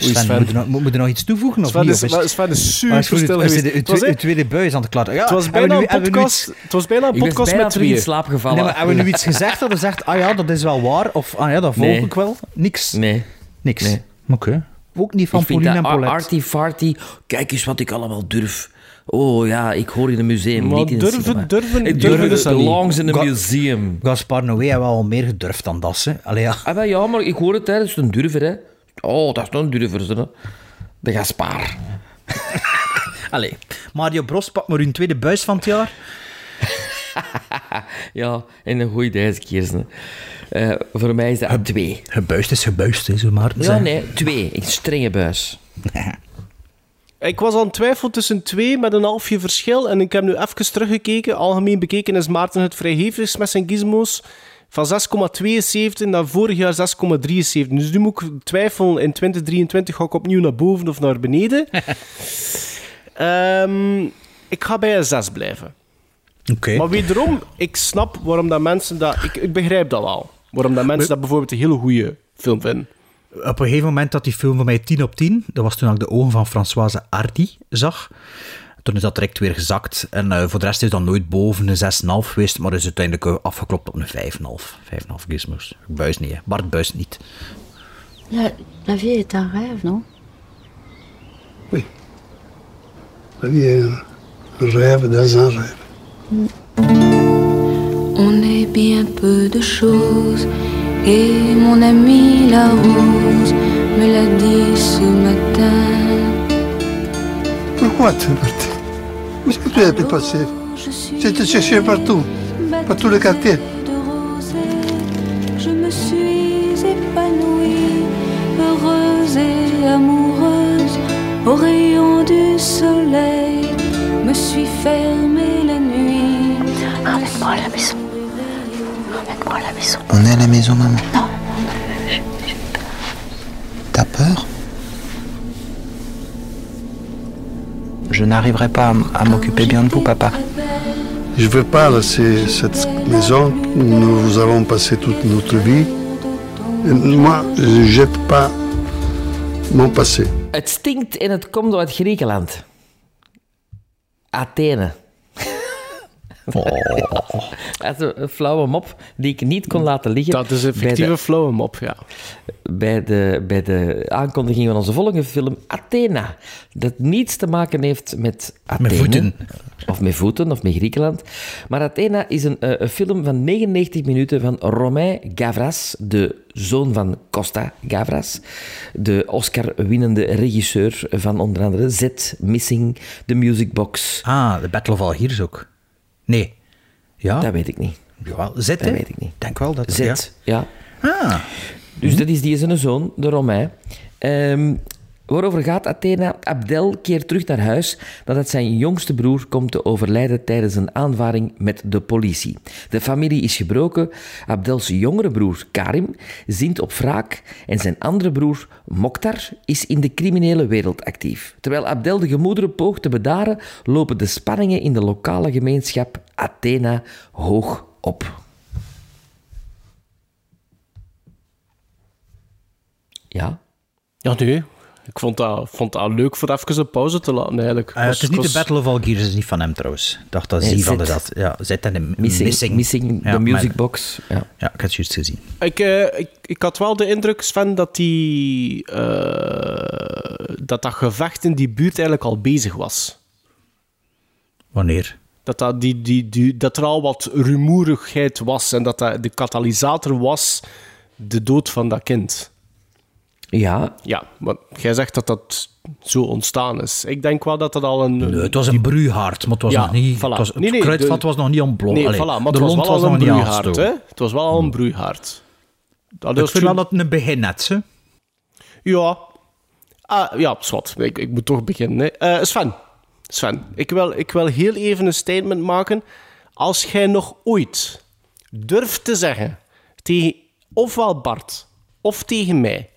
S2: Oei,
S1: Sven,
S2: Sven.
S1: moet, je nog, moet je nog iets toevoegen? Of
S2: Sven
S1: niet?
S2: is-
S1: Of is-
S2: Sven is super
S1: Ah,
S2: stil
S1: is
S2: geweest.
S1: de-
S2: Het was
S1: tweede buis aan het klatten. Ja,
S2: het, was
S1: we
S2: bijna
S1: nu-
S2: een
S1: we
S2: podcast,
S1: iets-
S2: het was bijna een podcast
S3: bijna
S2: met
S3: terug in slaap gevallen.
S1: Nee, maar hebben we nu iets gezegd dat je zegt, ah ja, dat is wel waar? Of ah ja, dat volg
S3: Nee.
S1: ik wel? Niks?
S3: Nee.
S1: Niks?
S3: Nee.
S1: Oké. Ook niet van Pauline en Paulette.
S3: arty farty. Kijk eens wat ik allemaal durf. Oh ja, ik hoor in een museum,
S2: Maar
S3: niet in
S2: durven-
S3: cinema.
S2: durven-
S3: Ik
S2: durven niet.
S3: belongs in een
S1: Ga-
S3: museum.
S1: Gaspar Noé heeft wel al meer gedurfd dan dat, hè. Allee, ja.
S3: Ah, wel, ja, maar ik hoor het, hè. dat is een durver. Hè. Oh, dat is een durver. Hè. De Gaspar.
S1: Allee. Mario Bros pakt maar hun tweede buis van het jaar.
S3: Ja, en een goeie deze keer. hè. Eh, voor mij is dat twee.
S1: Gebuist is gebuist, hè, zo maar.
S3: Ja, nee, twee. Een strenge buis.
S2: Ik was aan het twijfelen tussen twee met een halfje verschil. En ik heb nu even teruggekeken. Algemeen bekeken is Maarten het vrijgevigst met zijn gizmos. Van 6,72 naar vorig jaar 6,73. Dus nu moet ik twijfelen. In 2023 ga ik opnieuw naar boven of naar beneden. Ehm, ik ga bij een 6 blijven.
S1: Oké.
S2: Maar wederom, ik snap waarom dat mensen dat... Ik, ik begrijp dat wel. Waarom dat mensen dat bijvoorbeeld een hele goede film vinden.
S1: Op een gegeven moment had die film voor mij 10 op 10. Dat was toen ik de ogen van Françoise Hardy zag. Toen is dat direct weer gezakt. En eh, voor de rest is dat nooit boven een 6,5 geweest. Maar is uiteindelijk eh, afgeklopt op een 5,5. 5,5 gizmos. Ik buis niet, hè. Bart buist niet.
S16: La, la vie est un rêve, non
S17: La vie est un rêve dans un rêve.
S16: Est bien peu de choses, et mon ami la rose me l'a dit ce matin.
S17: Pourquoi tu es parti Où est-ce que tu as pu passer Tu te cherché partout, par tout le quartier.
S16: de rosée, je me suis épanouie, heureuse et amoureuse, au rayon du soleil, me suis fermée la nuit. Emmène-moi à la maison. Emmène-moi à la maison.
S18: On est à la maison, maman. T'as peur? Je n'arriverai pas à, m'occuper bien de vous, papa.
S17: Je ne veux pas laisser cette maison où nous avons passé toute notre vie. Et moi, je ne jette pas mon passé.
S3: Het stinkt en het komt uit Griekenland. Athene. Dat is een flauwe mop die ik niet kon laten liggen.
S2: Dat is een
S3: bij de-
S2: fictieve flauwe mop, ja.
S3: bij de, bij de aankondiging van onze volgende film, Athena. Dat niets te maken heeft met Athene.
S1: voeten.
S3: Of met voeten, of met Griekenland. Maar Athena is een, eh, een film van 99 minuten van Romain Gavras, de zoon van Costa Gavras. De Oscar-winnende regisseur van onder andere Z, Missing, The Music Box.
S1: Ah, de Battle of Algiers ook. Nee. Ja?
S3: Dat weet ik niet.
S1: Jawel, zet,
S3: Dat weet ik niet.
S1: denk wel dat
S3: Z,
S1: ja.
S3: ja.
S1: Ah.
S3: Dus dat is die zijn zoon, de Romein. Ehm, waarover gaat Athena? Abdel keert terug naar huis nadat zijn jongste broer komt te overlijden tijdens een aanvaring met de politie. De familie is gebroken. Abdels jongere broer Karim zint op wraak en zijn andere broer Mokhtar is in de criminele wereld actief. Terwijl Abdel de gemoederen poogt te bedaren, lopen de spanningen in de lokale gemeenschap Athena hoog op. Ja?
S2: Ja, nee. Ik vond dat, vond dat leuk voor even een pauze te laten, eigenlijk.
S1: Eh, het is niet de Battle of Algiers, is niet van hem trouwens. Ik dacht dat
S3: Nee,
S1: zie van dat. Ja, zit en de
S3: Missing,
S1: Missing.
S3: missing,
S1: Ja,
S3: the music
S1: maar-
S3: box. Ja.
S1: Ja, ik had het juist gezien.
S2: Ik, eh, ik, ik had wel de indruk, Sven, dat die, eh, dat dat gevecht in die buurt eigenlijk al bezig was.
S1: Wanneer?
S2: Dat, dat, die, die, die, dat er al wat rumoerigheid was en dat dat de katalysator was de dood van dat kind.
S3: Ja.
S2: Ja, maar jij zegt dat dat zo ontstaan is. Ik denk wel dat dat al een...
S1: Nee, het was een broeihaard, maar het was
S2: Ja,
S1: nog niet...
S2: voilà.
S1: Het, was, het
S2: Nee, nee,
S1: kruidvat
S2: de-
S1: was nog niet ontploft.
S2: Nee,
S1: Allee,
S2: voilà, maar het was wel al een
S1: aangestoken.
S2: Hè? Het was wel al een broeihaard. Dat
S1: Ik vind wel dat het een begin net, hè.
S2: Ja. Ah, ja, zwart. Ik, ik moet toch beginnen. Hè. Eh, Sven. Sven, ik wil, ik wil heel even een statement maken. Als jij nog ooit durft te zeggen tegen ofwel Bart of tegen mij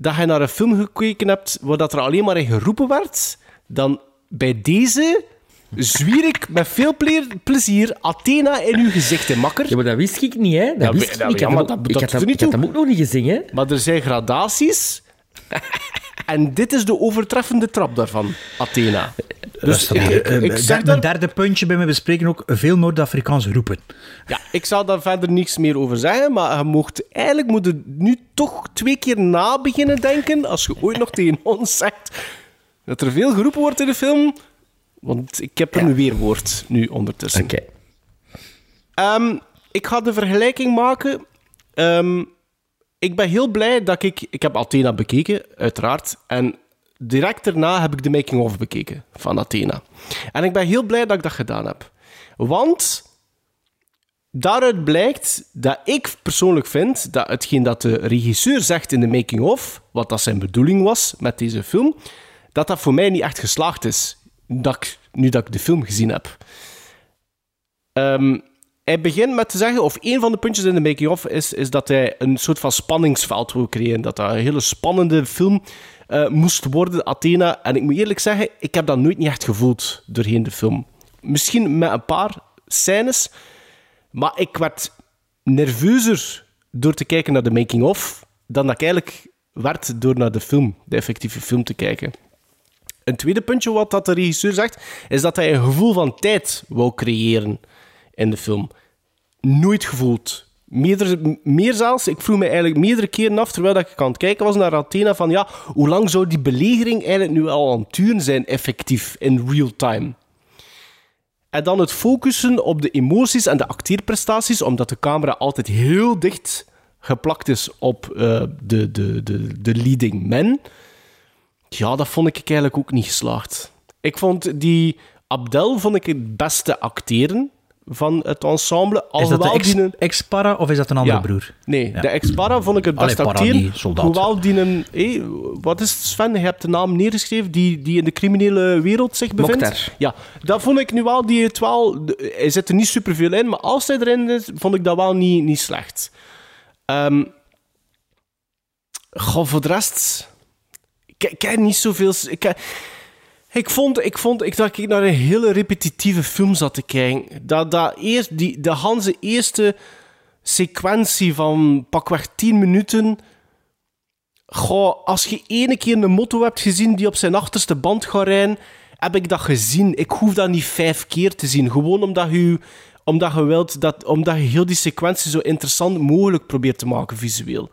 S2: dat je naar een film gekeken hebt waar dat er alleen maar in geroepen werd, dan bij deze zwier ik met veel ple- plezier Athena in uw gezicht, hè, makker.
S3: Ja, maar dat wist ik niet, hè. Dat
S2: Ja,
S3: wist ik
S2: ja,
S3: niet. Ik had
S2: dat-
S3: ik
S2: dat
S3: had ik had ook nog niet gezien, hè.
S2: Maar er zijn gradaties. en dit is de overtreffende trap daarvan, Athena. Dus ik,
S1: eh,
S2: ik,
S1: eh,
S2: ik
S1: der-
S2: zeg daar,
S1: derde puntje bij me bespreken ook veel Noord-Afrikaans roepen.
S2: ja, ik zal daar verder niets meer over zeggen, maar je mocht, eigenlijk moet je nu toch twee keer na beginnen denken als je ooit nog tegen ons zegt dat er veel geroepen wordt in de film. Want ik heb een weerwoord nu ondertussen.
S3: Oké.
S2: Ehm, ik ga de vergelijking maken. Ehm, ik ben heel blij dat ik... Ik heb Athena bekeken, uiteraard. En direct daarna heb ik de making-of bekeken van Athena. En ik ben heel blij dat ik dat gedaan heb. Want daaruit blijkt dat ik persoonlijk vind dat hetgeen dat de regisseur zegt in de making-of, wat dat zijn bedoeling was met deze film, dat dat voor mij niet echt geslaagd is. Dat nu dat ik de film gezien heb. Ehm, hij begint met te zeggen, of een van de puntjes in de making-of is, is dat hij een soort van spanningsveld wil creëren. Dat dat een hele spannende film eh, moest worden, Athena. En ik moet eerlijk zeggen, ik heb dat nooit niet echt gevoeld doorheen de film. Misschien met een paar scènes, maar ik werd nerveuzer door te kijken naar de making-of dan dat ik eigenlijk werd door naar de film, de effectieve film te kijken. Een tweede puntje wat dat de regisseur zegt, is dat hij een gevoel van tijd wil creëren in de film. Nooit gevoeld. Meerdere, meer zelfs, ik vroeg me eigenlijk meerdere keren af, terwijl ik aan het kijken was naar Athena, van ja, hoe lang zou die belegering eigenlijk nu al aan het duren zijn, effectief, in real time? En dan het focussen op de emoties en de acteerprestaties, omdat de camera altijd heel dicht geplakt is op eh, de, de, de, de leading men. Ja, dat vond ik eigenlijk ook niet geslaagd. Ik vond die Abdel vond ik het beste acteren van het ensemble.
S1: Is dat de ex- ex-para of is dat een andere
S2: Ja.
S1: broer?
S2: Nee,
S1: Ja.
S2: de ex-para vond ik het best acteren. Hoewel die een... hé, wat is het, Sven? Je hebt de naam neergeschreven die, die in de criminele wereld zich bevindt.
S3: Mokhtar.
S2: Ja, dat vond ik nu wel... Die het wel hij zit er niet superveel in, maar als hij erin is, vond ik dat wel niet, niet slecht. Ehm goh, voor de rest... Ik, ik heb niet zoveel... Ik, heb- ik vond, ik vond ik, dat ik naar een hele repetitieve film zat te kijken. Dat, dat eerst, die, de Hanse eerste sequentie van pakweg 10 minuten. Goh, als je ene keer een motto hebt gezien die op zijn achterste band gaat rijden, heb ik dat gezien. Ik hoef dat niet vijf keer te zien. Gewoon omdat je, omdat je wilt dat, omdat je heel die sequentie zo interessant mogelijk probeert te maken visueel.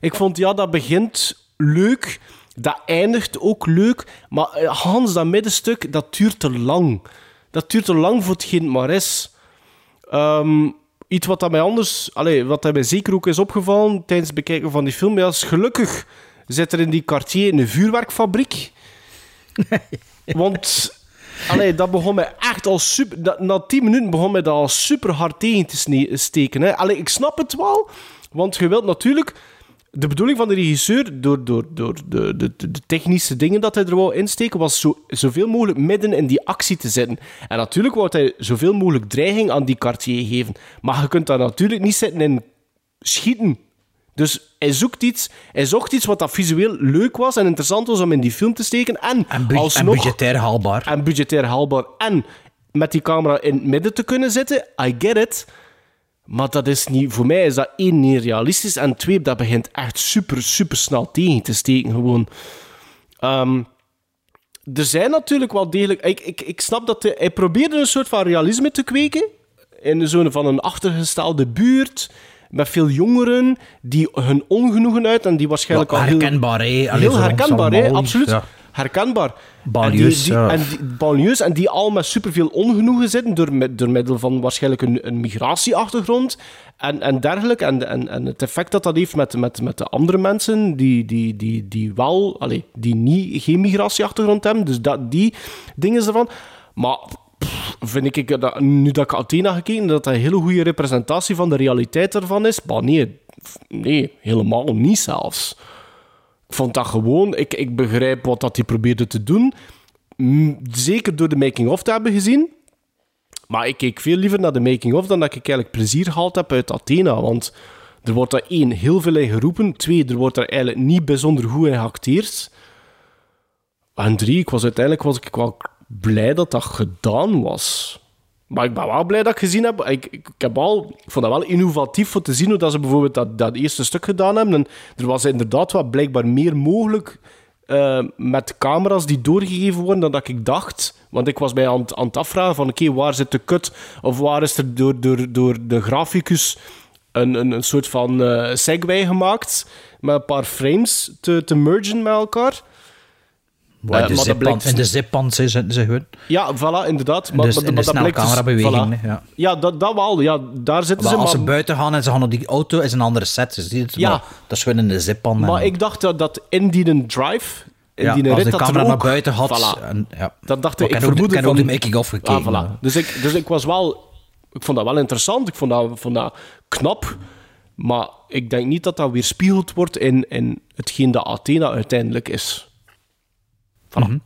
S2: Ik vond, ja, dat begint leuk. Dat eindigt ook leuk. Maar eh, Hans, dat middenstuk, dat duurt te lang. Dat duurt te lang voor hetgeen het maar is. Ehm, iets wat dat mij anders... Allee, wat dat mij zeker ook is opgevallen tijdens het bekijken van die film, ja, is gelukkig zit er in die quartier een vuurwerkfabriek. Want... Allee, dat begon mij echt al super... Dat, na tien minuten begon mij dat al super hard tegen te steken. Hè. Allee, ik snap het wel, want je wilt natuurlijk... De bedoeling van de regisseur, door, door, door de, de, de, technische dingen dat hij er wou insteken, was zo, zoveel mogelijk midden in die actie te zitten. En natuurlijk wou hij zoveel mogelijk dreiging aan die quartier geven. Maar je kunt daar natuurlijk niet zitten in schieten. Dus hij zoekt iets, hij zocht iets wat dat visueel leuk was en interessant was om in die film te steken. En,
S1: En, bu- en
S2: alsnog,
S1: budgetair haalbaar.
S2: en budgetair haalbaar. En met die camera in het midden te kunnen zitten, I get it. Maar dat is niet, voor mij is dat één niet realistisch. En twee, dat begint echt super, super snel tegen te steken. Gewoon. Ehm, er zijn natuurlijk wel degelijk. Ik, ik, ik snap dat hij, hij probeerde een soort van realisme te kweken. In de zone van een achtergestelde buurt. Met veel jongeren die hun ongenoegen uit en die waarschijnlijk
S1: Wel
S2: al heel.
S1: herkenbaar? Allee,
S2: Heel
S1: ons
S2: herkenbaar, absoluut.
S1: ja.
S2: Herkenbaar.
S1: Banlieues,
S2: en die, en die, banlieues, en die al met superveel ongenoegen zitten door, door middel van waarschijnlijk een, een migratieachtergrond en, en dergelijke. En, en, en het effect dat dat heeft met, met, met de andere mensen die, die, die, die wel, allee, die niet, geen migratieachtergrond hebben. Dus dat, die dingen ervan. Maar pff, vind ik, dat, nu dat ik Athena gekeken, dat dat een hele goede representatie van de realiteit ervan is. Maar nee, nee, helemaal niet zelfs. Vond dat gewoon... Ik, ik begrijp wat dat hij probeerde te doen. Zeker door de making-of te hebben gezien. Maar ik keek veel liever naar de making-of dan dat ik eigenlijk plezier gehaald heb uit Athena. Want er wordt daar één, heel veel in geroepen. Twee, er wordt daar eigenlijk niet bijzonder goed in geacteerd. En drie, ik was uiteindelijk was ik wel blij dat dat gedaan was. Maar ik ben wel blij dat ik gezien heb. Ik, ik, heb al, vond dat wel innovatief voor te zien hoe dat ze bijvoorbeeld dat, dat eerste stuk gedaan hebben. En er was inderdaad wat blijkbaar meer mogelijk eh, met camera's die doorgegeven worden dan dat ik dacht. Want ik was mij aan, aan het afvragen van oké, waar zit de cut? Of waar is er door, door, door de graficus een, een, een soort van eh segway gemaakt met een paar frames te, te mergen met elkaar.
S1: Waar
S2: Eh,
S1: de
S2: maar blijkt-
S1: in de zippand zitten ze gewoon.
S2: Ja, voilà, inderdaad. Maar,
S1: Dus
S2: maar,
S1: in de
S2: maar dat
S1: snelle
S2: blijkt dus- voilà.
S1: ja.
S2: Ja, dat, dat wel. Ja, daar zitten
S1: Maar
S2: ze.
S1: als
S2: maar,
S1: ze buiten gaan en ze gaan op die auto, is een andere set. Dus die-
S2: Ja.
S1: maar dat is gewoon in de zippan.
S2: maar
S1: en-
S2: ik dacht dat, dat in die een drive, in
S1: Ja,
S2: die
S1: als
S2: rit,
S1: de
S2: dat
S1: camera
S2: er
S1: naar buiten had,
S2: Voilà.
S1: en- ja.
S2: Dat dacht
S1: Maar
S2: ik.
S1: ik
S2: Ik
S1: heb ook de-
S2: vermoedde
S1: ik heb ook
S2: van...
S1: de making-of gekeken,
S2: Ah, voilà. dus, ik, dus ik was wel... Ik vond dat wel interessant. Ik vond dat, vond dat knap. Maar ik denk niet dat dat weerspiegeld wordt in, in hetgeen dat Athena uiteindelijk is.
S1: Mhm.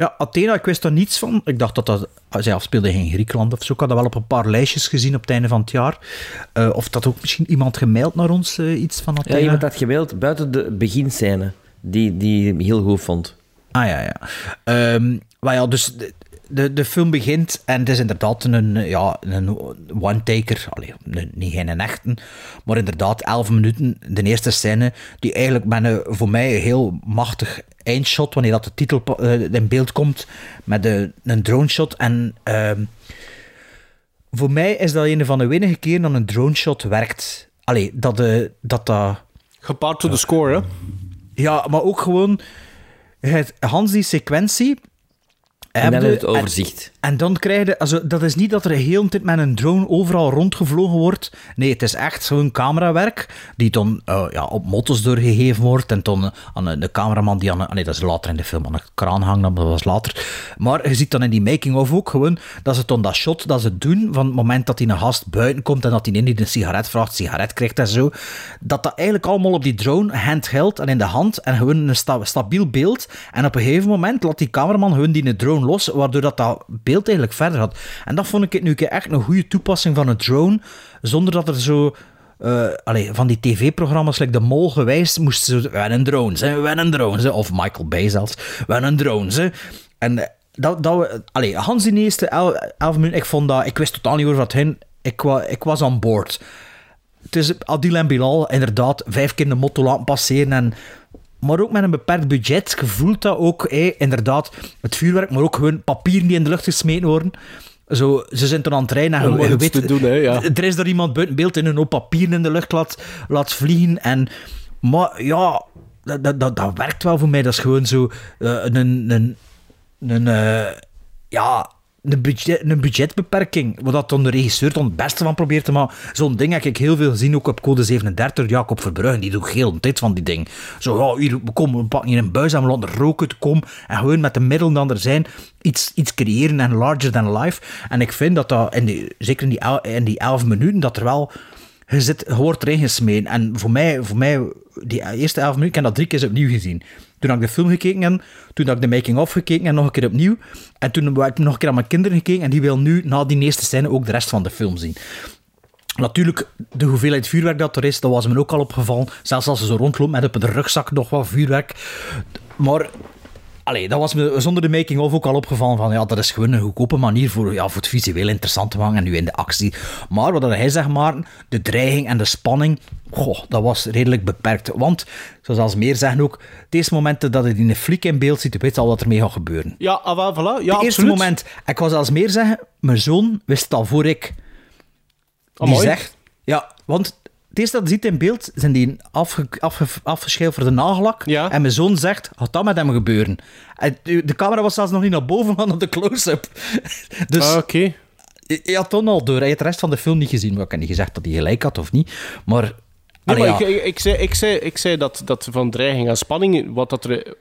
S1: Ja, Athena, ik wist daar niets van. Ik dacht dat dat zij afspeelde in Griekenland of zo. Ik had dat wel op een paar lijstjes gezien op het einde van het jaar. Eh, of dat ook misschien iemand gemaild naar ons, eh, iets van Athena.
S3: Ja, iemand had gemaild buiten de beginscène, die, die heel goed vond.
S1: Ah ja, ja. Ehm, maar ja, dus de, de, film begint en het is inderdaad een, ja, een one-taker. Allee, een- niet geen een echte, maar inderdaad elf minuten. De eerste scène, die eigenlijk met een voor mij een heel machtig eindshot, wanneer dat de titel eh, in beeld komt, met de, een drone shot. En ehm, voor mij is dat een van de weinige keren dat een drone shot werkt. Allee, dat de, dat, dat
S2: Gepaard door de score, hè?
S1: ja, maar ook gewoon het, Hans die sequentie.
S3: En dan het overzicht.
S1: En, en dan krijg je... Also, dat is niet dat er heel tijd met een drone overal rondgevlogen wordt. Nee, het is echt zo'n camerawerk die dan eh, ja, op motto's doorgegeven wordt. En dan aan de, de cameraman die aan... een- Nee, dat is later in de film aan de kraan hangt, dat was later. Maar je ziet dan in die making-of ook gewoon dat ze dan dat shot dat ze doen van het moment dat die een gast buiten komt en dat die in die een sigaret vraagt, sigaret krijgt en zo. Dat dat eigenlijk allemaal op die drone handheld en in de hand en gewoon een sta- stabiel beeld. En op een gegeven moment laat die cameraman gewoon die drone los, waardoor dat, dat beeld eigenlijk verder had. En dat vond ik nu echt een goede toepassing van een drone, zonder dat er zo... allee, van die tv-programma's, like De Mol gewijs, moesten ze... We hebben een drone, hè, we een drone, hè. of Michael Bay zelfs. We hebben een drone, hè. En eh, dat, dat we... Allee, Hans de eerste elf, elf minuten, ik vond dat... Ik wist totaal niet over wat heen. Ik, ik was aan boord. Het is Adil en Bilal, inderdaad, vijf keer de motto laten passeren en... Maar ook met een beperkt budget. Je voelt dat ook, hé, inderdaad, het vuurwerk, maar ook gewoon papieren die in de lucht gesmeten worden. Zo, ze zijn toen aan het rijden en je, weet,
S2: te doen, hè, ja.
S1: er is er iemand buiten beeld in een hoop papieren in de lucht laat, laat vliegen. En, maar ja, dat, dat, dat, dat werkt wel voor mij. Dat is gewoon zo eh, een, een, een, eh, ja, een, budget, een budgetbeperking. Wat dat dan de regisseur dan het beste van probeert te maken. Zo'n ding heb ik heel veel gezien, ook op Code 37. Jacob Verbruggen, die doet heel een tijd van die ding. Zo, ja, hier, we, komen, pakken hier een buis en we laten roken te komen. En gewoon met de middelen die er zijn, iets, iets creëren en larger than life. En ik vind dat dat, in die, zeker in die, el- in die elf minuten, dat er wel... Je, zit, wordt erin. En voor mij, voor mij, die eerste elf minuten, ik heb dat drie keer opnieuw gezien. Toen ik de film gekeken en toen heb ik de making-of gekeken en nog een keer opnieuw. En toen heb ik nog een keer aan mijn kinderen gekeken en die wil nu, na die eerste scène, ook de rest van de film zien. Natuurlijk, de hoeveelheid vuurwerk dat er is, dat was me ook al opgevallen. Zelfs als ze zo rondloopt met op de rugzak nog wat vuurwerk. Maar allee, dat was me zonder de making-of ook al opgevallen van, ja, dat is gewoon een goedkope manier voor, ja, voor het visueel interessant te maken en nu in de actie. Maar wat hij zegt, Maarten, de dreiging en de spanning, goh, dat was redelijk beperkt. Want, zoals meer zeggen ook, het eerste moment dat hij in een fliek in beeld ziet, weet al wat ermee gaat gebeuren.
S2: Ja, ah, voilà. Ja,
S1: het eerste
S2: absoluut.
S1: moment, ik was zelfs meer zeggen, mijn zoon wist het al voor ik. Die
S2: Amai.
S1: zegt, ja, want het eerste dat hij ziet in beeld zijn die afge, afge, afgeschilferde nagellak. En mijn zoon zegt, gaat dat met hem gebeuren? En de camera was zelfs nog niet naar boven gaan op de close-up. Dus
S2: Ah, oké.
S1: je, je had toen al door. Hij had de rest van de film niet gezien. Maar ik heb niet gezegd dat hij gelijk had of niet. Maar,
S2: Nee, maar
S1: ja.
S2: ik, ik, ik zei, ik, zei, ik zei dat, dat van dreiging en spanning, wat dat er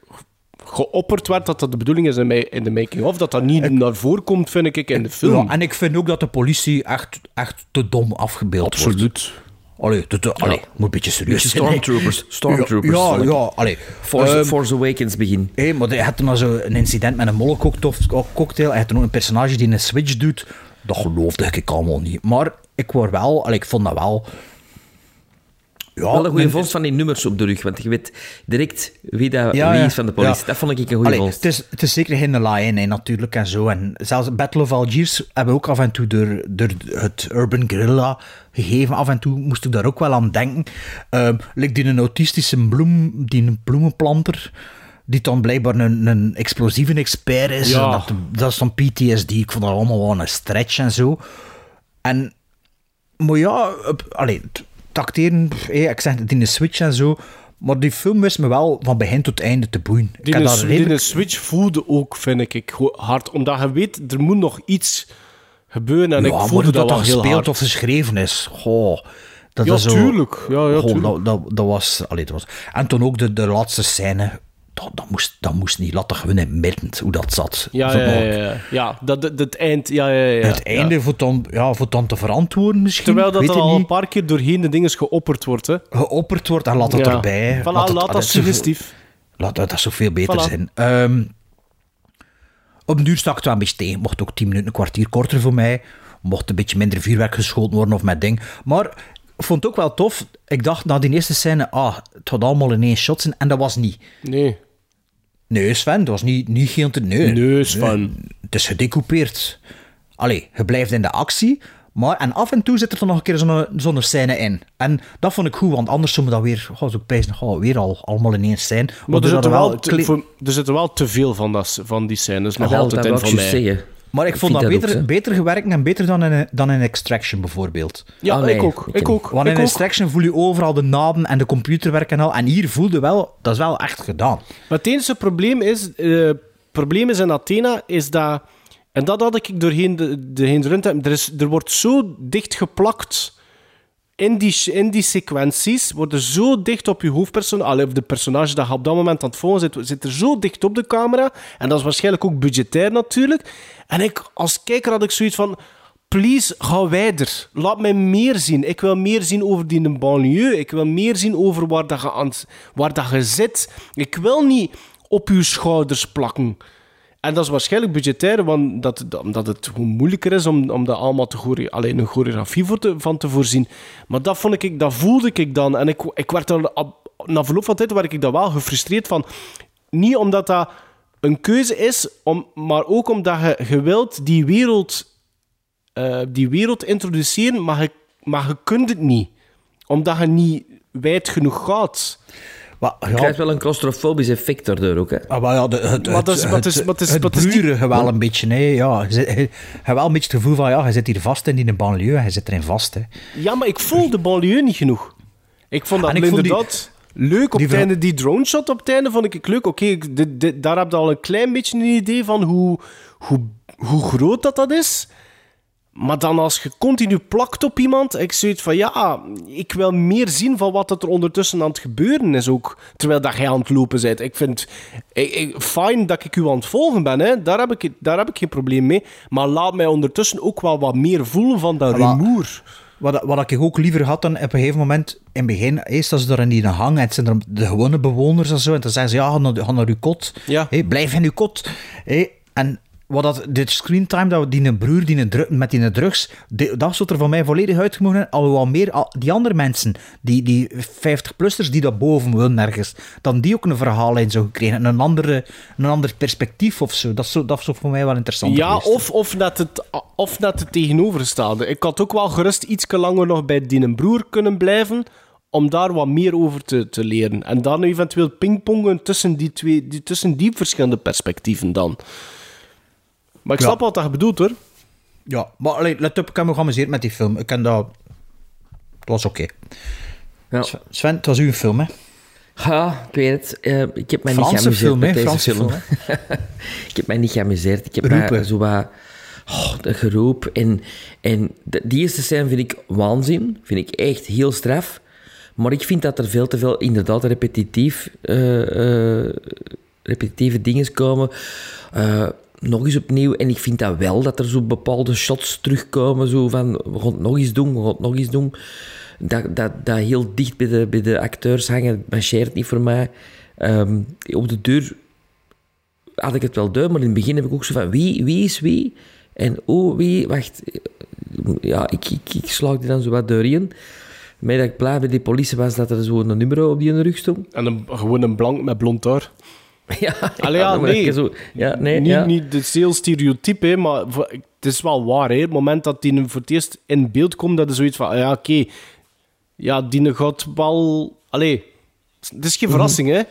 S2: geopperd werd, dat dat de bedoeling is in, de making-of, dat dat niet naar voren komt, vind ik, in de film.
S1: Ja, en ik vind ook dat de politie echt, echt te dom afgebeeld wordt.
S2: Absoluut.
S1: Allee, moet een beetje serieus
S3: Beetje
S1: zijn,
S3: stormtroopers. Stormtroopers.
S1: Ja, ja, ja allee.
S3: Force,
S1: Ehm,
S3: Force Awakens begin.
S1: Hé, maar je had maar zo een incident met een molotov-cocktail. Hij had ook een personage die een switch doet. Dat geloofde ik allemaal niet. Maar ik word wel... Allee, ik vond dat wel... Ja,
S3: Wel een goede vondst van die nummers op de rug, want je weet direct wie, dat,
S1: Ja,
S3: wie is van de politie.
S1: Ja.
S3: Dat vond ik een goede vondst.
S1: het, is, het is zeker geen lie hè, natuurlijk en zo. En zelfs Battle of Algiers hebben we ook af en toe door, door het Urban Guerrilla gegeven. Af en toe moest ik daar ook wel aan denken. Ehm like die een autistische bloem, die een bloemenplanter, die dan blijkbaar een, een explosieve expert is.
S2: Ja.
S1: Dat, dat is dan PTSD. Ik vond dat allemaal wel een stretch en zo. En, maar ja, op- allee, het het acteren, pff, hé, ik zeg het in de switch en zo. Maar die film wist me wel van begin tot einde te boeien. Ik
S2: Die,
S1: daar
S2: die
S1: redelijk-
S2: een switch voelde ook, vind ik, hard. Omdat je weet, er moet nog iets gebeuren. En
S1: ja,
S2: ik voelde dat,
S1: dat
S2: wel heel
S1: gespeeld
S2: hard.
S1: of geschreven is. Goh, dat
S2: Ja,
S1: is zo...
S2: tuurlijk. Ja, ja,
S1: Goh,
S2: tuurlijk.
S1: Dat, dat, dat was... Allee, dat was... En toen ook de, de laatste scène. Dat, dat, moest, dat moest niet. Laat gewoon in midden hoe dat zat.
S2: Ja,
S1: Zo
S2: ja, ja, ja. dat, dat, dat eind, ja, ja, ja.
S1: het einde
S2: ja.
S1: voor, dan, ja, voor dan te verantwoorden misschien.
S2: Terwijl dat al
S1: niet.
S2: een paar keer doorheen de dingen geopperd wordt, hè.
S1: geopperd wordt en laat het
S2: Ja.
S1: erbij.
S2: Voilà, laat
S1: het-
S2: dat
S1: zoveel-
S2: suggestief.
S1: Laat dat, dat zou veel beter
S2: Voilà.
S1: zijn. Ehm, op een duur stak het wel een beetje tegen. Mocht ook 10 minuten, een kwartier korter voor mij. Mocht een beetje minder vuurwerk geschoten worden of met ding. Maar ik vond het ook wel tof. Ik dacht na die eerste scène, ah, het had allemaal in één shot zijn. En dat was niet.
S2: Nee.
S1: Nee, Sven, dat was niet, niet geen te... Nee,
S2: Nee, Sven.
S1: Het is gedecoupeerd. Allee, je blijft in de actie. Maar, en af en toe zit er dan nog een keer zo'n zo'n scène in. En dat vond ik goed, want anders zullen we dat weer... Oh, zo pijs, oh, weer al allemaal in één scène.
S2: Maar er zitten, wel, te, voor- er zitten wel te veel van, dat, van die scènes nog altijd
S3: dat
S2: in van mij.
S3: zeggen.
S1: Maar ik,
S3: Ik
S1: vond dat,
S3: dat
S1: beter,
S3: ook,
S1: beter gewerkt en beter dan in, dan in Extraction bijvoorbeeld.
S2: Ja,
S3: Ah, nee,
S2: ik ook.
S3: ik
S2: ook.
S1: Want
S2: ik
S1: in
S2: ook.
S1: Extraction voel je overal de naden en de computerwerk en al. En hier voelde wel, dat is wel echt gedaan.
S2: Maar het enige probleem is, eh, probleem is in Athena, is dat... En dat had ik doorheen de, de, heen de ruimte... Er, is, er wordt zo dicht geplakt... In die, in die sequenties worden zo dicht op je hoofdpersonage, allee, of de personage dat je op dat moment aan het volgen zit, zit er zo dicht op de camera. En dat is waarschijnlijk ook budgetair natuurlijk. En ik, als kijker had ik zoiets van, please, ga wijder. Laat mij meer zien. Ik wil meer zien over die banlieue. Ik wil meer zien over waar, dat je, waar dat je zit. Ik wil niet op uw schouders plakken. En dat is waarschijnlijk budgetair, want dat, dat- omdat het gewoon moeilijker is om, om dat allemaal te alleen een choreografie voor te, van te voorzien. Maar dat, vond ik, dat voelde ik dan. En ik, ik werd er, na verloop van tijd werd ik daar wel gefrustreerd van. Niet omdat dat een keuze is, om, maar ook omdat je, wilt die wereld, eh, die wereld introduceren, maar je, maar je kunt het niet. Omdat je niet wijd genoeg gaat.
S1: Maar,
S3: Je krijgt wel een claustrofobisch effect daardoor ook, hè.
S1: Ah, maar ja, de, het,
S2: Maar dat is-
S1: het,
S2: het
S1: het,
S2: het
S1: het
S2: het
S1: wel een beetje. Nee, ja, je, zit- je, je hebt wel een beetje het gevoel van, ja, je zit hier vast in die banlieue, hij zit erin vast. Hè.
S2: Ja, maar ik voel de banlieue niet genoeg. Ik vond dat inderdaad leuk op
S1: die
S2: het einde. Die drone shot op het einde vond ik leuk. Oké, ik- dit- dit- daar heb je al een klein beetje een idee van hoe, hoe, hoe groot dat, dat is. Maar dan als je continu plakt op iemand, ik zoiets van ja, ik wil meer zien van wat er ondertussen aan het gebeuren is ook, terwijl dat jij aan het lopen bent. Ik vind, ik, ik, fijn dat ik u aan het volgen ben, hè. Daar, heb ik, daar heb ik geen probleem mee. Maar laat mij ondertussen ook wel wat meer voelen van dat
S1: Maar-
S2: rumoer.
S1: Wat, wat ik ook liever had dan op een gegeven moment, in het begin, eerst als ze daar in die hang, en het zijn er de gewone bewoners en zo, en dan zeggen ze, ja, ga naar, ga naar uw kot,
S2: Ja.
S1: Blijf in uw kot. Hé, en wat dat, de screentime, dat die een broer die een met die drugs, die- dat zat er voor mij volledig uitgemogen. Alhoewel meer, al, die andere mensen, die, die 50-plussers die dat boven willen ergens, dan die ook een verhaallijn zou gekregen. Een, andere, een ander perspectief of zo. Dat is, zo, dat is zo voor mij wel interessant
S2: Ja,
S1: geweest.
S2: of, of, net het, of net het tegenovergestelde. Ik had ook wel gerust iets langer nog bij die broer kunnen blijven, om daar wat meer over te, te leren. En dan eventueel pingpongen tussen die, twee, die, tussen die verschillende perspectieven dan. Maar ik
S1: Ja.
S2: snap wat dat je bedoelt, hoor.
S1: Ja, maar allee, let op, ik heb me geamuseerd met die film. Ik ken dat... Het was oké. Sven- Sven, het was uw film, hè?
S3: Ja, ik weet het. Eh, ik heb mij niet geamuseerd
S1: film,
S3: met
S1: hè?
S3: deze
S1: Franse
S3: film.
S1: film,
S3: ik heb mij niet geamuseerd. Ik heb
S1: Roepen.
S3: zo wat... Oh, dat geroep. En, en de, die eerste scène vind ik waanzin. Vind ik echt heel straf. Maar ik vind dat er veel te veel inderdaad repetitief, eh, eh, repetitieve dingen komen. Nog eens opnieuw. En ik vind dat wel, dat er zo bepaalde shots terugkomen. Zo van, we gaan het nog eens doen, we gaan het nog eens doen. Dat, dat, dat heel dicht bij de, bij de acteurs hangen, marcheert niet voor mij. Ehm, op de deur had ik het wel duim, maar in het begin heb ik ook zo van wie, wie is wie? En oh, wie, wacht. Ja, ik, ik, ik slaag die dan zo wat doorheen. Maar dat ik blij bij die politie was dat er zo een nummer op die rug stond.
S2: En een, gewoon een blank met blond haar.
S3: Ja,
S2: Allee, nee.
S3: Zo, ja, nee,
S2: niet,
S3: ja.
S2: niet het is heel stereotype, hè, maar het is wel waar. Hè. Het moment dat die voor het eerst in beeld komt, dat is zoiets van, ja, oké, ja, die gaat wel... Allee, het is geen verrassing, hè.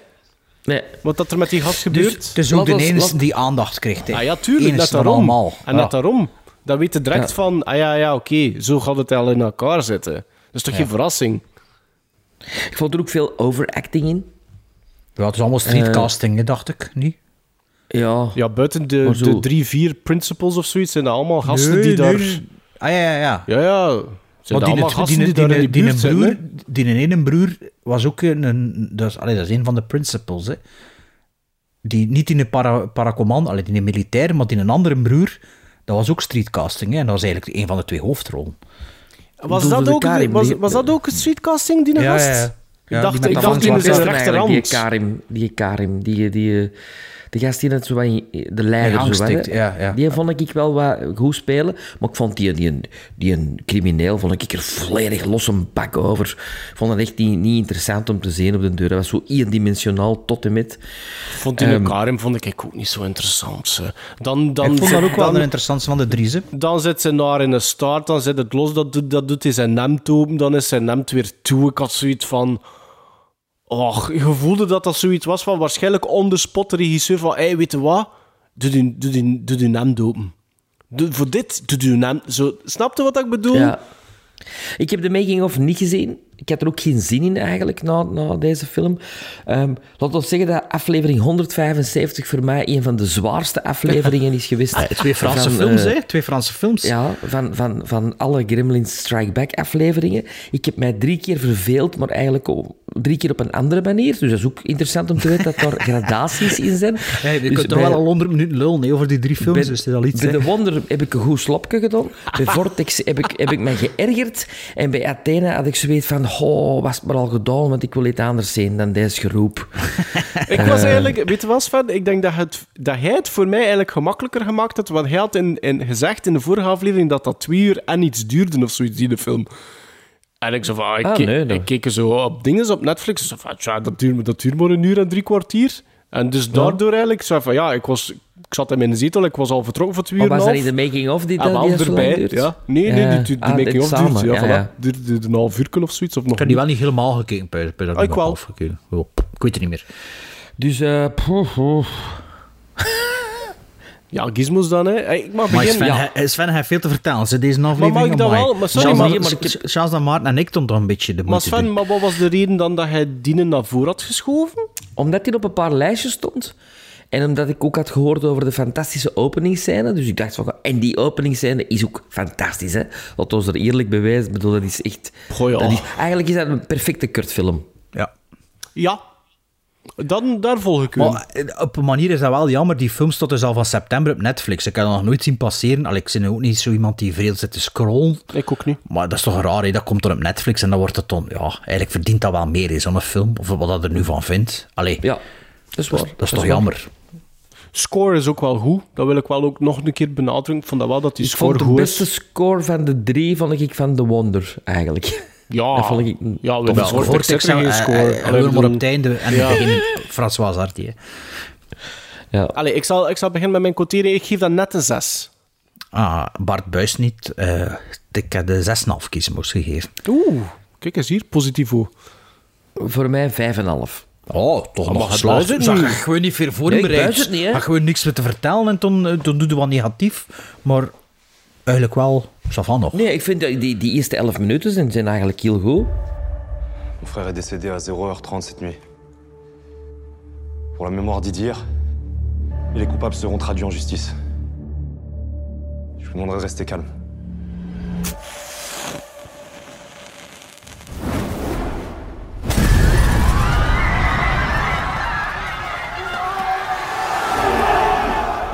S3: Nee.
S2: Wat dat er met die gast gebeurt.
S1: Dus het is ook de enige die aandacht krijgt. Hè.
S2: Ah ja, tuurlijk, net daarom.
S1: allemaal.
S2: En
S1: Ja.
S2: net daarom. Dan weet je direct
S3: Ja.
S2: van, ah ja, ja, oké, zo gaat het al in elkaar zitten. Dat is toch
S1: Ja.
S2: geen verrassing?
S3: Ik vond er ook veel overacting in.
S1: Ja, het is allemaal streetcasting, dacht ik. Niet?
S3: Ja,
S2: Ja, buiten de, de drie, vier principals of zoiets, zijn dat allemaal gasten
S1: Nee,
S2: die daar...
S1: nee. Ah ja, ja, ja.
S2: Ja, ja. Zijn
S1: Want
S2: dat
S1: die,
S2: allemaal
S1: die,
S2: gasten
S1: die,
S2: die, daar in de
S1: die,
S2: zitten,
S1: broer, die ene broer was ook een, een dat, is, allee, dat is een van de principals. Hè. Die, niet in een para, paracommand, allee, in een militair, maar in een andere broer, dat was ook streetcasting. Hè. En dat was eigenlijk een van de twee hoofdrollen.
S2: Was dat, ook, was,
S3: die-
S2: was dat ook een streetcasting, die
S1: Ja,
S2: gast?
S1: ja, ja.
S2: Ik
S1: Ja,
S2: dacht, ik dacht in
S3: Zwarte eigenlijk, Die
S2: rechterhand.
S3: Karim, die Karim, die, die, de gast die net zo wat de leider
S1: Die
S3: zo wat,
S1: hangstikt,
S3: hè.
S1: ja, ja.
S3: Die vond ik wel wat goed spelen, maar ik vond die, die, die een crimineel vond ik er volledig los een bak over. Ik vond het echt niet, niet interessant om te zien op de deur. Dat was zo eendimensionaal tot en met.
S2: Vond die
S3: Ehm,
S2: Karim vond ik ook niet zo interessant. ze. Dan, dan,
S1: ik vond dat ook wel de interessantste van de drie.
S2: Dan zit ze naar in een start, dan zit het los, dat, doet- dat doet hij zijn nemt open, dan is zijn nemt weer toe. Ik had zoiets van... Och, je voelde dat dat zoiets was van waarschijnlijk on the spot regisseur van, hey, weet je wat? Doe die, doe die, doe die nemt open. Doe, voor dit, doe die nemt... Zo, snapte wat ik bedoel?
S3: Ja. Ik heb de making-of niet gezien. Ik had er ook geen zin in eigenlijk na, na deze film. Ehm laat ons zeggen dat aflevering 175 voor mij een van de zwaarste afleveringen is geweest.
S1: Ah, twee Franse
S3: van,
S1: films,
S3: eh,
S1: hè? Twee Franse films.
S3: Ja, van, van, van alle Gremlins Strike Back afleveringen. Ik heb mij drie keer verveeld, maar eigenlijk drie keer op een andere manier. Dus dat is ook interessant om te weten dat daar gradaties in zijn.
S1: Je
S3: Dus
S1: kunt toch wel al 100 minuten lullen hè, over die drie films.
S3: bij,
S1: dus dat is al iets.
S3: bij
S1: hè.
S3: de Wonder heb ik een goed slopje gedaan. Bij Vortex heb ik, heb ik me geërgerd. En bij Athena had ik zoiets van... Oh, was het maar al gedaan, want ik wil iets anders zien dan deze geroep.
S2: Ik was
S3: Eh,
S2: eigenlijk, weet je wat, Sven? Ik denk dat, het, dat hij het voor mij eigenlijk gemakkelijker gemaakt had. Want hij had in, in, gezegd in de vorige aflevering dat dat twee uur en iets duurde of zoiets, die de film. En ik zo van, ik,
S3: Ah, nee,
S2: ik keek zo op dingen op Netflix. Zo van, tja, dat duurt, dat duurt maar een uur en drie kwartier. En dus daardoor eigenlijk, zo van, ja, ik, was, ik zat in mijn zetel, ik was al vertrokken voor twee
S3: Maar
S2: uur
S3: was
S2: een
S3: dat niet de making-of die,
S2: Ah,
S3: dat die dat lang
S2: erbij,
S3: duurt?
S2: ja. Nee, nee, die, die, die
S3: Ah,
S2: making-of duurt, ja,
S3: ja,
S2: voilà.
S3: ja.
S2: Duurde duurde een half uur of zoiets, of nog
S1: Ik heb die wel niet helemaal gekeken. Per, per,
S2: Ah, ik wel.
S1: Afgekeken. Oh, ik weet het niet meer.
S3: Dus, eh.
S2: Ja, gizmos dan, hè. Hey, Ik mag
S1: Maar
S2: beginnen.
S1: Sven,
S2: Ja.
S1: hij, Sven heeft veel te vertellen. Ze deze aflevering.
S2: mag ik dat wel? Maar sorry,
S1: Charles,
S2: maar-
S3: maar
S1: Charles en Maarten en ik toch een beetje de
S2: Maar Sven,
S1: doen.
S2: maar wat was de reden dan dat hij Dienen naar voren had geschoven?
S3: Omdat hij op een paar lijstjes stond. En omdat ik ook had gehoord over de fantastische openingsscène. Dus ik dacht van... En die openingsscène is ook fantastisch, hè. Laat ons er eerlijk bewijzen. Ik bedoel, dat is echt...
S2: Goh, ja.
S3: dat is, eigenlijk is dat een perfecte Kurt-film.
S1: Ja.
S2: Ja. Dan, daar volg ik u.
S1: Maar eh, op een manier is dat wel jammer. Die film stond dus al van september op Netflix. Ik heb dat nog nooit zien passeren. Allee, ik ben ook niet zo iemand die veel zit te scrollen.
S2: Ik ook niet.
S1: Maar dat is toch raar, hè? dat komt dan op Netflix en dan wordt het dan... Ja, eigenlijk verdient dat wel meer, zo'n film. Of wat dat er nu van vindt. Allee,
S3: Ja, dat is waar.
S1: dat is toch jammer.
S2: Score is ook wel goed. Dat wil ik wel ook nog een keer benadrukken. Ik vond dat wel dat die
S3: Ik
S2: score
S3: vond de
S2: goed
S3: beste
S2: is.
S3: score van de drie vond ik van The Wonder, eigenlijk.
S2: Ja,
S3: Dat vond ik...
S2: ja heeft geen
S1: eh,
S2: score.
S1: Alleen maar op het einde en
S2: Ja.
S1: het begin François Hardy. hè.
S3: Ja.
S2: Allee, ik, zal, ik zal beginnen met mijn quotering. Ik geef dat net een 6.
S1: Ah, Bart Buis niet. eh, ik heb de 6,5 kiezen moest gegeven.
S2: Oeh, kijk eens hier, positivo.
S3: Voor mij 5,5.
S1: Oh, toch
S2: maar
S1: nog
S2: het
S1: geslaagd.
S2: niet.
S1: je gewoon niet veel voor
S3: Nee, niet.
S1: Had gewoon niks meer te vertellen en toen, eh, toen doe je wat negatief. Maar eigenlijk wel, ça va nog.
S3: Nee, ik vind dat die, die eerste 11 minuten zijn, zijn eigenlijk heel goed.
S19: Mon frère est décédé à 0h30 cette nuit. Pour la mémoire d'Idir, les coupables seront traduits en justice. Je vous demanderai de rester calme.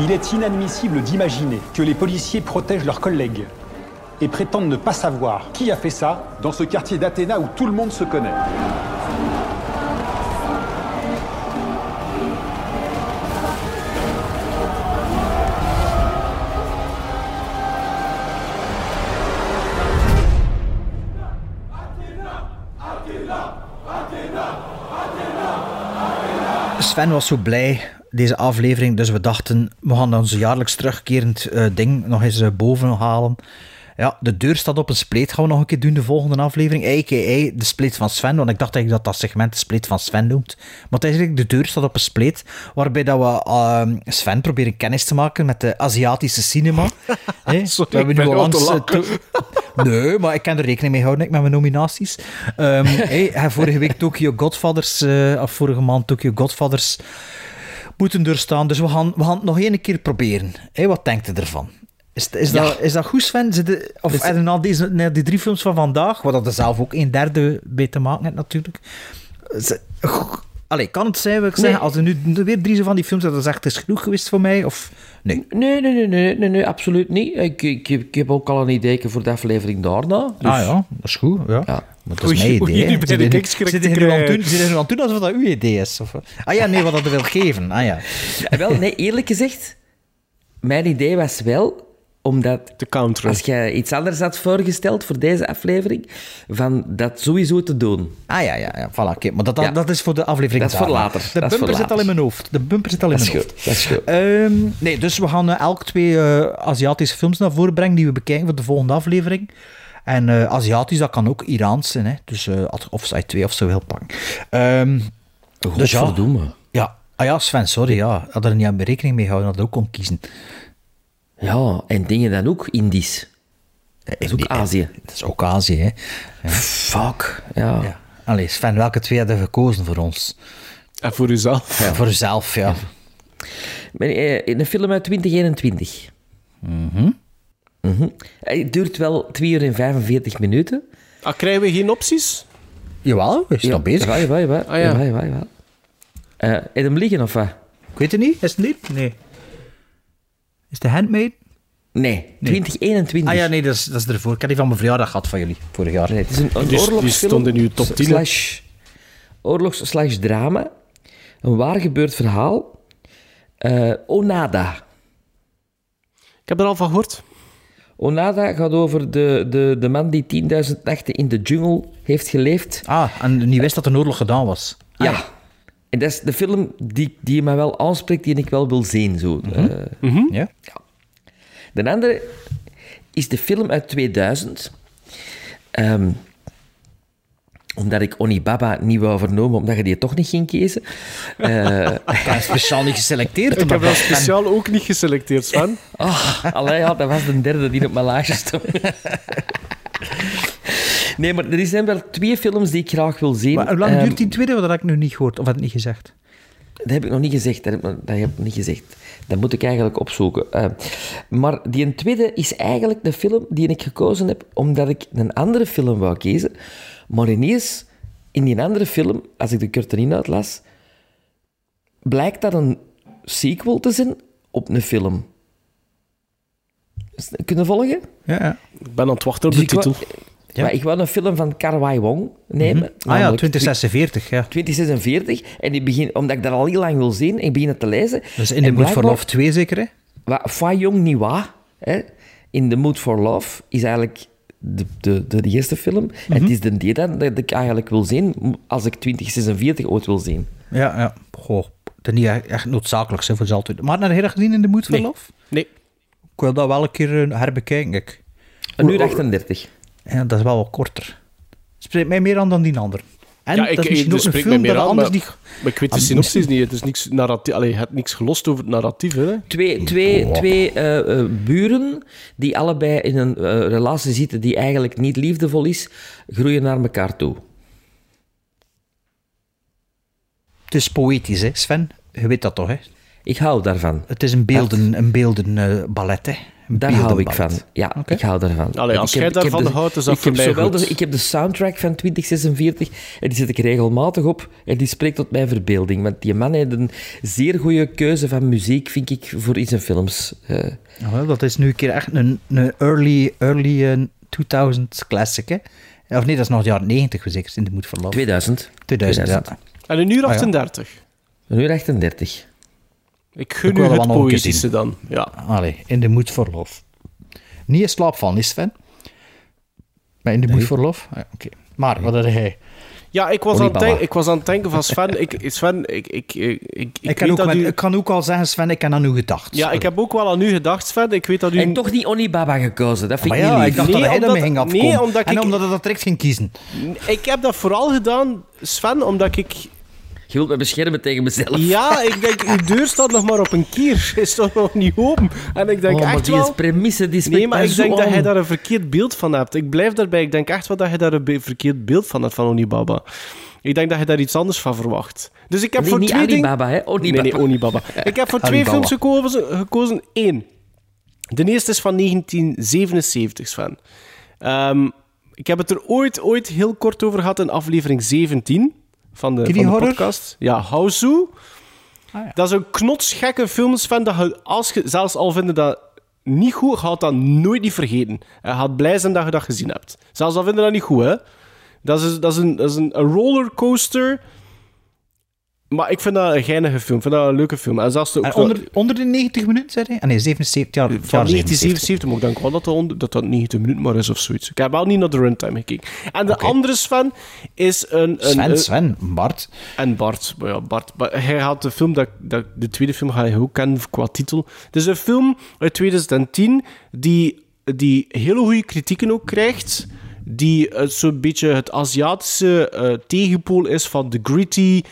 S20: Il est inadmissible d'imaginer que les policiers protègent leurs collègues et prétendent ne pas savoir qui a fait ça dans ce quartier d'Athéna où tout le monde se connaît.
S1: Sven was deze aflevering, dus we dachten, we gaan ons jaarlijks terugkerend eh, ding nog eens eh, boven halen. Ja, de deur staat op een spleet, gaan we nog een keer doen, de volgende aflevering. A.k.a. de spleet van Sven, want ik dacht eigenlijk dat dat segment de spleet van Sven noemt. Maar het is eigenlijk, de deur staat op een spleet, waarbij dat we ehm, Sven proberen kennis te maken met de Aziatische cinema.
S2: Sorry,
S1: we hebben nu al langs, eh, Nee, maar ik kan er rekening mee houden ik, met mijn nominaties. Hey, hij vorige week Tokyo Godfathers, of vorige maand Tokyo Godfathers, moeten doorstaan. Dus we gaan, we gaan het nog één keer proberen. Hey, wat denkt u ervan? Is, is,
S3: Ja.
S1: dat, is dat goed, Sven? Zit de- of
S3: Dus-
S1: je na, deze, na die drie films van vandaag, waar dat er zelf ook een derde bij te maken hebt natuurlijk. Is- Allee, kan het zijn, wil ik
S3: Nee.
S1: zeggen, als er nu weer drie zo van die films, dat is echt is genoeg geweest voor mij? Of nee?
S3: Nee, nee, nee, nee, nee, nee absoluut niet. Ik, ik, ik heb ook al een idee voor de aflevering daarna. Dus,
S1: Ah ja, dat is goed. Ja.
S3: Ja.
S1: Maar dat is
S2: Oei,
S1: mijn idee. Zit
S2: ik
S1: zit nu aan doen- zit aan het doen alsof dat uw idee is? Of, ah ja, nee, wat dat wil geven. Ah ja.
S3: Wel, nee, eerlijk gezegd, mijn idee was wel omdat
S2: Te counteren.
S3: als jij iets anders had voorgesteld voor deze aflevering, van dat sowieso te doen.
S1: Ah ja, ja, ja. Voilà, oké. Maar dat, dat,
S3: Ja.
S1: dat is voor de aflevering
S3: Dat is voor later.
S1: De
S3: Dat
S1: bumper zit al in mijn hoofd. De bumper zit al in mijn
S3: goed.
S1: hoofd.
S3: Dat is goed.
S1: Ehm, nee, dus we gaan eh, elk twee eh, Aziatische films naar voren brengen die we bekijken voor de volgende aflevering. En eh, Aziatisch, dat kan ook Iraans zijn. Hè? Dus of zij twee of zo wil pakken. Ehm, dus ja, ja. Ah ja, Sven, sorry. Ja. Had er niet aan rekening mee gehouden dat ik ook kon kiezen.
S3: Ja, en dingen dan ook Indisch. Dat is ook Azië.
S1: Dat is ook Azië, hè.
S3: Fuck. Ja.
S1: Ja. Allee, Sven, welke twee hadden gekozen voor ons?
S2: En voor uzelf.
S1: Ja, voor uzelf, ja.
S3: Eh, in een film uit 2021.
S1: Mhm.
S3: Mhm. Het duurt wel 2 uur en 45 minuten.
S2: Ah, krijgen we geen opties?
S1: Jawel, we zijn nog bezig.
S3: Jawel, jawel, jawel.
S2: Ah, ja.
S3: jawel, jawel, jawel. Eh, heb je hem liggen of wat?
S1: Ik weet het niet. Is het niet? Nee. Is de handmade?
S3: Nee, 2021.
S1: Ah ja, nee, dat is, dat is ervoor. Ik heb die van mijn verjaardag gehad van jullie, vorig jaar.
S3: Nee, het is een, een
S2: Die- die
S3: oorlogsfilm.
S2: stond in uw top 10, hè?
S3: Slash, oorlogs slash drama. Een waar gebeurd verhaal. Eh, Onada.
S2: Ik heb er al van gehoord.
S3: Onada gaat over de, de, de man die 10.000 nachten in de jungle heeft geleefd.
S1: Ah, en niet wist dat er een oorlog gedaan was.
S3: Ja. En dat is de film die, die mij wel aanspreekt, die ik wel wil zien. Zo. Eh,
S1: Ja?
S3: De andere is de film uit 2000. Ehm, omdat ik Onibaba niet wou vernomen, omdat je die toch niet ging kiezen. Eh,
S1: Ik heb speciaal niet geselecteerd.
S2: Ik heb dat speciaal ook niet geselecteerd, Sven.
S3: Oh, allee, ja, dat was de derde die op mijn lijstje stond. Nee, maar er zijn wel twee films die ik graag wil zien.
S1: Maar hoe lang
S3: Ehm,
S1: duurt die tweede? Dat heb ik nu niet gehoord. Of had ik niet gezegd?
S3: Dat heb ik nog niet gezegd. Dat heb, ik- dat heb ik niet gezegd. Dat moet ik eigenlijk opzoeken. Eh, maar die een tweede is eigenlijk de film die ik gekozen heb omdat ik een andere film wou kiezen. Maar ineens, in die andere film, als ik de korte inhoud las, blijkt dat een sequel te zijn op een film. Is- Kunnen volgen?
S1: Ja, ja.
S2: Ik ben aan het wachten op
S3: Dus
S2: de
S3: wou-
S2: titel.
S3: Maar ik wil een film van Karwai Wong nemen.
S1: Mhm. Ah ja,
S3: namelijk
S1: 2046, ja.
S3: 2046. En die begin, omdat ik dat al heel lang wil zien, ik begin het te lezen.
S1: Dus in The Mood for Love 2 zeker, hè?
S3: Fa Yong Niwa, hè, in The Mood for Love, is eigenlijk de, de, de, eerste film. En
S1: Mhm.
S3: het is de die dan dat ik eigenlijk wil zien, als ik 2046 ooit wil zien.
S1: Ja, ja. Goh, dat is niet echt echt noodzakelijk, hè, voor altijd. Maar naar je gezien in The Mood for
S3: Nee.
S1: Love?
S2: Nee.
S1: Ik wil dat wel een keer eh, herbekijken, ik.
S3: Een uur 38.
S1: Ja, dat is wel wat korter. Spreekt mij meer aan dan die ander. En
S2: ja, ik,
S1: dat is misschien
S2: ik,
S1: ook een film dat
S2: meer aan,
S1: anders
S2: maar,
S1: niet...
S2: maar ik weet de
S1: Ah,
S2: synopsis
S1: misschien-
S2: niet. Het is niks narratief. Allee, je hebt niks gelost over het narratief, hè?
S3: Twee, twee, twee eh, eh, buren die allebei in een eh, relatie zitten die eigenlijk niet liefdevol is, groeien naar elkaar toe.
S1: Het is poëtisch, hè, Sven? Je weet dat toch, hè?
S3: Ik hou daarvan.
S1: Het is een beelden, een beelden ballet, hè?
S3: Daar hou ik van. Ja, ik hou daarvan.
S2: Allee, als
S3: Ik heb-
S2: jij daarvan
S3: de-
S2: houdt, is dat
S3: ik
S2: voor
S3: heb
S2: mij
S3: zowel
S2: goed.
S3: de- Ik heb de soundtrack van 2046 en die zet ik regelmatig op en die spreekt tot mijn verbeelding. Want die man heeft een zeer goede keuze van muziek, vind ik, voor in zijn films. Eh,
S1: Ja, wel, dat is nu een keer echt een, een early, early eh, 2000s classic, hè? Of nee, dat is nog de jaren 90, zeker, in de Mood for Love.
S3: 2000.
S1: 2000,
S3: 2000.
S1: ja.
S2: En een uur
S1: Ah, ja.
S2: 38.
S3: Een uur 38.
S2: Ik gun
S1: Ik
S2: u het poëtische
S1: zien.
S2: dan. Ja.
S1: Allee, in de Mood for Love. Niet in slaap van, is Sven? Maar in de Mood for Love? Ah, ja, Oké. Maar, wat had hij?
S2: Ja, ik was, aan het ik was aan het denken van Sven. Ik, Sven, ik, ik, ik, ik, ik,
S1: kan ook,
S2: dat
S1: met-
S2: u...
S1: ik kan ook al zeggen, Sven, ik heb aan u gedacht.
S2: Ja, ik heb ook wel aan u gedacht, Sven. Ik weet dat u...
S3: En toch niet Onibaba gekozen, dat vind
S1: Maar
S3: ik
S1: ja,
S3: niet lief.
S1: ik dacht
S2: Nee,
S1: dat hij ging afkomen.
S2: nee, omdat
S1: en
S2: ik-
S1: omdat hij dat direct ging kiezen.
S2: Ik heb dat vooral gedaan, Sven, omdat ik...
S3: Je wilt me beschermen tegen mezelf.
S2: Ja, ik denk, uw deur staat nog maar op een kier. Is toch nog niet open? En ik denk
S3: oh, maar
S2: echt
S3: die
S2: wel...
S3: is premisse, die
S2: Nee, maar ik denk dat hij daar een verkeerd beeld van hebt. Ik blijf daarbij. Ik denk echt wel dat hij daar een verkeerd beeld van hebt van Onibaba. Ik denk dat je daar iets anders van verwacht. Dus ik heb
S3: Nee,
S2: voor
S3: niet
S2: twee dingen...
S3: Alibaba, hè? Onibaba.
S2: Nee, nee, Onibaba. Ik heb voor twee films gekozen. gekozen. Eén. De eerste is van 1977, Sven. Ehm, ik heb het er ooit, ooit heel kort over gehad in aflevering 17 van de, van podcast. Ja, Hausu. Dat is een knotsgekke film, Sven, dat je, als je zelfs al vindt dat niet goed, gaat dat nooit niet vergeten. Je gaat blij zijn dat je dat gezien hebt. Zelfs al vinden dat niet goed, hè. Dat is, dat is, een, dat is een, een rollercoaster. Maar ik vind dat een geinige film. Ik vind dat een leuke film. En zelfs de,
S1: En onder, onder de 90 minuten, zei hij? Ah nee, 77 jaar.
S2: van
S1: jaar
S2: 1977, maar ik denk wel dat dat, onder- dat dat 90 minuten maar is of zoiets. Ik heb wel niet naar de runtime gekeken. En de andere Sven is een... een
S1: Sven,
S2: een-
S1: Sven, Bart.
S2: En Bart. Ja, Bart. Maar hij had de film, dat, dat, de tweede film ga je ook kennen qua titel. Het is een film uit 2010 die, die hele goede kritieken ook krijgt. Die eh, zo'n beetje het Aziatische eh, tegenpool is van de gritty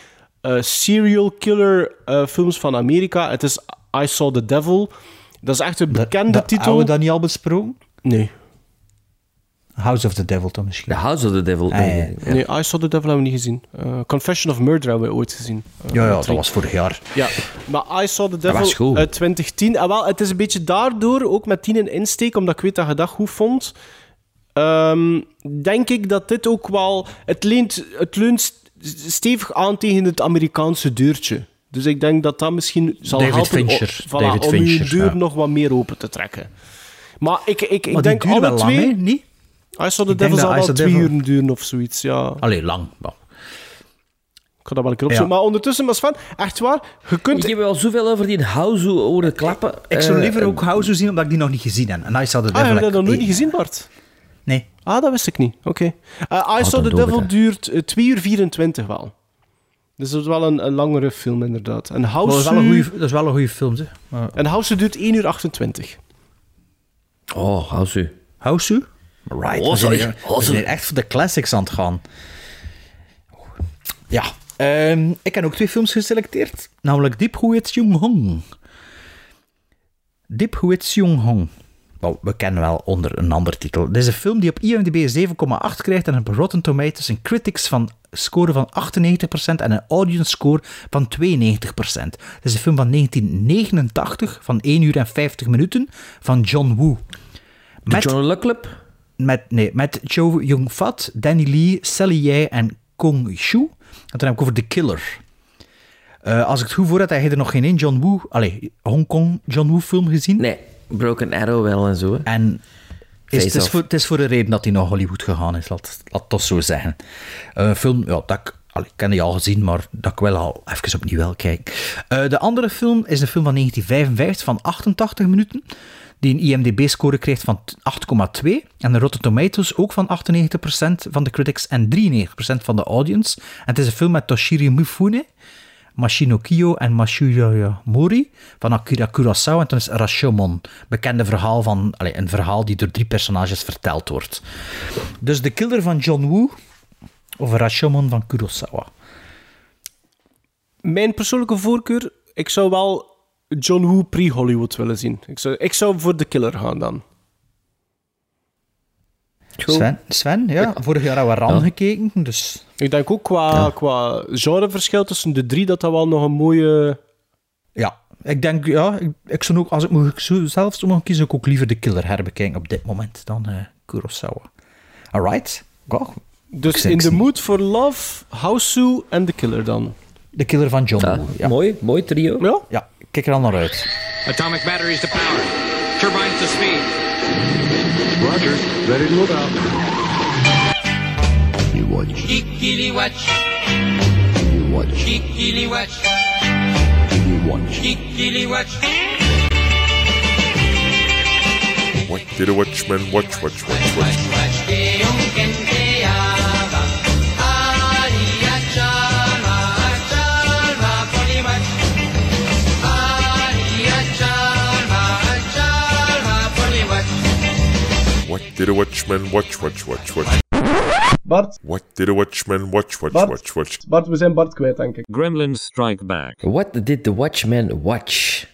S2: eh, serial killer eh, films van Amerika. Het is I Saw the Devil. Dat is echt een bekende titel.
S1: Hebben we dat niet al besproken?
S2: Nee.
S1: House of the Devil dan misschien.
S3: The House of the Devil.
S1: Ah,
S3: nee,
S1: ja.
S3: nee, ja.
S2: Nee, I Saw the Devil hebben we niet gezien. Eh, Confession of Murder hebben we ooit gezien.
S1: Ja, ja, dat was vorig jaar.
S2: Ja, maar I Saw the
S3: Dat was
S2: Devil
S3: goed.
S2: uit 2010. En wel, het is een beetje daardoor, ook met tien in insteek, omdat ik weet dat je dat goed vond. ehm, denk ik dat dit ook wel... Het leent, het leunt stevig aan tegen het Amerikaanse deurtje. Dus ik denk dat dat misschien zal
S1: David
S2: helpen o-
S1: Fincher.
S2: voilà,
S1: David
S2: om
S1: Fincher,
S2: je deur
S1: ja.
S2: nog wat meer open te trekken. Maar ik, ik, ik
S1: Maar
S2: denk alle
S1: wel lang,
S2: twee...
S1: hè? Niet?
S2: The Devil
S1: dat
S2: zal wel
S1: Saw the
S2: twee
S1: Devil-
S2: uur duren of zoiets, ja.
S1: Allee, lang. maar-
S2: Ik ga dat wel een keer opzoeken.
S1: Ja.
S2: Maar ondertussen, maar Sven, echt waar, je kunt...
S3: Ik heb wel zoveel over die House horen klappen.
S1: Ik zou
S3: Eh,
S1: liever ook House zien, omdat ik die nog niet gezien heb. En Saw the
S2: Ah,
S1: Devil...
S2: heb je dat nog nooit niet gezien, Bart?
S1: Nee.
S2: Ah, dat wist ik niet. Oké. Eh, I Saw
S3: dan
S2: the Devil duurt eh, 2 uur 24 wel. Dus dat is wel een, een langere film, inderdaad. En
S1: dat,
S2: House,
S1: is wel een goeie, dat is wel een goede film, zeg. Maar-
S2: en House duurt 1 uur 28.
S3: Oh, House.
S1: House? Right.
S3: Oh, sorry. Oh,
S1: we zijn echt voor de classics aan het gaan. Ja. ehm, ik heb ook twee films geselecteerd. Namelijk Deep Huets Jung Hong. Deep Huets Jung Hong. Wel, we kennen wel onder een ander titel. Dit is een film die op IMDb 7,8 krijgt en op Rotten Tomatoes een critics van score van 98% en een audience score van 92%. Het is een film van 1989 van 1 uur en 50 minuten van John Woo.
S3: De John Le Club?
S1: Met, nee, met Cho Yong-fat, Danny Lee, Sally Ye en Kong Shu. En dan heb ik over The Killer. Eh, als ik het goed voor had, heb je er nog geen één John Woo... Allee, Hongkong John Woo film gezien.
S3: Nee, Broken Arrow wel en zo. hè.
S1: En Is, het, is voor, het is voor een reden dat hij naar Hollywood gegaan is, laat, laat toch zo zeggen. Een film, ja, dat ik, allee, ik ken die al gezien, maar dat ik wel al even opnieuw wil kijken. Eh, de andere film is een film van 1955 van 88 minuten, die een IMDb-score krijgt van 8,2 en een Rotten Tomatoes ook van 98% van de critics en 93% van de audience. En het is een film met Toshiro Mifune, Mashino Kiyo en Mashuya Mori van Akira Kurosawa. En toen is Rashomon, bekende verhaal van, allez, een verhaal die door drie personages verteld wordt. Dus de killer van John Woo of Rashomon van Kurosawa.
S2: Mijn persoonlijke voorkeur, ik zou wel John Woo pre-Hollywood willen zien. Ik zou, ik zou voor The Killer gaan dan.
S1: Sven, Sven ja, vorig jaar hebben we Ram gekeken, dus...
S2: Ik denk ook qua, qua genreverschil tussen de drie dat dat wel nog een mooie...
S1: Ja, ik denk, ja, ik, ik zou ook, als ik zo- zelf zou mogen kiezen, zou ik ook liever de killer herbekijken op dit moment dan eh, Kurosawa. Alright. Ja,
S2: Dus
S1: ik
S2: in the mood for love, Houseu en The Killer dan.
S1: De killer van John
S3: Ja,
S1: Woo. Ja.
S3: Mooi, mooi trio.
S2: Ja?
S1: ja, kijk er al naar uit.
S21: Atomic batteries to power. Turbines to speed.
S7: Roger. Ready to move out.
S21: You watch. Kikili watch. You watch. Kikili watch. You watch. Kikili watch.
S22: What did a watchman watch, watch, watch, watch? Did a watchman watch, watch, watch, watch?
S2: Bart,
S22: What did a watchman watch, watch,
S2: Bart.
S22: watch, watch?
S2: Bart, we zijn Bart kwijt, denk ik.
S8: Gremlins Strike Back.
S3: What did the Watchmen watch?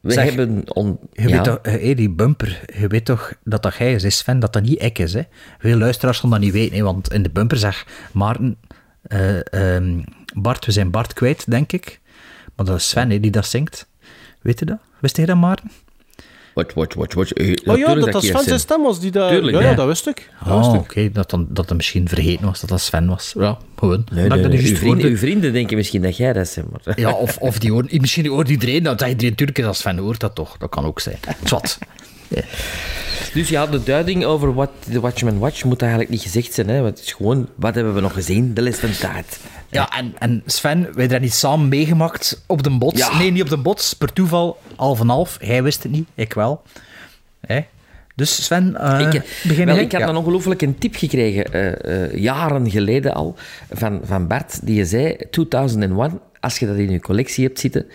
S3: We
S1: Zeg,
S3: hebben... On...
S1: Je
S3: ja.
S1: weet toch, eh, die bumper, je weet toch dat dat jij is, hè, Sven, dat dat niet ik is. Hè? Veel luisteraars gaan dat niet weten, hè, want in de bumper zegt Maarten, eh, ehm, Bart, we zijn Bart kwijt, denk ik. Maar dat is Sven hè, die dat zingt. Weet je dat? Wist jij dat, Maarten?
S3: Watch, watch, watch, watch. Eh,
S2: Oh ja, dat dat Sven zijn stem was. Die dat...
S3: Tuurlijk,
S2: ja, ja, dat wist ik. Dat wist
S1: Oh,
S2: ik.
S1: oké, dat, dan, dat hij misschien vergeten was dat dat Sven was. Ja, gewoon.
S3: Nee, nee, nee.
S1: juist
S3: Uw, vrienden, uw vrienden denken misschien dat jij dat bent, maar...
S1: Ja, of, of die hoort, misschien hoort iedereen dat. Dat iedereen is als Sven hoort dat toch. Dat kan ook zijn. Zwat.
S3: Dus ja, de duiding over wat de Watchmen watch moet eigenlijk niet gezegd zijn. Hè? Want het is gewoon, wat hebben we nog gezien? De les van tijd.
S1: Ja, en, en Sven, wij hebben dat niet samen meegemaakt op de bots.
S3: Ja.
S1: Nee, niet op de bots, per toeval, half en half. Hij wist het niet, ik wel. Hè? Dus Sven, eh
S3: ik,
S1: begin
S3: wel, ik had
S1: Ja.
S3: een ongelooflijk een tip gekregen, eh, eh, jaren geleden al, van, van Bart, die je zei, 2001, als je dat in je collectie hebt zitten,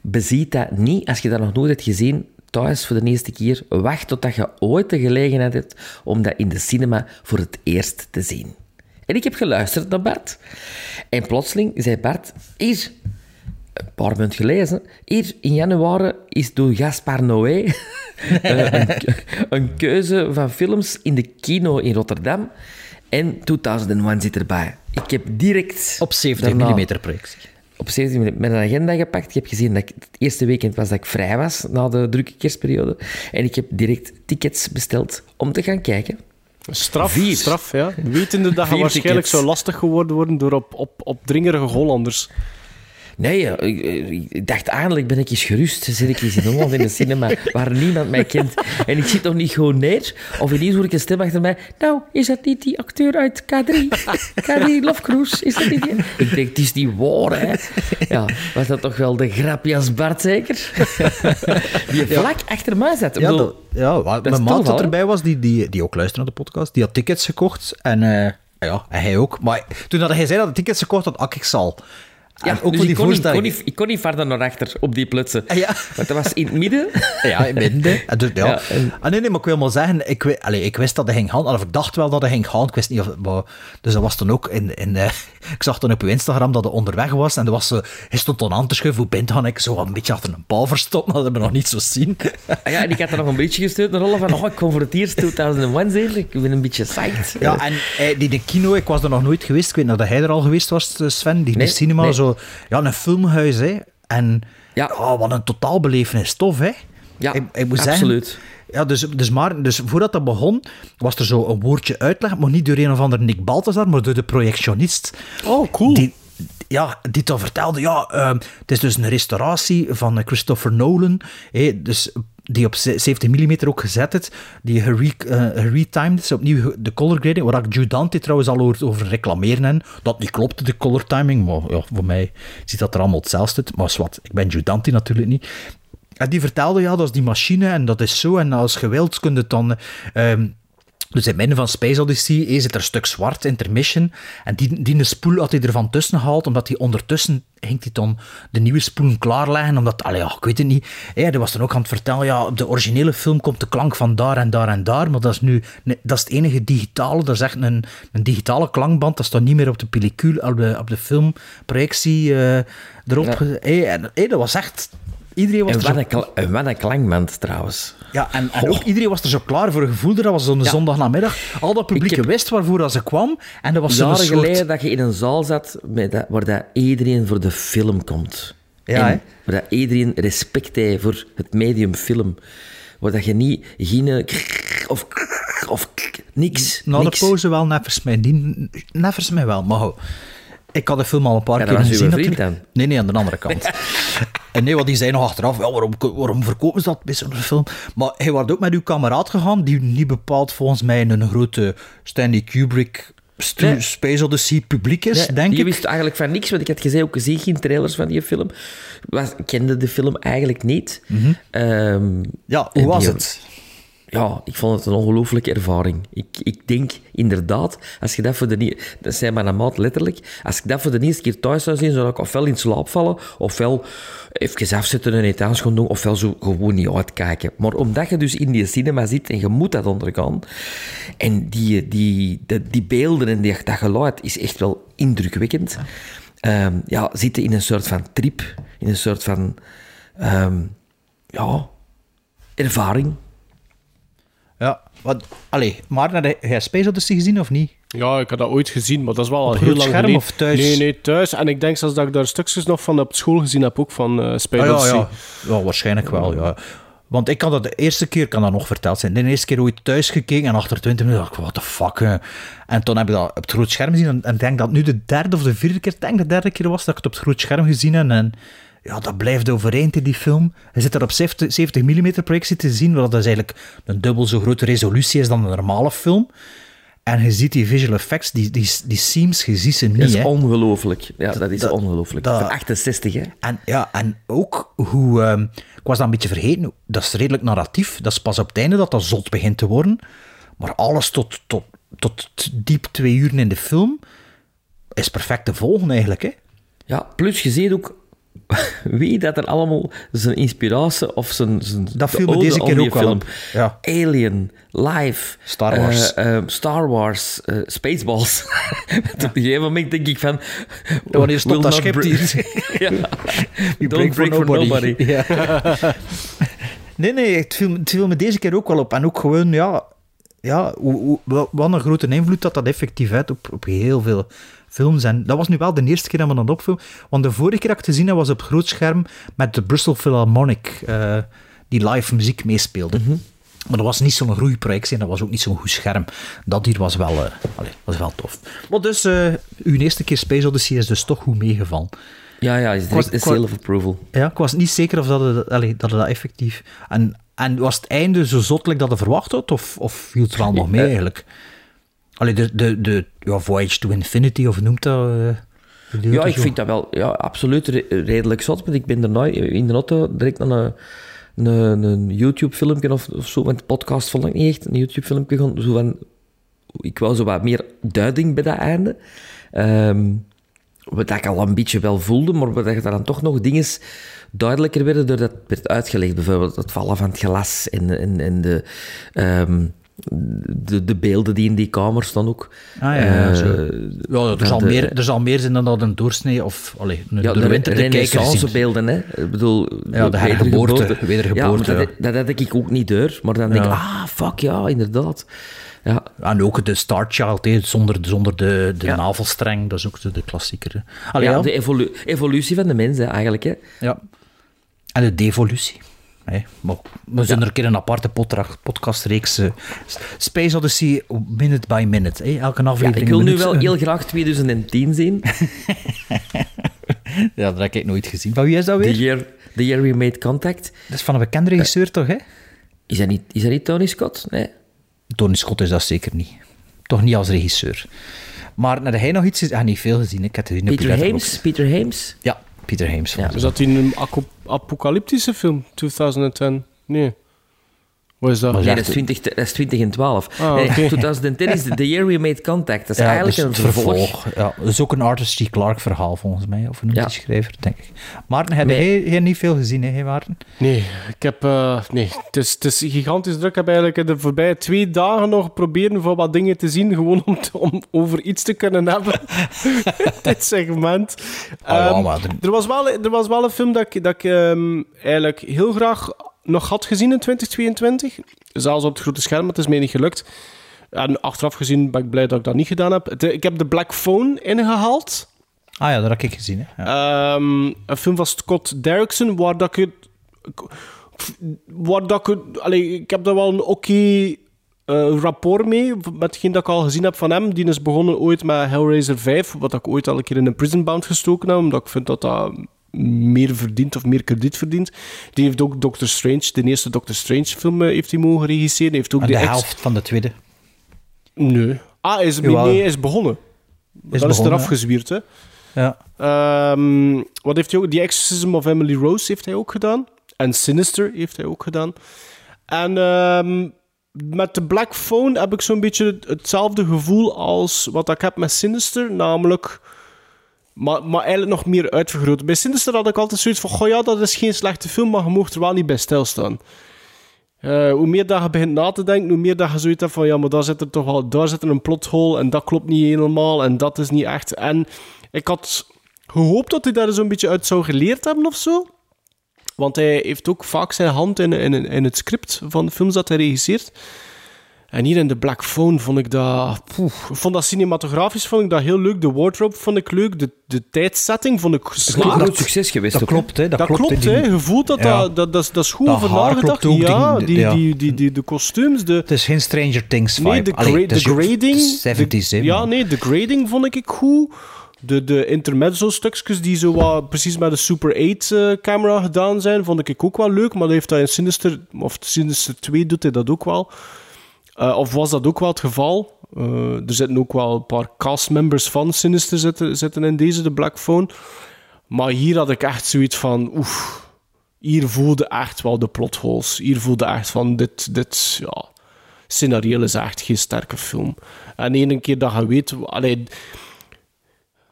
S3: beziet dat niet, als je dat nog nooit hebt gezien, thuis voor de eerste keer, wacht totdat je ooit de gelegenheid hebt om dat in de cinema voor het eerst te zien. En ik heb geluisterd naar Bart. En plotseling zei Bart, hier, een paar maanden gelezen. Hier in januari is door Gaspar Noé eh, een, een keuze van films in de kino in Rotterdam. En 2001 zit erbij. Ik heb direct...
S1: Op 70
S3: daarna-
S1: mm projectie.
S3: Op 70 mm met een agenda gepakt. Ik heb gezien dat ik het eerste weekend was dat ik vrij was na de drukke kerstperiode. En ik heb direct tickets besteld om te gaan kijken.
S2: Straf,
S3: Vier.
S2: straf, ja. Wetende dat je waarschijnlijk
S3: tickets.
S2: zou lastig geworden worden door op, op, opdringerige Hollanders.
S3: Nee, ja, ik, ik dacht eindelijk ben ik eens gerust. Zit ik eens in Holland in de cinema waar niemand mij kent. En ik zit nog niet gewoon neer. Of ineens hoor ik een stem achter mij. Nou, is dat niet die acteur uit K3? K3 Love Cruise, is dat niet die? Ik denk, het is niet waar, hè. Ja, was dat toch wel de grapjas Bart, zeker? Die vlak achter mij zat.
S1: Ja,
S3: bedoel,
S1: dat, ja mijn maat dat erbij was, die, die, die ook luisterde naar de podcast, die had tickets gekocht. En, eh, ja, en hij ook. Maar toen dat hij zei dat hij tickets gekocht had, ak ik zal.
S3: Ja,
S1: En ook
S3: dus
S1: voor die
S3: ik, kon niet, kon niet, ik kon niet verder naar achter op die plutsen.
S1: Ja.
S3: Want dat was in het midden.
S1: Ja, in het midden. En dus, ja.
S3: Ja, en-
S1: Ah, nee, nee, maar ik wil maar zeggen, ik, allee, ik wist dat hij ging gaan, of ik dacht wel dat hij ging gaan, ik wist niet of, maar, dus dat was toen ook in, in eh, ik zag toen op uw Instagram dat hij onderweg was, en er was, zo- hij stond dan aan te schuiven, hoe bent? Ik zo een beetje achter een paal verstopt, maar dat hebben we nog niet zo zien.
S3: Ah ja, en ik had er nog een beetje gestuurd naar Rollen van, oh, ik kom voor het eerst 2001 zien. Ik ben een beetje psyched.
S1: Ja, en eh, die de kino, ik was er nog nooit geweest. Ik weet nog dat hij er al geweest was, Sven. Die
S3: Nee,
S1: de cinema,
S3: nee.
S1: zo... Ja, een filmhuis, hè. En
S3: Ja.
S1: oh, wat een totaalbelevenis. Tof, hè.
S3: Ja,
S1: ik, ik moet
S3: absoluut.
S1: Zeggen, ja, dus, dus, maar, dus voordat dat begon, was er zo een woordje uitleg, maar niet door een of ander Nick Balthazar, maar door de projectionist.
S2: Oh, cool.
S1: Die, ja, die dan vertelde, ja, ehm, het is dus een restauratie van eh, Christopher Nolan. hè, dus die op ze- 70 mm ook gezet is, die eh, geretimed is, opnieuw de color grading, waar ik Giudante trouwens al over, over reclameren en dat niet klopte, de color timing, maar ja, voor mij ziet dat er allemaal hetzelfde uit. Maar zwart, ik ben Giudante natuurlijk niet. En die vertelde, ja, dat is die machine en dat is zo, en als je wilt, kun het dan... ehm, dus in het midden van Space Odyssey eh, zit er een stuk zwart, intermission. En die, die spoel had hij er van tussen gehaald, omdat hij ondertussen ging hij dan de nieuwe spoelen klaarleggen. Omdat, allee, ja, ik weet het niet. Ja, hij was dan ook aan het vertellen, ja, op de originele film komt de klank van daar en daar en daar. Maar dat is nu, nee, dat is het enige digitale. Dat is echt een, een digitale klankband. Dat staat niet meer op de pellicule, op de, op de filmprojectie eh, erop. Hey, en, hey, dat was echt... Iedereen was
S3: En wat
S1: zo-
S3: een, kla- en wat een klankband trouwens.
S1: ja, en, en ook iedereen was er zo klaar voor. Gevoel dat was zo'n zondagnamiddag. Al dat publiek
S3: heb-
S1: wist waarvoor dat ze kwam. En dat was
S3: Jaren
S1: soort...
S3: geleden dat je in een zaal zat met dat, waar dat iedereen voor de film komt.
S1: Ja,
S3: en waar dat iedereen respect heeft voor het medium film. Waar dat je niet geen krrr of krrr of krrr, niks.
S1: Na
S3: niks.
S1: de pauze wel, nevers mij. Die, nevers mij wel, maar ik had de film al een paar
S3: Ja,
S1: keer gezien.
S3: vriend.
S1: Nee, nee, aan de andere kant. en nee, want die zei nog achteraf, ja, waarom, waarom verkopen ze dat bij zo'n film? Maar hij was ook met uw kameraad gegaan, die niet bepaald volgens mij een grote Stanley Kubrick stu-
S3: Nee.
S1: Space Odyssey publiek is,
S3: Nee,
S1: denk
S3: die
S1: ik.
S3: wist eigenlijk van niks, want ik had gezien ook gezien geen trailers van die film. Was, ik kende de film eigenlijk niet. Ehm,
S1: ja, hoe was het?
S3: Ja, ik vond het een ongelooflijke ervaring. Ik, ik denk inderdaad, als je dat voor de dat zei mijn maat letterlijk, als ik dat voor de eerste keer thuis zou zien, zou ik ofwel in slaap vallen, ofwel even afzetten en anders gaan doen, ofwel zo gewoon niet uitkijken. Maar omdat je dus in die cinema zit en je moet dat ondergaan, en die, die, die, beelden en die, dat geluid is echt wel indrukwekkend. Ehm, ja, zitten in een soort van trip, in een soort van ehm, ja, ervaring.
S1: Wat, allee, maar heb jij Space Odyssey gezien of niet?
S2: Ja, ik had dat ooit gezien, maar dat is wel al heel lang
S1: scherm
S2: geleden.
S1: of thuis?
S2: Nee, nee, thuis. En ik denk zelfs dat ik daar stukjes nog van op school gezien heb, ook van eh Space
S1: Ah, ja,
S2: Odyssey.
S1: ja. ja, waarschijnlijk wel, ja. Want ik kan dat de eerste keer, kan dat nog verteld zijn, de eerste keer ooit thuis gekeken en achter 20 minuten dacht ik, what the fuck. hè. En toen heb ik dat op het groot scherm gezien en en ik denk dat nu de derde of de vierde keer, ik denk de derde keer was dat ik het op het groot scherm gezien heb. En ja, dat blijft overeind in die film. Je zit er op 70, 70 mm projectie te zien, wat dat is eigenlijk een dubbel zo grote resolutie is dan een normale film. En je ziet die visual effects, die, die, die seams, je ziet ze niet.
S3: Dat is ongelooflijk. Ja, dat is ongelooflijk.
S1: dat-
S3: Van 68, hè?
S1: En, ja, en ook hoe... ehm, ik was dat een beetje vergeten. Dat is redelijk narratief. Dat is pas op het einde dat dat zot begint te worden. Maar alles tot, tot, tot diep twee uur in de film is perfect te volgen eigenlijk. Hè?
S3: Ja, plus je ziet ook wie dat er allemaal zijn inspiratie of zijn... zijn
S1: Dat viel me deze keer ook wel
S3: film.
S1: Ja.
S3: Alien, Live,
S1: Star Wars.
S3: eh, eh, Star Wars, eh, Spaceballs. Op een gegeven moment denk ik van...
S1: wanneer stopt
S3: will
S1: dat schip
S3: ja. Don't break for nobody.
S1: Nee, nee, het viel, het viel me deze keer ook wel op. En ook gewoon, ja, ja hoe, hoe, wel- wat een grote invloed dat dat effectief heeft op, op heel veel films. En dat was nu wel de eerste keer dat we dat opviel. Want de vorige keer dat ik te zien heb, was op het groot scherm met de Bristol Philharmonic, eh, die live muziek meespeelde. Maar dat was niet zo'n groeiprojectie en dat was ook niet zo'n goed scherm. Dat hier was wel, eh, allee, was wel tof. Maar dus, eh, uw eerste keer Space Odyssey is dus toch goed meegevallen.
S3: Ja, ja, is
S1: was-
S3: een
S1: was-
S3: of approval.
S1: Ja, ik was niet zeker of dat het, dat, het dat effectief... En, en was het einde zo zottelijk dat je verwacht had, of, of viel het wel nog mee eigenlijk? Allee, de, de, de ja, Voyage to Infinity, of noemt dat? eh,
S3: Ja, ik
S1: zo?
S3: vind dat wel ja, absoluut re- redelijk zot. Want ik ben er nooit in de auto direct naar een, een, een YouTube-filmpje of, of zo. Want podcast vond ik niet echt. Een YouTube-filmpje gaan zo van... Ik wou zo wat meer duiding bij dat einde. Ehm, wat ik al een beetje wel voelde, maar wat er dan toch nog dingen duidelijker werden doordat het werd uitgelegd. Bijvoorbeeld het vallen van het glas en, en, en de... ehm, de, de beelden die in die kamer staan ook.
S1: Ah, ja, ja,
S3: Eh,
S1: ja, er, zal
S3: de-
S1: meer, er zal meer zijn dan dat een doorsnee of allee, een
S3: ja, de
S1: kijker ziet.
S3: renaissancebeelden, hè. Ik bedoel...
S1: Ja, de hergeboorte, wedergeboorte,
S3: Ja, dat, dat had ik ook niet door. Maar dan denk ik, ah, fuck, ja, inderdaad. Ja.
S1: En ook de Star Child, hè, zonder, zonder de, de
S3: Ja.
S1: navelstreng, dat is ook de, de klassieker. Allee,
S3: ja,
S1: ja,
S3: de evolu- evolutie van de mens, hè, eigenlijk, hè.
S1: Ja. En de devolutie. Hè. maar we zullen er een keer een aparte podcastreeks. eh, Space Odyssey minute by minute. hè. Elke
S3: Ja,
S1: aflevering.
S3: ik wil nu wel heel graag 2010 zien.
S1: Ja, dat heb ik nooit gezien. Van wie is dat weer?
S3: The year, The Year We Made Contact.
S1: Dat is van een bekende regisseur, toch, hè?
S3: Is dat niet, is dat niet Tony Scott? Nee.
S1: Tony Scott is dat zeker niet. Toch niet als regisseur. Maar had hij nog iets... gezien? Ah, niet veel gezien. Ik heb
S3: Peter. Hames? Peter Hames?
S1: Ja, Peter Hames.
S3: Ja.
S2: Is dat in een apocalyptische film, 2010? Nee. Wat is dat?
S3: Nee, dat is, 20, dat is 20 en 12.
S2: Ah,
S3: nee,
S2: oké.
S3: 2010 is The Year We Made Contact. Dat is
S1: Ja,
S3: eigenlijk
S1: dus
S3: een
S1: het
S3: vervolg.
S1: Ja, dat is ook een Arthur C. Clarke verhaal, volgens mij. Of een
S3: Ja.
S1: schrijver, denk ik. Maarten, heb
S2: Nee.
S1: jij, jij niet veel gezien, hè, Maarten?
S2: Nee, ik heb... eh, nee, het is, het is gigantisch druk. Ik heb eigenlijk de voorbije twee dagen nog proberen voor wat dingen te zien, gewoon om, te- om over iets te kunnen hebben. Dit segment.
S1: Oh,
S2: Ehm,
S1: er-
S2: er, was wel, er was wel een film dat ik, dat ik ehm, eigenlijk heel graag nog had gezien in 2022. Zelfs op het grote scherm, het is mij niet gelukt. En achteraf gezien ben ik blij dat ik dat niet gedaan heb. Het- Ik heb The Black Phone ingehaald.
S1: Ah ja, dat heb ik gezien. Hè. Ja.
S2: Ehm, een film van Scott Derrickson, waar dat ik... Waar dat ik... Allee, ik heb daar wel een oké eh, rapport mee, met hetgeen dat ik al gezien heb van hem. Die is begonnen ooit met Hellraiser 5, wat ik ooit al een keer in een prison bound gestoken heb, omdat ik vind dat dat meer verdient of meer krediet verdient. Die heeft ook Doctor Strange, de eerste Doctor Strange film eh, heeft hij mogen regisseren. Heeft ook
S1: En
S2: de,
S1: helft van de tweede.
S2: Nee. Ah, is, nee, is begonnen.
S1: Is
S2: dat is
S1: begonnen,
S2: eraf
S1: hè?
S2: gezwierd, hè.
S1: Ja.
S2: Ehm, wat heeft hij ook? The Exorcism of Emily Rose heeft hij ook gedaan. En Sinister heeft hij ook gedaan. En ehm, met de Black Phone heb ik zo'n beetje het- hetzelfde gevoel als wat ik heb met Sinister. Namelijk... Maar, eigenlijk nog meer uitvergroot. Bij Sinister had ik altijd zoiets van... Goh ja, dat is geen slechte film, maar je mocht er wel niet bij stilstaan. Eh, hoe meer dat je begint na te denken, hoe meer dat je zoiets hebt van... Ja, maar daar zit er toch wel... Daar zit een plothole en dat klopt niet helemaal en dat is niet echt. En ik had gehoopt dat hij daar zo'n beetje uit zou geleerd hebben of zo. Want hij heeft ook vaak zijn hand in, in, in het script van de films dat hij regisseert. En hier in The Black Phone vond ik dat... vond dat cinematografisch vond ik dat heel leuk. De wardrobe vond ik leuk. De, de tijdsetting vond ik
S3: Dat is een
S2: geslaagd.
S3: groot succes geweest
S1: Dat
S3: ook,
S1: klopt, hè. Dat,
S2: Dat,
S1: klopt,
S2: klopt,
S1: hè.
S2: Je voelt dat,
S1: Ja.
S2: dat, dat, dat, is- dat is goed
S1: Dat
S2: over nagedacht. ja,
S1: die-
S2: die,
S1: ja.
S2: die, die, die, de kostuums, de...
S1: Het is geen Stranger Things vibe.
S2: Nee, de, gra- de grading...
S1: de 70s, hè,
S2: de- ja, nee, de grading vond ik goed. De, de intermezzo-stukjes die zo wat precies met de Super 8-camera gedaan zijn, vond ik ook wel leuk. Maar dat heeft hij in Sinister, of Sinister 2 doet hij dat ook wel. Eh, of was dat ook wel het geval? Eh, er zitten ook wel een paar castmembers van Sinister zitten, zitten in deze, de Black Phone. Maar hier had ik echt zoiets van... Oef, hier voelde echt wel de plotholes. Hier voelde echt van, dit, dit ja... Scenario is echt geen sterke film. En één keer dat je weet... Allee,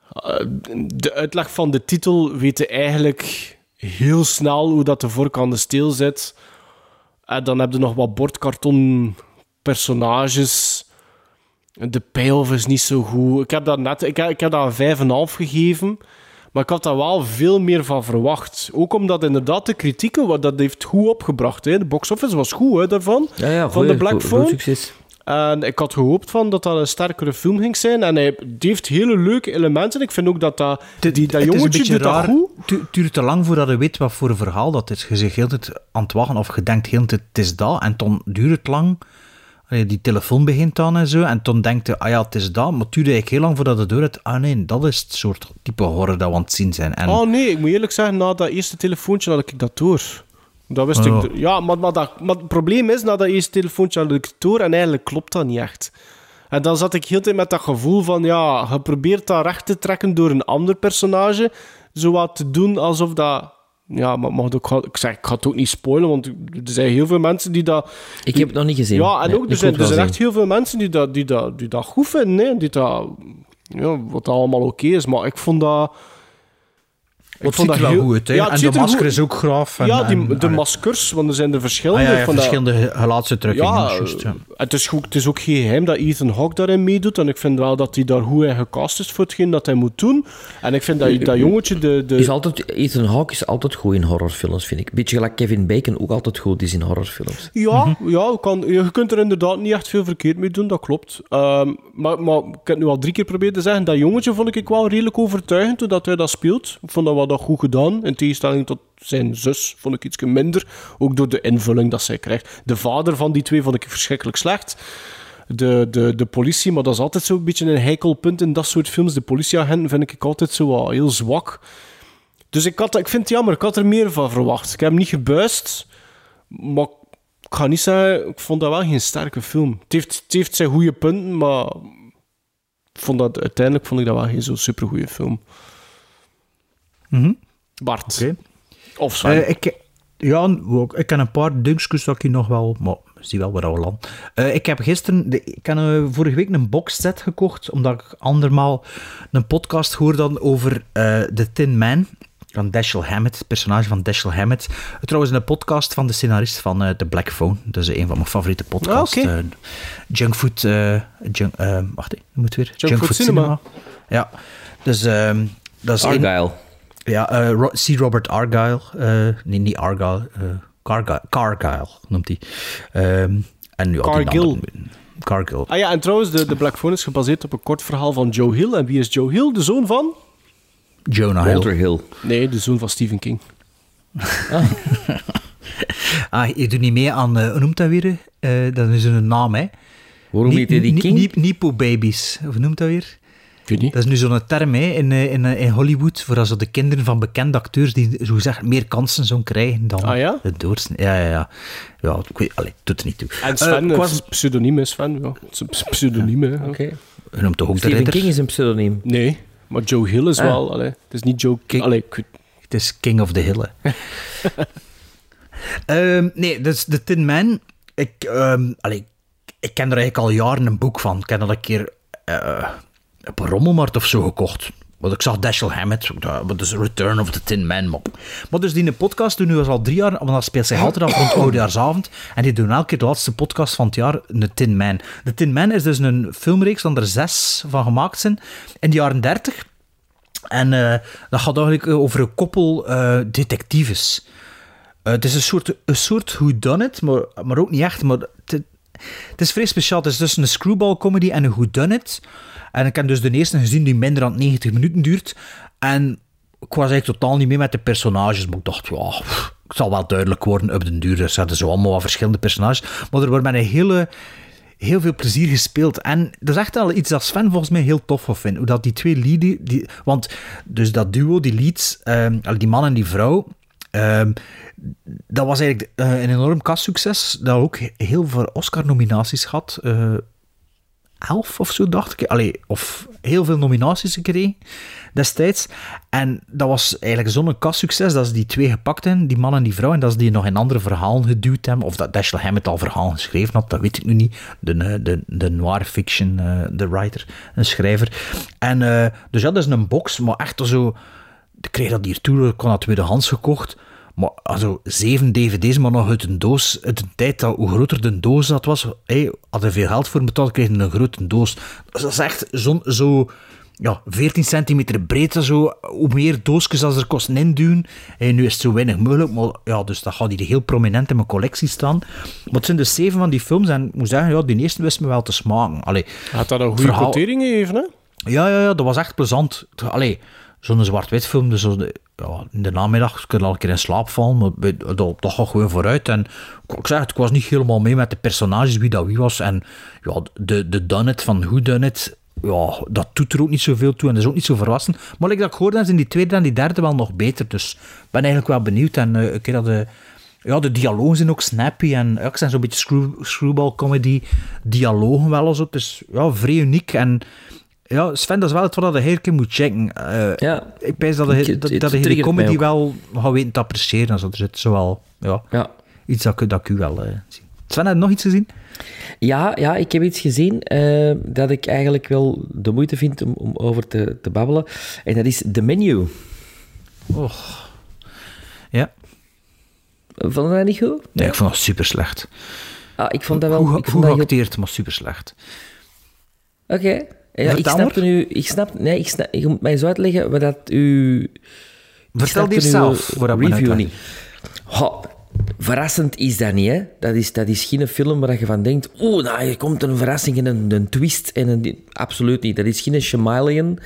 S2: eh, de uitleg van de titel weet je eigenlijk heel snel hoe dat de voorkant steel zit. En dan heb je nog wat bordkarton personages. De payoff is niet zo goed. Ik heb dat net... Ik heb, ik heb dat een 5,5 gegeven. Maar ik had daar wel veel meer van verwacht. Ook omdat inderdaad de kritieken... wat Dat heeft goed opgebracht. Hè. De box-office was goed hè, daarvan.
S3: Ja, ja,
S2: van
S3: goeie-
S2: de Black Phone. En ik had gehoopt van dat dat een sterkere film ging zijn. En hij die heeft hele leuke elementen. Ik vind ook dat, dat, die, dat
S1: Het is een
S2: jongetje
S1: beetje
S2: doet dat
S1: raar.
S2: goed.
S1: Het du- duurt te lang voordat je weet wat voor een verhaal dat is. Je zegt heel tijd aan het wachten of je denkt heel tijd, het is dat. En dan duurt het lang. Die telefoon begint aan en zo. En dan denkt je, ah ja, het is dat. Maar het duurt eigenlijk heel lang voordat het door het. Ah nee, dat is het soort type horror dat we aan het zien zijn. En,
S2: Oh nee, ik moet eerlijk zeggen, na dat eerste telefoontje had ik dat door. Dat wist
S1: Oh.
S2: ik. Ja, maar, maar, dat, maar het probleem is, na dat eerste telefoontje had ik het door en eigenlijk klopt dat niet echt. En dan zat ik heel de tijd met dat gevoel van, ja, je probeert dat recht te trekken door een ander personage, zo wat te doen alsof dat... Ja, maar mag ook, ik zeg, ik ga het ook niet spoilen, want er zijn heel veel mensen die dat...
S3: Ik heb het nog niet gezien.
S2: Ja, en
S3: Nee,
S2: ook, er zijn, er zijn echt heel veel mensen die dat, die dat, die dat goed vinden, hè, die dat... Ja, wat allemaal oké is, maar ik vond dat... Ik
S1: het
S2: vond dat
S1: wel
S2: heel-
S1: goed. Hè?
S2: Ja, het
S1: en de
S2: er
S1: masker
S2: goed-
S1: is ook graaf. En,
S2: ja, die,
S1: en-
S2: de
S1: allee.
S2: maskers, want er zijn er
S1: Ah,
S2: verschillende.
S1: ja, ja,
S2: van dat-
S1: verschillende gelaatsuitdrukkingen.
S2: ja. Het, is goed, het is ook geen geheim dat Ethan Hawke daarin meedoet. En ik vind wel dat hij daar goed in gecast is voor hetgeen dat hij moet doen. En ik vind dat dat jongetje... De, de...
S3: Is altijd, Ethan Hawke is altijd goed in horrorfilms, vind ik. Beetje gelijk Kevin Bacon ook altijd goed is in horrorfilms.
S2: Ja, ja je, kan, je kunt er inderdaad niet echt veel verkeerd mee doen, dat klopt. Ehm, maar, maar ik heb nu al drie keer proberen te zeggen, dat jongetje vond ik wel redelijk overtuigend toen dat hij dat speelt. Ik vond dat wel dat goed gedaan, in tegenstelling tot zijn zus vond ik iets minder. Ook door de invulling dat zij krijgt. De vader van die twee vond ik verschrikkelijk slecht. De, de, de politie, maar dat is altijd zo'n beetje een heikel punt in dat soort films. De politieagenten vind ik altijd zo heel zwak. Dus ik, had, ik vind het jammer, ik had er meer van verwacht. Ik heb hem niet gebuist, maar ik ga niet zeggen, ik vond dat wel geen sterke film. Het heeft, het heeft zijn goede punten, maar vond dat, uiteindelijk vond ik dat wel geen zo supergoeie film.
S1: Mhm.
S2: Bart.
S1: Oké.
S2: Of Sven.
S1: Eh, ik, ja, ook- ik ken een paar dingetjes dat ik nog wel... Maar zie wel waar we landen. Eh, ik heb gisteren... De, ik heb eh, vorige week een boxset gekocht, omdat ik andermaal een podcast hoorde dan over The Tin Man van Dashiell Hammett, het personage van Dashiell Hammett. Trouwens, een podcast van de scenarist van The Black Phone. Dat is een van mijn favoriete podcasts.
S2: Ah,
S1: eh, junk, eh, wacht, hoe moet weer?
S2: Junkfood Cinema.
S1: Ja, dus... ehm, dat is een-
S3: Argyle.
S1: Ja, eh, Ro- C. Robert Argyle. eh, nee, niet Argyle. eh, Cargyle, Cargyle noemt hij. Ehm, en die
S2: Cargill.
S1: andere- Cargill.
S2: Ah ja, en trouwens, de, de Black Phone is gebaseerd op een kort verhaal van Joe Hill. En wie is Joe Hill? De zoon van?
S1: Jonah Hill.
S3: Walter Hill.
S2: Nee, de zoon van Stephen King.
S1: Ah, je doet niet mee aan, eh, hoe noemt dat weer? Eh, dat is een naam, hè?
S3: Waarom heet hij die King?
S1: ni- Nipo-babies. Hoe noemt dat weer?
S2: Ik weet niet.
S1: Dat is nu zo'n term hè, in, eh, in, eh, in Hollywood voor als de kinderen van bekende acteurs die zo gezegd meer kansen zouden krijgen dan
S2: Ah, ja?
S1: het doorsnee. Ja, ja, ja. Ja, ik weet, allee, doet er niet toe.
S2: En
S1: Eh,
S2: Sven, uh,
S1: was-
S2: pseudoniem is Sven. Ja. Het is een pseudoniem, hè.
S3: Oké.
S1: je noemt toch ook de ridder?
S3: King is een pseudoniem.
S2: Nee, maar Joe Hill is
S1: Ah.
S2: wel... Allee, het is niet Joe King. Allee, ik weet-
S1: Het is King of the Hill. hè. Ehm, nee, dus de Tin Man. Ik, ehm, allee, ik ken er eigenlijk al jaren een boek van. Ik heb dat een keer eh, op een rommelmarkt of zo gekocht. Want ik zag Dashiell Hammett, dat is Return of the Tin Man. Maar, maar dus die podcast doen nu al drie jaar, want dat speelt zich altijd af rond oudejaarsavond. En die doen elke keer de laatste podcast van het jaar, de Tin Man. De Tin Man is dus een filmreeks, waar er zes van gemaakt zijn, in de jaren dertig. En eh, dat gaat eigenlijk eh, over een koppel eh, detectives. Het is een soort, een soort whodunit, maar, maar ook niet echt. Maar het, is vrij speciaal. Het is tussen een screwball comedy en een whodunit. En ik heb dus de eerste gezien die minder dan 90 minuten duurt. En ik was eigenlijk totaal niet mee met de personages. Maar ik dacht, ja, het zal wel duidelijk worden op den duur. Er zaten zo allemaal wat verschillende personages. Maar er wordt met een hele heel veel plezier gespeeld. En dat is echt wel iets dat Sven volgens mij heel tof van vindt. Hoe dat die twee leaden... Die, want dus dat duo, die leads, ehm, die man en die vrouw... ehm, dat was eigenlijk eh, een enorm kastsucces. Dat ook heel veel Oscar-nominaties had. eh, elf of zo, dacht ik. Allee, of heel veel nominaties gekregen destijds. En dat was eigenlijk zo'n kastsucces dat ze die twee gepakt hebben, die man en die vrouw, en dat ze die nog in andere verhalen geduwd hebben. Of dat Dashiell Hammett al verhalen geschreven had, dat weet ik nu niet. De, eh, de, de noir fiction, eh, de writer, een schrijver. En eh, dus ja, dat is een box, maar echt zo... Ik kreeg dat hier toe, ik kon dat tweedehands gekocht. Maar also, zeven dvd's, maar nog uit een doos. Uit een tijd dat, hoe groter de doos dat was, hey, hadden veel geld voor betaald, kregen een grote doos. Dus dat is echt zo'n zo, ja, 14 centimeter breed, zo. Hoe meer doosjes als er kosten induwen. En nu is het zo weinig mogelijk, maar ja, dus dat gaat hier heel prominent in mijn collectie staan. Maar het zijn dus zeven van die films, en ik moet zeggen, ja, die eerste wist me wel te smaken. Allee,
S2: Had dat een goede
S1: verhaal-
S2: quotering gegeven, hè?
S1: ja, ja, ja, dat was echt plezant. Allee, zo'n zwart-wit film, dus de- ja, in de namiddag kun je al een keer in slaap vallen, maar dat, dat gaat gewoon vooruit. En ik- ik zeg het, ik was niet helemaal mee met de personages, wie dat wie was. En ja, de, de done it van hoe done it, ja, dat doet er ook niet zoveel toe en dat is ook niet zo verrassend. Maar like dat ik hoorde, zijn die tweede en die derde wel nog beter. Dus ik ben eigenlijk wel benieuwd. En eh, een keer dat de... Ja, de dialogen zijn ook snappy en ja, ik zijn zo'n beetje screw, screwball comedy dialogen wel eens op. Dus ja, vrij uniek en ja, Sven, dat is wel het wat je een keer moet checken. Eh,
S3: Ja.
S1: Ik pijs dat
S3: Het-
S1: dat, dat
S3: mij
S1: comedy wel gaat weten te appreciëren. Also, er zit zowel ja,
S3: Ja.
S1: iets dat, ik- dat ik u wel eh, zie. Sven, heb je nog iets gezien?
S3: Ja, ja, ik heb iets gezien eh, dat ik eigenlijk wel de moeite vind om, om over te, te babbelen. En dat is The Menu.
S1: Oh. Ja.
S3: Vond je dat niet goed?
S1: Nee, ik vond dat super slecht.
S3: Ah, ik vond dat wel...
S1: Goed,
S3: ik
S1: goed
S3: vond dat heel-
S1: maar super slecht.
S3: Oké. Ja, ik snapte
S1: maar.
S3: nu... Ik snap... Nee, ik snap, je moet mij eens uitleggen wat dat u...
S1: Vertel die
S3: uw
S1: zelf, me
S3: review niet. Verrassend is dat niet, hè. Dat is, dat is geen film waar je van denkt... Oeh, nou, hier komt een verrassing en een, een twist. En een, absoluut niet. Dat is geen Shyamalan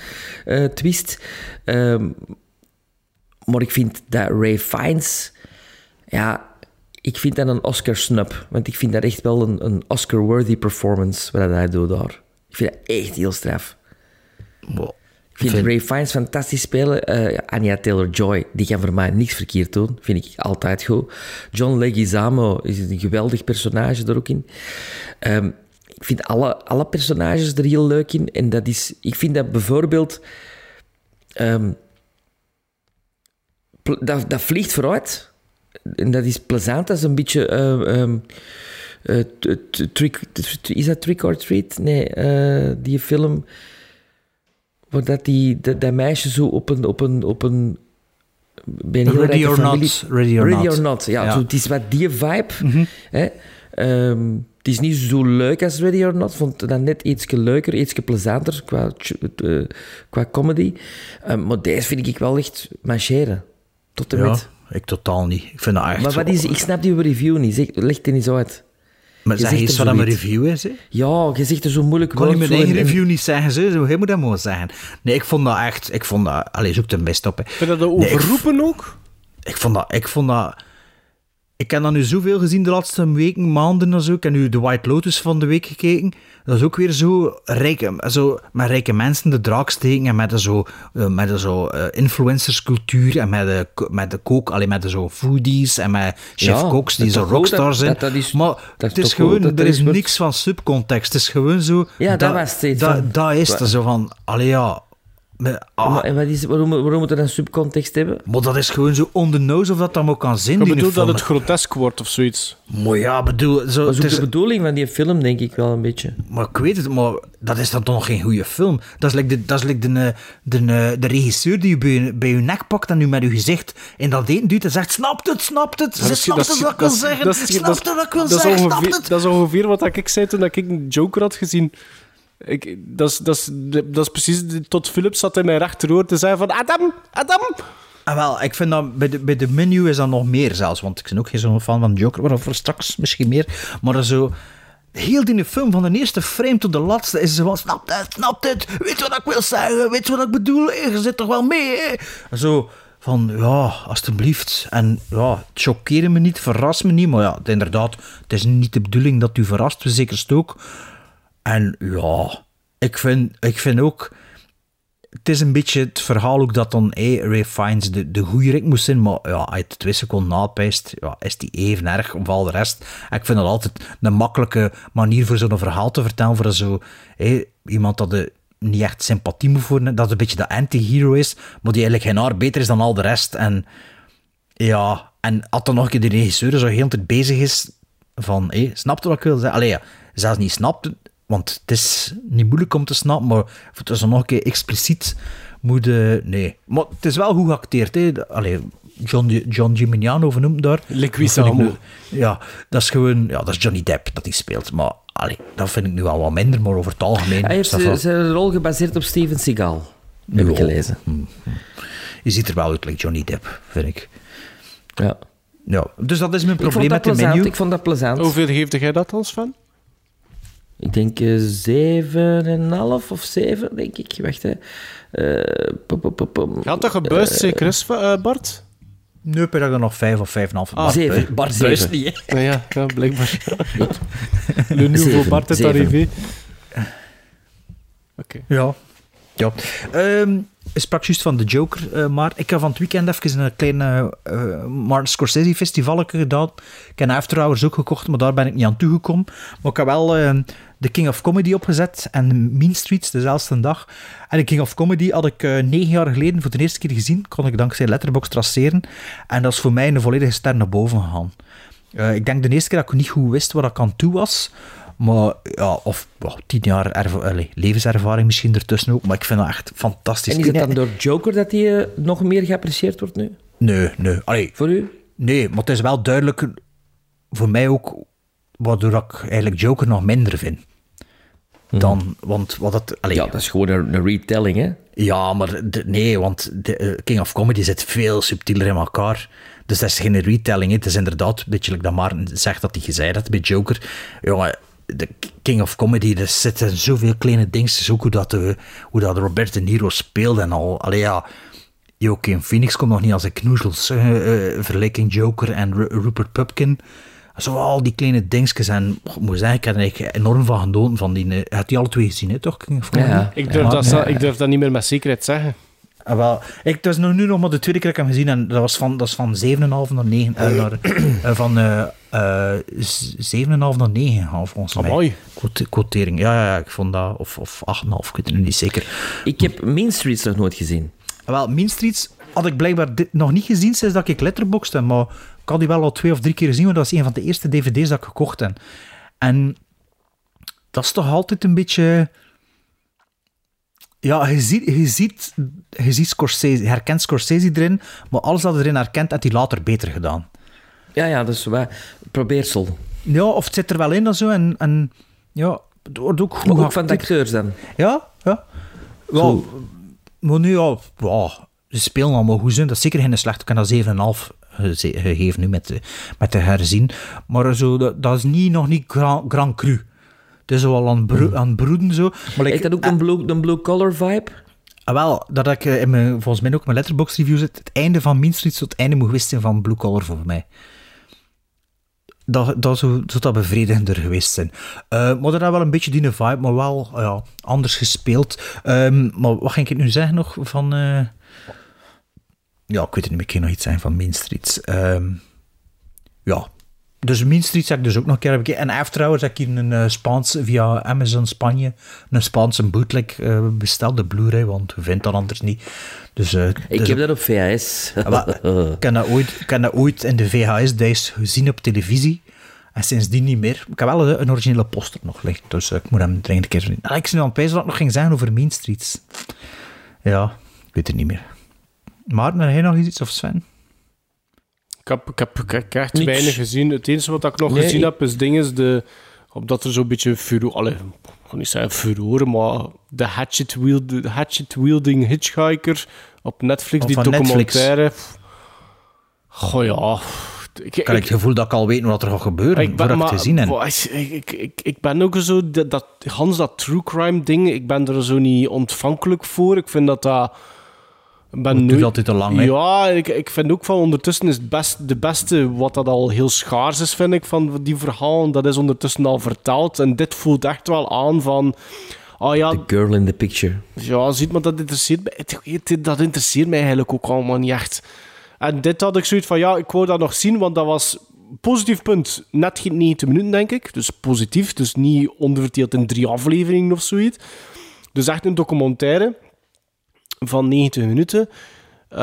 S3: eh, twist. Ehm, maar ik vind dat Ray Fiennes... Ja, ik vind dat een Oscar-snub. Want ik vind dat echt wel een, een Oscar-worthy performance, wat hij doet daar. Ik vind dat echt heel straf.
S1: Wow.
S3: Ik vind
S1: Vind-
S3: Ray Fiennes fantastisch spelen. Eh Anya Taylor-Joy, die kan voor mij niks verkeerd doen. Vind ik altijd goed. John Leguizamo is een geweldig personage er ook in. Ehm, ik vind alle, alle personages er heel leuk in. En dat is... Ik vind dat bijvoorbeeld... ehm, dat, dat vliegt vooruit. En dat is plezant. Dat is een beetje... eh, ehm, eh, trick, is dat Trick or Treat? Nee, eh, die film... Waar dat, die, dat, dat meisje zo op een... Op een, op een bij een heel
S1: Ready or
S3: familie-
S1: Not, Ready or Not.
S3: Not, ja.
S1: Ja.
S3: Zo, het is wat die vibe. Hè. Ehm, het is niet zo leuk als Ready or Not. vond dat net iets leuker, iets plezanter qua, eh, qua comedy. Ehm, maar deze vind ik wel echt marcheren. Tot en
S1: Ja,
S3: met.
S1: ik totaal niet. Ik vind dat echt...
S3: Maar wat is, ik snap die review niet. Zeg, leg die eens uit.
S1: Maar
S3: Je
S1: zeg eens wat
S3: zoiets.
S1: review is, hè?
S3: Ja, je zegt er zo moeilijk
S1: Ik kon
S3: woord
S1: mijn eigen
S3: en- en-
S1: review niet zeggen, zo. zo. Moet dat maar zeggen. Nee, ik vond dat echt... Ik vond dat... Allee, zoek er best op, hè.
S2: Vind je dat
S1: Nee, ik-
S2: overroepen ook?
S1: Ik vond dat... Ik vond dat... Ik heb dat nu zoveel gezien de laatste weken, maanden en zo. Ik heb nu de White Lotus van de week gekeken. Dat is ook weer zo rijke, zo met rijke mensen de draak steken en met de zo, eh, met de zo eh, influencerscultuur en met de, ko- met de kook, alleen met de zo foodies en met chef
S3: Ja,
S1: cooks die zo
S3: goed,
S1: rockstars zijn.
S3: dat- dat is-
S1: maar
S3: dat
S1: het is gewoon, er is niks van subcontext. Het is gewoon zo...
S3: Ja, dat was het
S1: Dat, is het, zo van... Allee, ja... met- ah,
S3: Maar, en wat is, waarom, waarom moet dat een subcontext hebben?
S1: maar dat is gewoon zo on the nose of dat dan ook kan zin
S2: Ik
S1: die
S2: bedoel dat het grotesk wordt of zoiets.
S1: Maar ja, bedoel... Zo,
S3: Dat is ook
S1: het is-
S3: de bedoeling van die film, denk ik wel een beetje.
S1: Maar ik weet het, maar dat is dan toch nog geen goede film. Dat is like de, dat is like de, eh, de, de, de regisseur die je bij, je bij je nek pakt en nu met je gezicht in dat eten duwt en zegt, snapt het, snapt het, ze snapt het wat ik wil zeggen, snapt het wat ik wil
S2: dat is
S1: zeggen, snapt
S2: ongeveer,
S1: het.
S2: Dat is ongeveer wat ik zei toen ik een Joker had gezien. Ik, dat, is, dat, dat is precies... Tot Philips zat in mijn rechteroor te zeggen van... Adam, Adam!
S1: Ah, wel, ik vind dat bij de, bij de menu is dat nog meer zelfs, want ik ben ook geen zo'n fan van Joker, waarover straks misschien meer, maar zo... Heel die film, van de eerste frame tot de laatste, is ze van, snap het, snap het, weet wat ik wil zeggen, weet wat ik bedoel, je zit toch wel mee? Zo, van, ja, alstublieft. En ja, het choqueerde me niet, verrast me niet, maar ja, inderdaad, het is niet de bedoeling dat u verrast, we zeker ook. En ja, ik vind, ik vind ook... Het is een beetje het verhaal ook dat dan hey, Ray Fiennes de, de goede rik moest zijn, maar ja, het twee seconden napijst, ja, is die even erg om al de rest. En ik vind dat altijd een makkelijke manier voor zo'n verhaal te vertellen, voor zo, hey, iemand dat de niet echt sympathie moet voor, dat een beetje de anti-hero is, maar die eigenlijk geen haar beter is dan al de rest. En ja, en als dan nog een keer de regisseur zo heel tijd bezig is van, hé, snapt wat ik wil zeggen? Allee, ja, zelfs niet snapt, want het is niet moeilijk om te snappen, maar het is dan nog een keer expliciet moeten... Nee. Maar het is wel goed geacteerd, hè. Allee, John, John Gimignano vernoemd daar.
S2: Leguizamo.
S1: Ja, dat is gewoon... Ja, dat is Johnny Depp dat hij speelt, maar... Allee, dat vind ik nu al wat minder, maar over het algemeen...
S3: Hij heeft
S1: wel-
S3: zijn rol gebaseerd op Steven Seagal. Heb ik gelezen.
S1: Je ziet er wel uit like Johnny Depp, vind ik.
S3: Ja.
S1: Ja, dus dat is mijn probleem met de menu.
S3: Ik vond dat plezant.
S2: Hoeveel geeft jij dat als van?
S3: Ik denk eh, zeven en een half of zeven, denk ik. Wacht, hè. Eh.
S2: Gaat dat gebuist,
S3: Eh,
S2: zeker is, eh, Bart?
S1: Nee, ik heb er nog vijf of vijf en een half.
S3: Ah, zeven.
S1: Bart
S3: Zeven.
S1: buist niet, hè.
S2: Nou ja, ja blijkbaar. Le nouveau Bart
S3: zeven.
S2: arrivé. Oké.
S1: Ja. ja. Ehm, je sprak juist van de Joker, eh, maar ik heb van het weekend even een klein eh, Martin Scorsese festival gedaan. Ik heb After Hours ook gekocht, maar daar ben ik niet aan toegekomen. Maar ik heb wel eh, de King of Comedy opgezet en Mean Streets dezelfde dag. En de King of Comedy had ik eh, negen jaar geleden voor de eerste keer gezien. Kon ik dankzij Letterboxd traceren. En dat is voor mij een volledige ster naar boven gegaan. Eh, ik denk de eerste keer dat ik niet goed wist waar ik aan toe was. Maar ja, of tien jaar levenservaring misschien ertussen ook. Maar ik vind dat echt fantastisch.
S3: En is het dan door Joker dat hij eh, nog meer geapprecieerd wordt nu?
S1: Nee, nee. Allee,
S3: Voor u?
S1: nee, maar het is wel duidelijk voor mij ook waardoor ik eigenlijk Joker nog minder vind. Dan, want wat het...
S3: Ja, dat is gewoon een, een retelling, hè?
S1: Ja, maar de- nee, want de, eh, King of Comedy zit veel subtieler in elkaar. Dus dat is geen retelling. hè. Het is inderdaad, een beetje like dat Maarten zegt dat hij gezegd had bij Joker. Jongen, de King of Comedy, er zitten zoveel kleine dingetjes. Ook hoe dat, de, hoe dat Robert De Niro speelde en al. Allee, ja, Joaquin Phoenix komt nog niet als een knoezels. eh eh, vergelijking Joker en Ru- Rupert Pupkin. Zo al die kleine dingetjes. En ik moet zeggen, ik heb er eigenlijk enorm van genoten. Van die, eh, je hebt die alle twee gezien, hè, toch?
S2: Ik durf,
S1: Ja,
S2: dat,
S1: ja.
S2: ik durf dat niet meer met zekerheid zeggen.
S1: Ah, wel, ik, het was nog nu nog maar de tweede keer dat ik hem gezien en dat was van, dat is van 7,5 naar 9. eh, naar, eh, van eh eh, z- 7,5 naar 9 gegaan, volgens mij.
S2: Amai.
S1: Quote- Quotering. Ja, ja, ja, ik vond dat. Of, of 8,5, ik weet het nu niet zeker.
S3: Ik heb Main Streets nog nooit gezien.
S1: Wel, Mean Streets had ik blijkbaar dit nog niet gezien sinds dat ik Letterboxd heb, maar ik had die wel al twee of drie keer gezien, want dat was een van de eerste dvd's dat ik gekocht heb. En dat is toch altijd een beetje... Ja, je ziet, je ziet, je ziet Scorsese, je herkent Scorsese erin, maar alles dat erin herkent, heeft hij later beter gedaan.
S3: Ja, ja, is waar. Probeersel.
S1: Ja, of het zit er wel in en zo, en, en ja, het wordt ook goed
S3: Maar ook van de acteurs dan.
S1: Ja, ja.
S3: Zo.
S1: maar nu ja, ja, ze spelen allemaal goed. Zijn. Dat is zeker geen slecht. Ik kan dat 7,5 geze- gegeven nu met de, met de herzien. Maar zo, dat, dat is niet, nog niet grand, grand cru. Het is wel aan, het bro- aan broeden zo. Maar like,
S3: dat ook een blue, een blue collar vibe?
S1: ah, wel, dat ik eh, in mijn, volgens mij ook in mijn letterbox review zit. Het einde van Mean Street tot het einde moet geweest zijn van Blue Collar voor mij. Dat, dat zou, zou dat bevredigender geweest zijn. Eh, maar dat had wel een beetje die vibe, maar wel ja, anders gespeeld. Ehm, maar wat ging ik nu zeggen nog van... eh, Ja, ik weet het niet meer. Ik kan nog iets zeggen van Main Street. Ehm, ja. Dus Main Street heb ik dus ook nog een keer bekeken. En After Hours heb ik hier een uh, Spaans, via Amazon Spanje, een Spaanse bootleg uh, besteld, de Blu-ray, want we vinden dat anders niet. Dus, uh,
S3: ik
S1: dus
S3: heb dat op VHS.
S1: ik heb dat ooit, ik heb dat ooit in de VHS-days gezien op televisie. En sindsdien niet meer. Ik heb wel een originele poster nog liggen, dus ik moet hem dringend een keer zien. En ik zie aan het dat ik nog ging zeggen over Main Streets. Ja, ik weet het niet meer. Maarten, heb jij nog iets of Sven?
S2: Ik heb, ik heb, ik heb echt
S3: Niks.
S2: weinig gezien. Het enige wat ik nog
S3: Nee,
S2: gezien
S3: ik-
S2: heb, is dingen de, omdat er zo'n beetje furore... Allee, ik ga niet zeggen furore, maar de hatchet, wield, de hatchet wielding hitchhiker op Netflix,
S1: Of
S2: die
S1: Netflix.
S2: documentaire. Goh ja... Ik,
S1: Ik heb het gevoel dat ik al weet wat er gaat gebeuren,
S2: ik ben, maar, ik, ik, ik, ik ben ook zo, dat, dat, Hans, dat true crime ding, ik ben er zo niet ontvankelijk voor. Ik vind dat dat... Ben
S1: Het
S2: nooit-
S1: altijd te lang, hè?
S2: Ja, ik, ik vind ook van ondertussen is het best, de beste, wat dat al heel schaars is, vind ik, van die verhalen, dat is ondertussen al verteld. En dit voelt echt wel aan van... Oh ja,
S3: The girl in the picture.
S2: ja, ziet maar dat interesseert mij. Dat interesseert mij eigenlijk ook allemaal niet echt. En dit had ik zoiets van, ja, ik wou dat nog zien, want dat was positief punt. Net geen 90 minuten, denk ik. Dus positief, dus niet onderverdeeld in drie afleveringen of zoiets. Dus echt een documentaire van 90 minuten. Eh,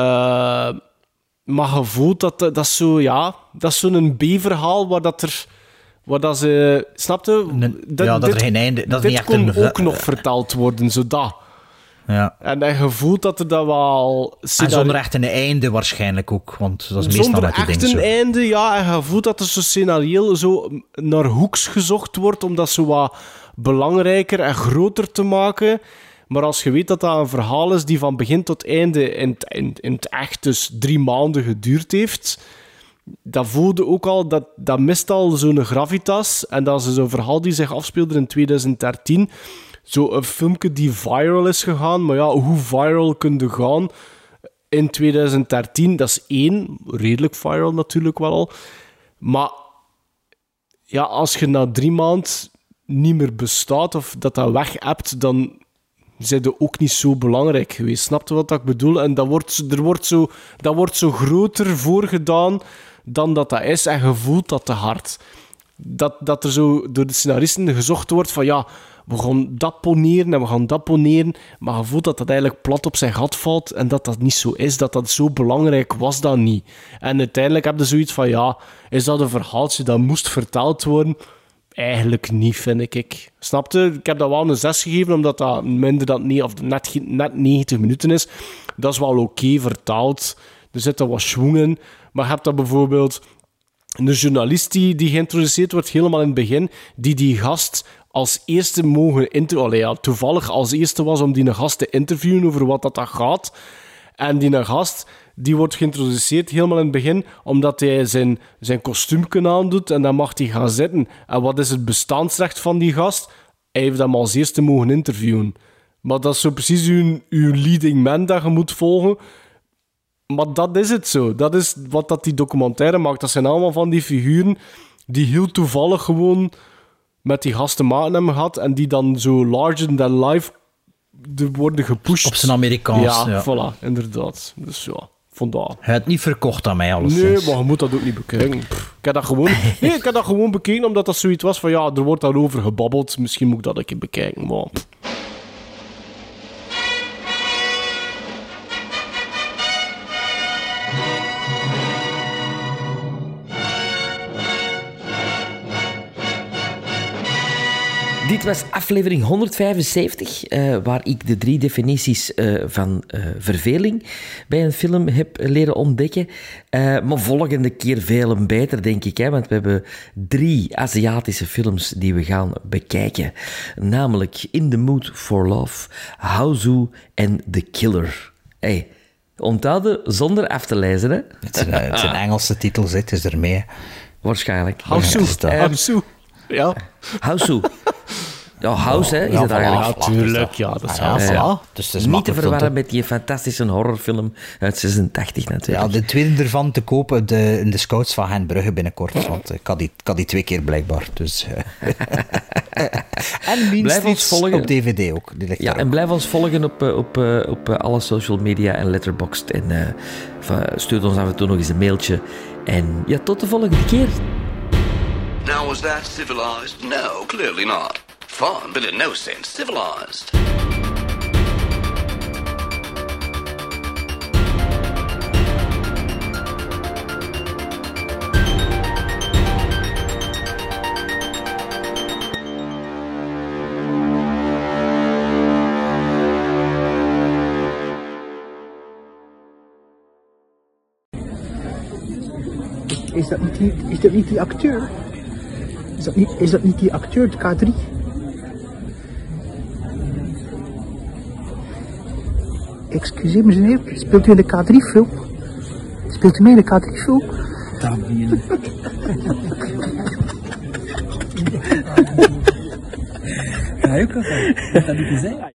S2: maar je voelt dat dat is zo, ja, dat is zo'n B-verhaal waar dat er... Waar dat ze... Snapte?
S1: ja, dat er geen einde- dat
S2: dit
S1: niet echt
S2: kon
S1: een-
S2: ook nog verteld worden, zo dat.
S1: Ja.
S2: En dan je voelt dat er dat wel...
S1: En zonder echt een einde waarschijnlijk ook, want dat is meestal
S2: Zonder
S1: met die
S2: echt
S1: dingen
S2: een einde, ja. En je voelt dat er zo scenario zo naar hoeks gezocht wordt om dat zo wat belangrijker en groter te maken. Maar als je weet dat dat een verhaal is die van begin tot einde in, het- in, in het echt dus drie maanden geduurd heeft, dat voelde ook al, dat, dat mist al zo'n gravitas. En dat is zo'n verhaal die zich afspeelde in 2013. Zo een filmpje die viral is gegaan. Maar ja, hoe viral kun je gaan in 2013? Dat is één, redelijk viral natuurlijk wel al. Maar ja, als je na drie maanden niet meer bestaat of dat dat weg hebt, dan zijn ook niet zo belangrijk geweest. Snap je wat ik bedoel? En dat wordt, er wordt zo, dat wordt zo groter voorgedaan dan dat dat is en je voelt dat te hard. Dat, dat er zo door de scenaristen gezocht wordt van ja, we gaan dat poneren en we gaan dat poneren, maar je voelt dat dat eigenlijk plat op zijn gat valt en dat dat niet zo is, dat dat zo belangrijk was dat niet. En uiteindelijk heb je zoiets van ja, is dat een verhaaltje dat moest verteld worden? Eigenlijk niet, vind ik. Snapte? Ik heb dat wel een 6 gegeven, omdat dat minder dan nee, of net, net 90 minuten is. Dat is wel oké vertaald. Er zit er wat schwung in. Maar je hebt dat bijvoorbeeld een journalist die, die geïntroduceerd wordt helemaal in het begin, die die gast als eerste mogen interviewen. Toevallig als eerste was om die gast te interviewen over wat dat gaat. En die gast die wordt geïntroduceerd helemaal in het begin, omdat hij zijn, zijn aandoet en dan mag hij gaan zitten. En wat is het bestaansrecht van die gast? Hij heeft hem als eerste mogen interviewen. Maar dat is zo precies uw, uw leading man dat je moet volgen. Maar dat is het zo. Dat is wat dat die documentaire maakt. Dat zijn allemaal van die figuren die heel toevallig gewoon met die gasten maten hebben gehad en die dan zo larger than life de worden gepusht.
S1: Op zijn Amerikaans,
S2: Ja,
S1: ja.
S2: voilà, inderdaad. Dus ja, vandaar.
S1: Hij had het niet verkocht aan mij, alles.
S2: Nee, maar je moet dat ook niet bekijken. Pff, Ik heb dat gewoon, nee, ik heb dat gewoon bekeken omdat dat zoiets was van ja, er wordt daarover gebabbeld. Misschien moet ik dat een keer bekijken. Maar pff.
S3: Dit was aflevering 175, eh, waar ik de drie definities eh, van eh, verveling bij een film heb leren ontdekken. Eh, maar volgende keer veel en beter, denk ik, hè, want we hebben drie Aziatische films die we gaan bekijken. Namelijk In the Mood for Love, Hauzu en The Killer. Hey, onthouden zonder af te lezen, hè?
S1: Het zijn, het zijn Engelse titels, het is ermee.
S3: Waarschijnlijk.
S2: Hausu.
S3: Eh,
S2: Hausu. Ja.
S3: Ja, house, hè, is
S1: Ja,
S3: het eigenlijk.
S1: voilà, Tuurlijk,
S2: ja, dat is
S1: Ah,
S2: house,
S1: ja.
S2: ja.
S1: Dus het is
S3: Niet te verwarren met die fantastische horrorfilm uit 86
S1: Ja,
S3: natuurlijk.
S1: de tweede ervan te kopen de, in de scouts van Hen Brugge binnenkort. Want ik had die, ik had die twee keer blijkbaar. Dus, eh. en
S3: Blijf ons volgen.
S1: op DVD ook. Die ligt
S3: Ja, en blijf ons volgen op, eh, op, eh, op eh, alle social media en letterboxd. En eh, stuur ons af en toe nog eens een mailtje. En ja, tot de volgende keer.
S23: Now, was that civilized? No, clearly not. Fun, but in no sense civilized.
S24: Is dat niet is dat niet die acteur? Is dat niet, is dat niet die acteur, de K3? Excuseer me, meneer, speelt u in de K3-film? Speelt u mee in de K3-film? Damien.
S25: Ruiken, dat heb ik gezegd.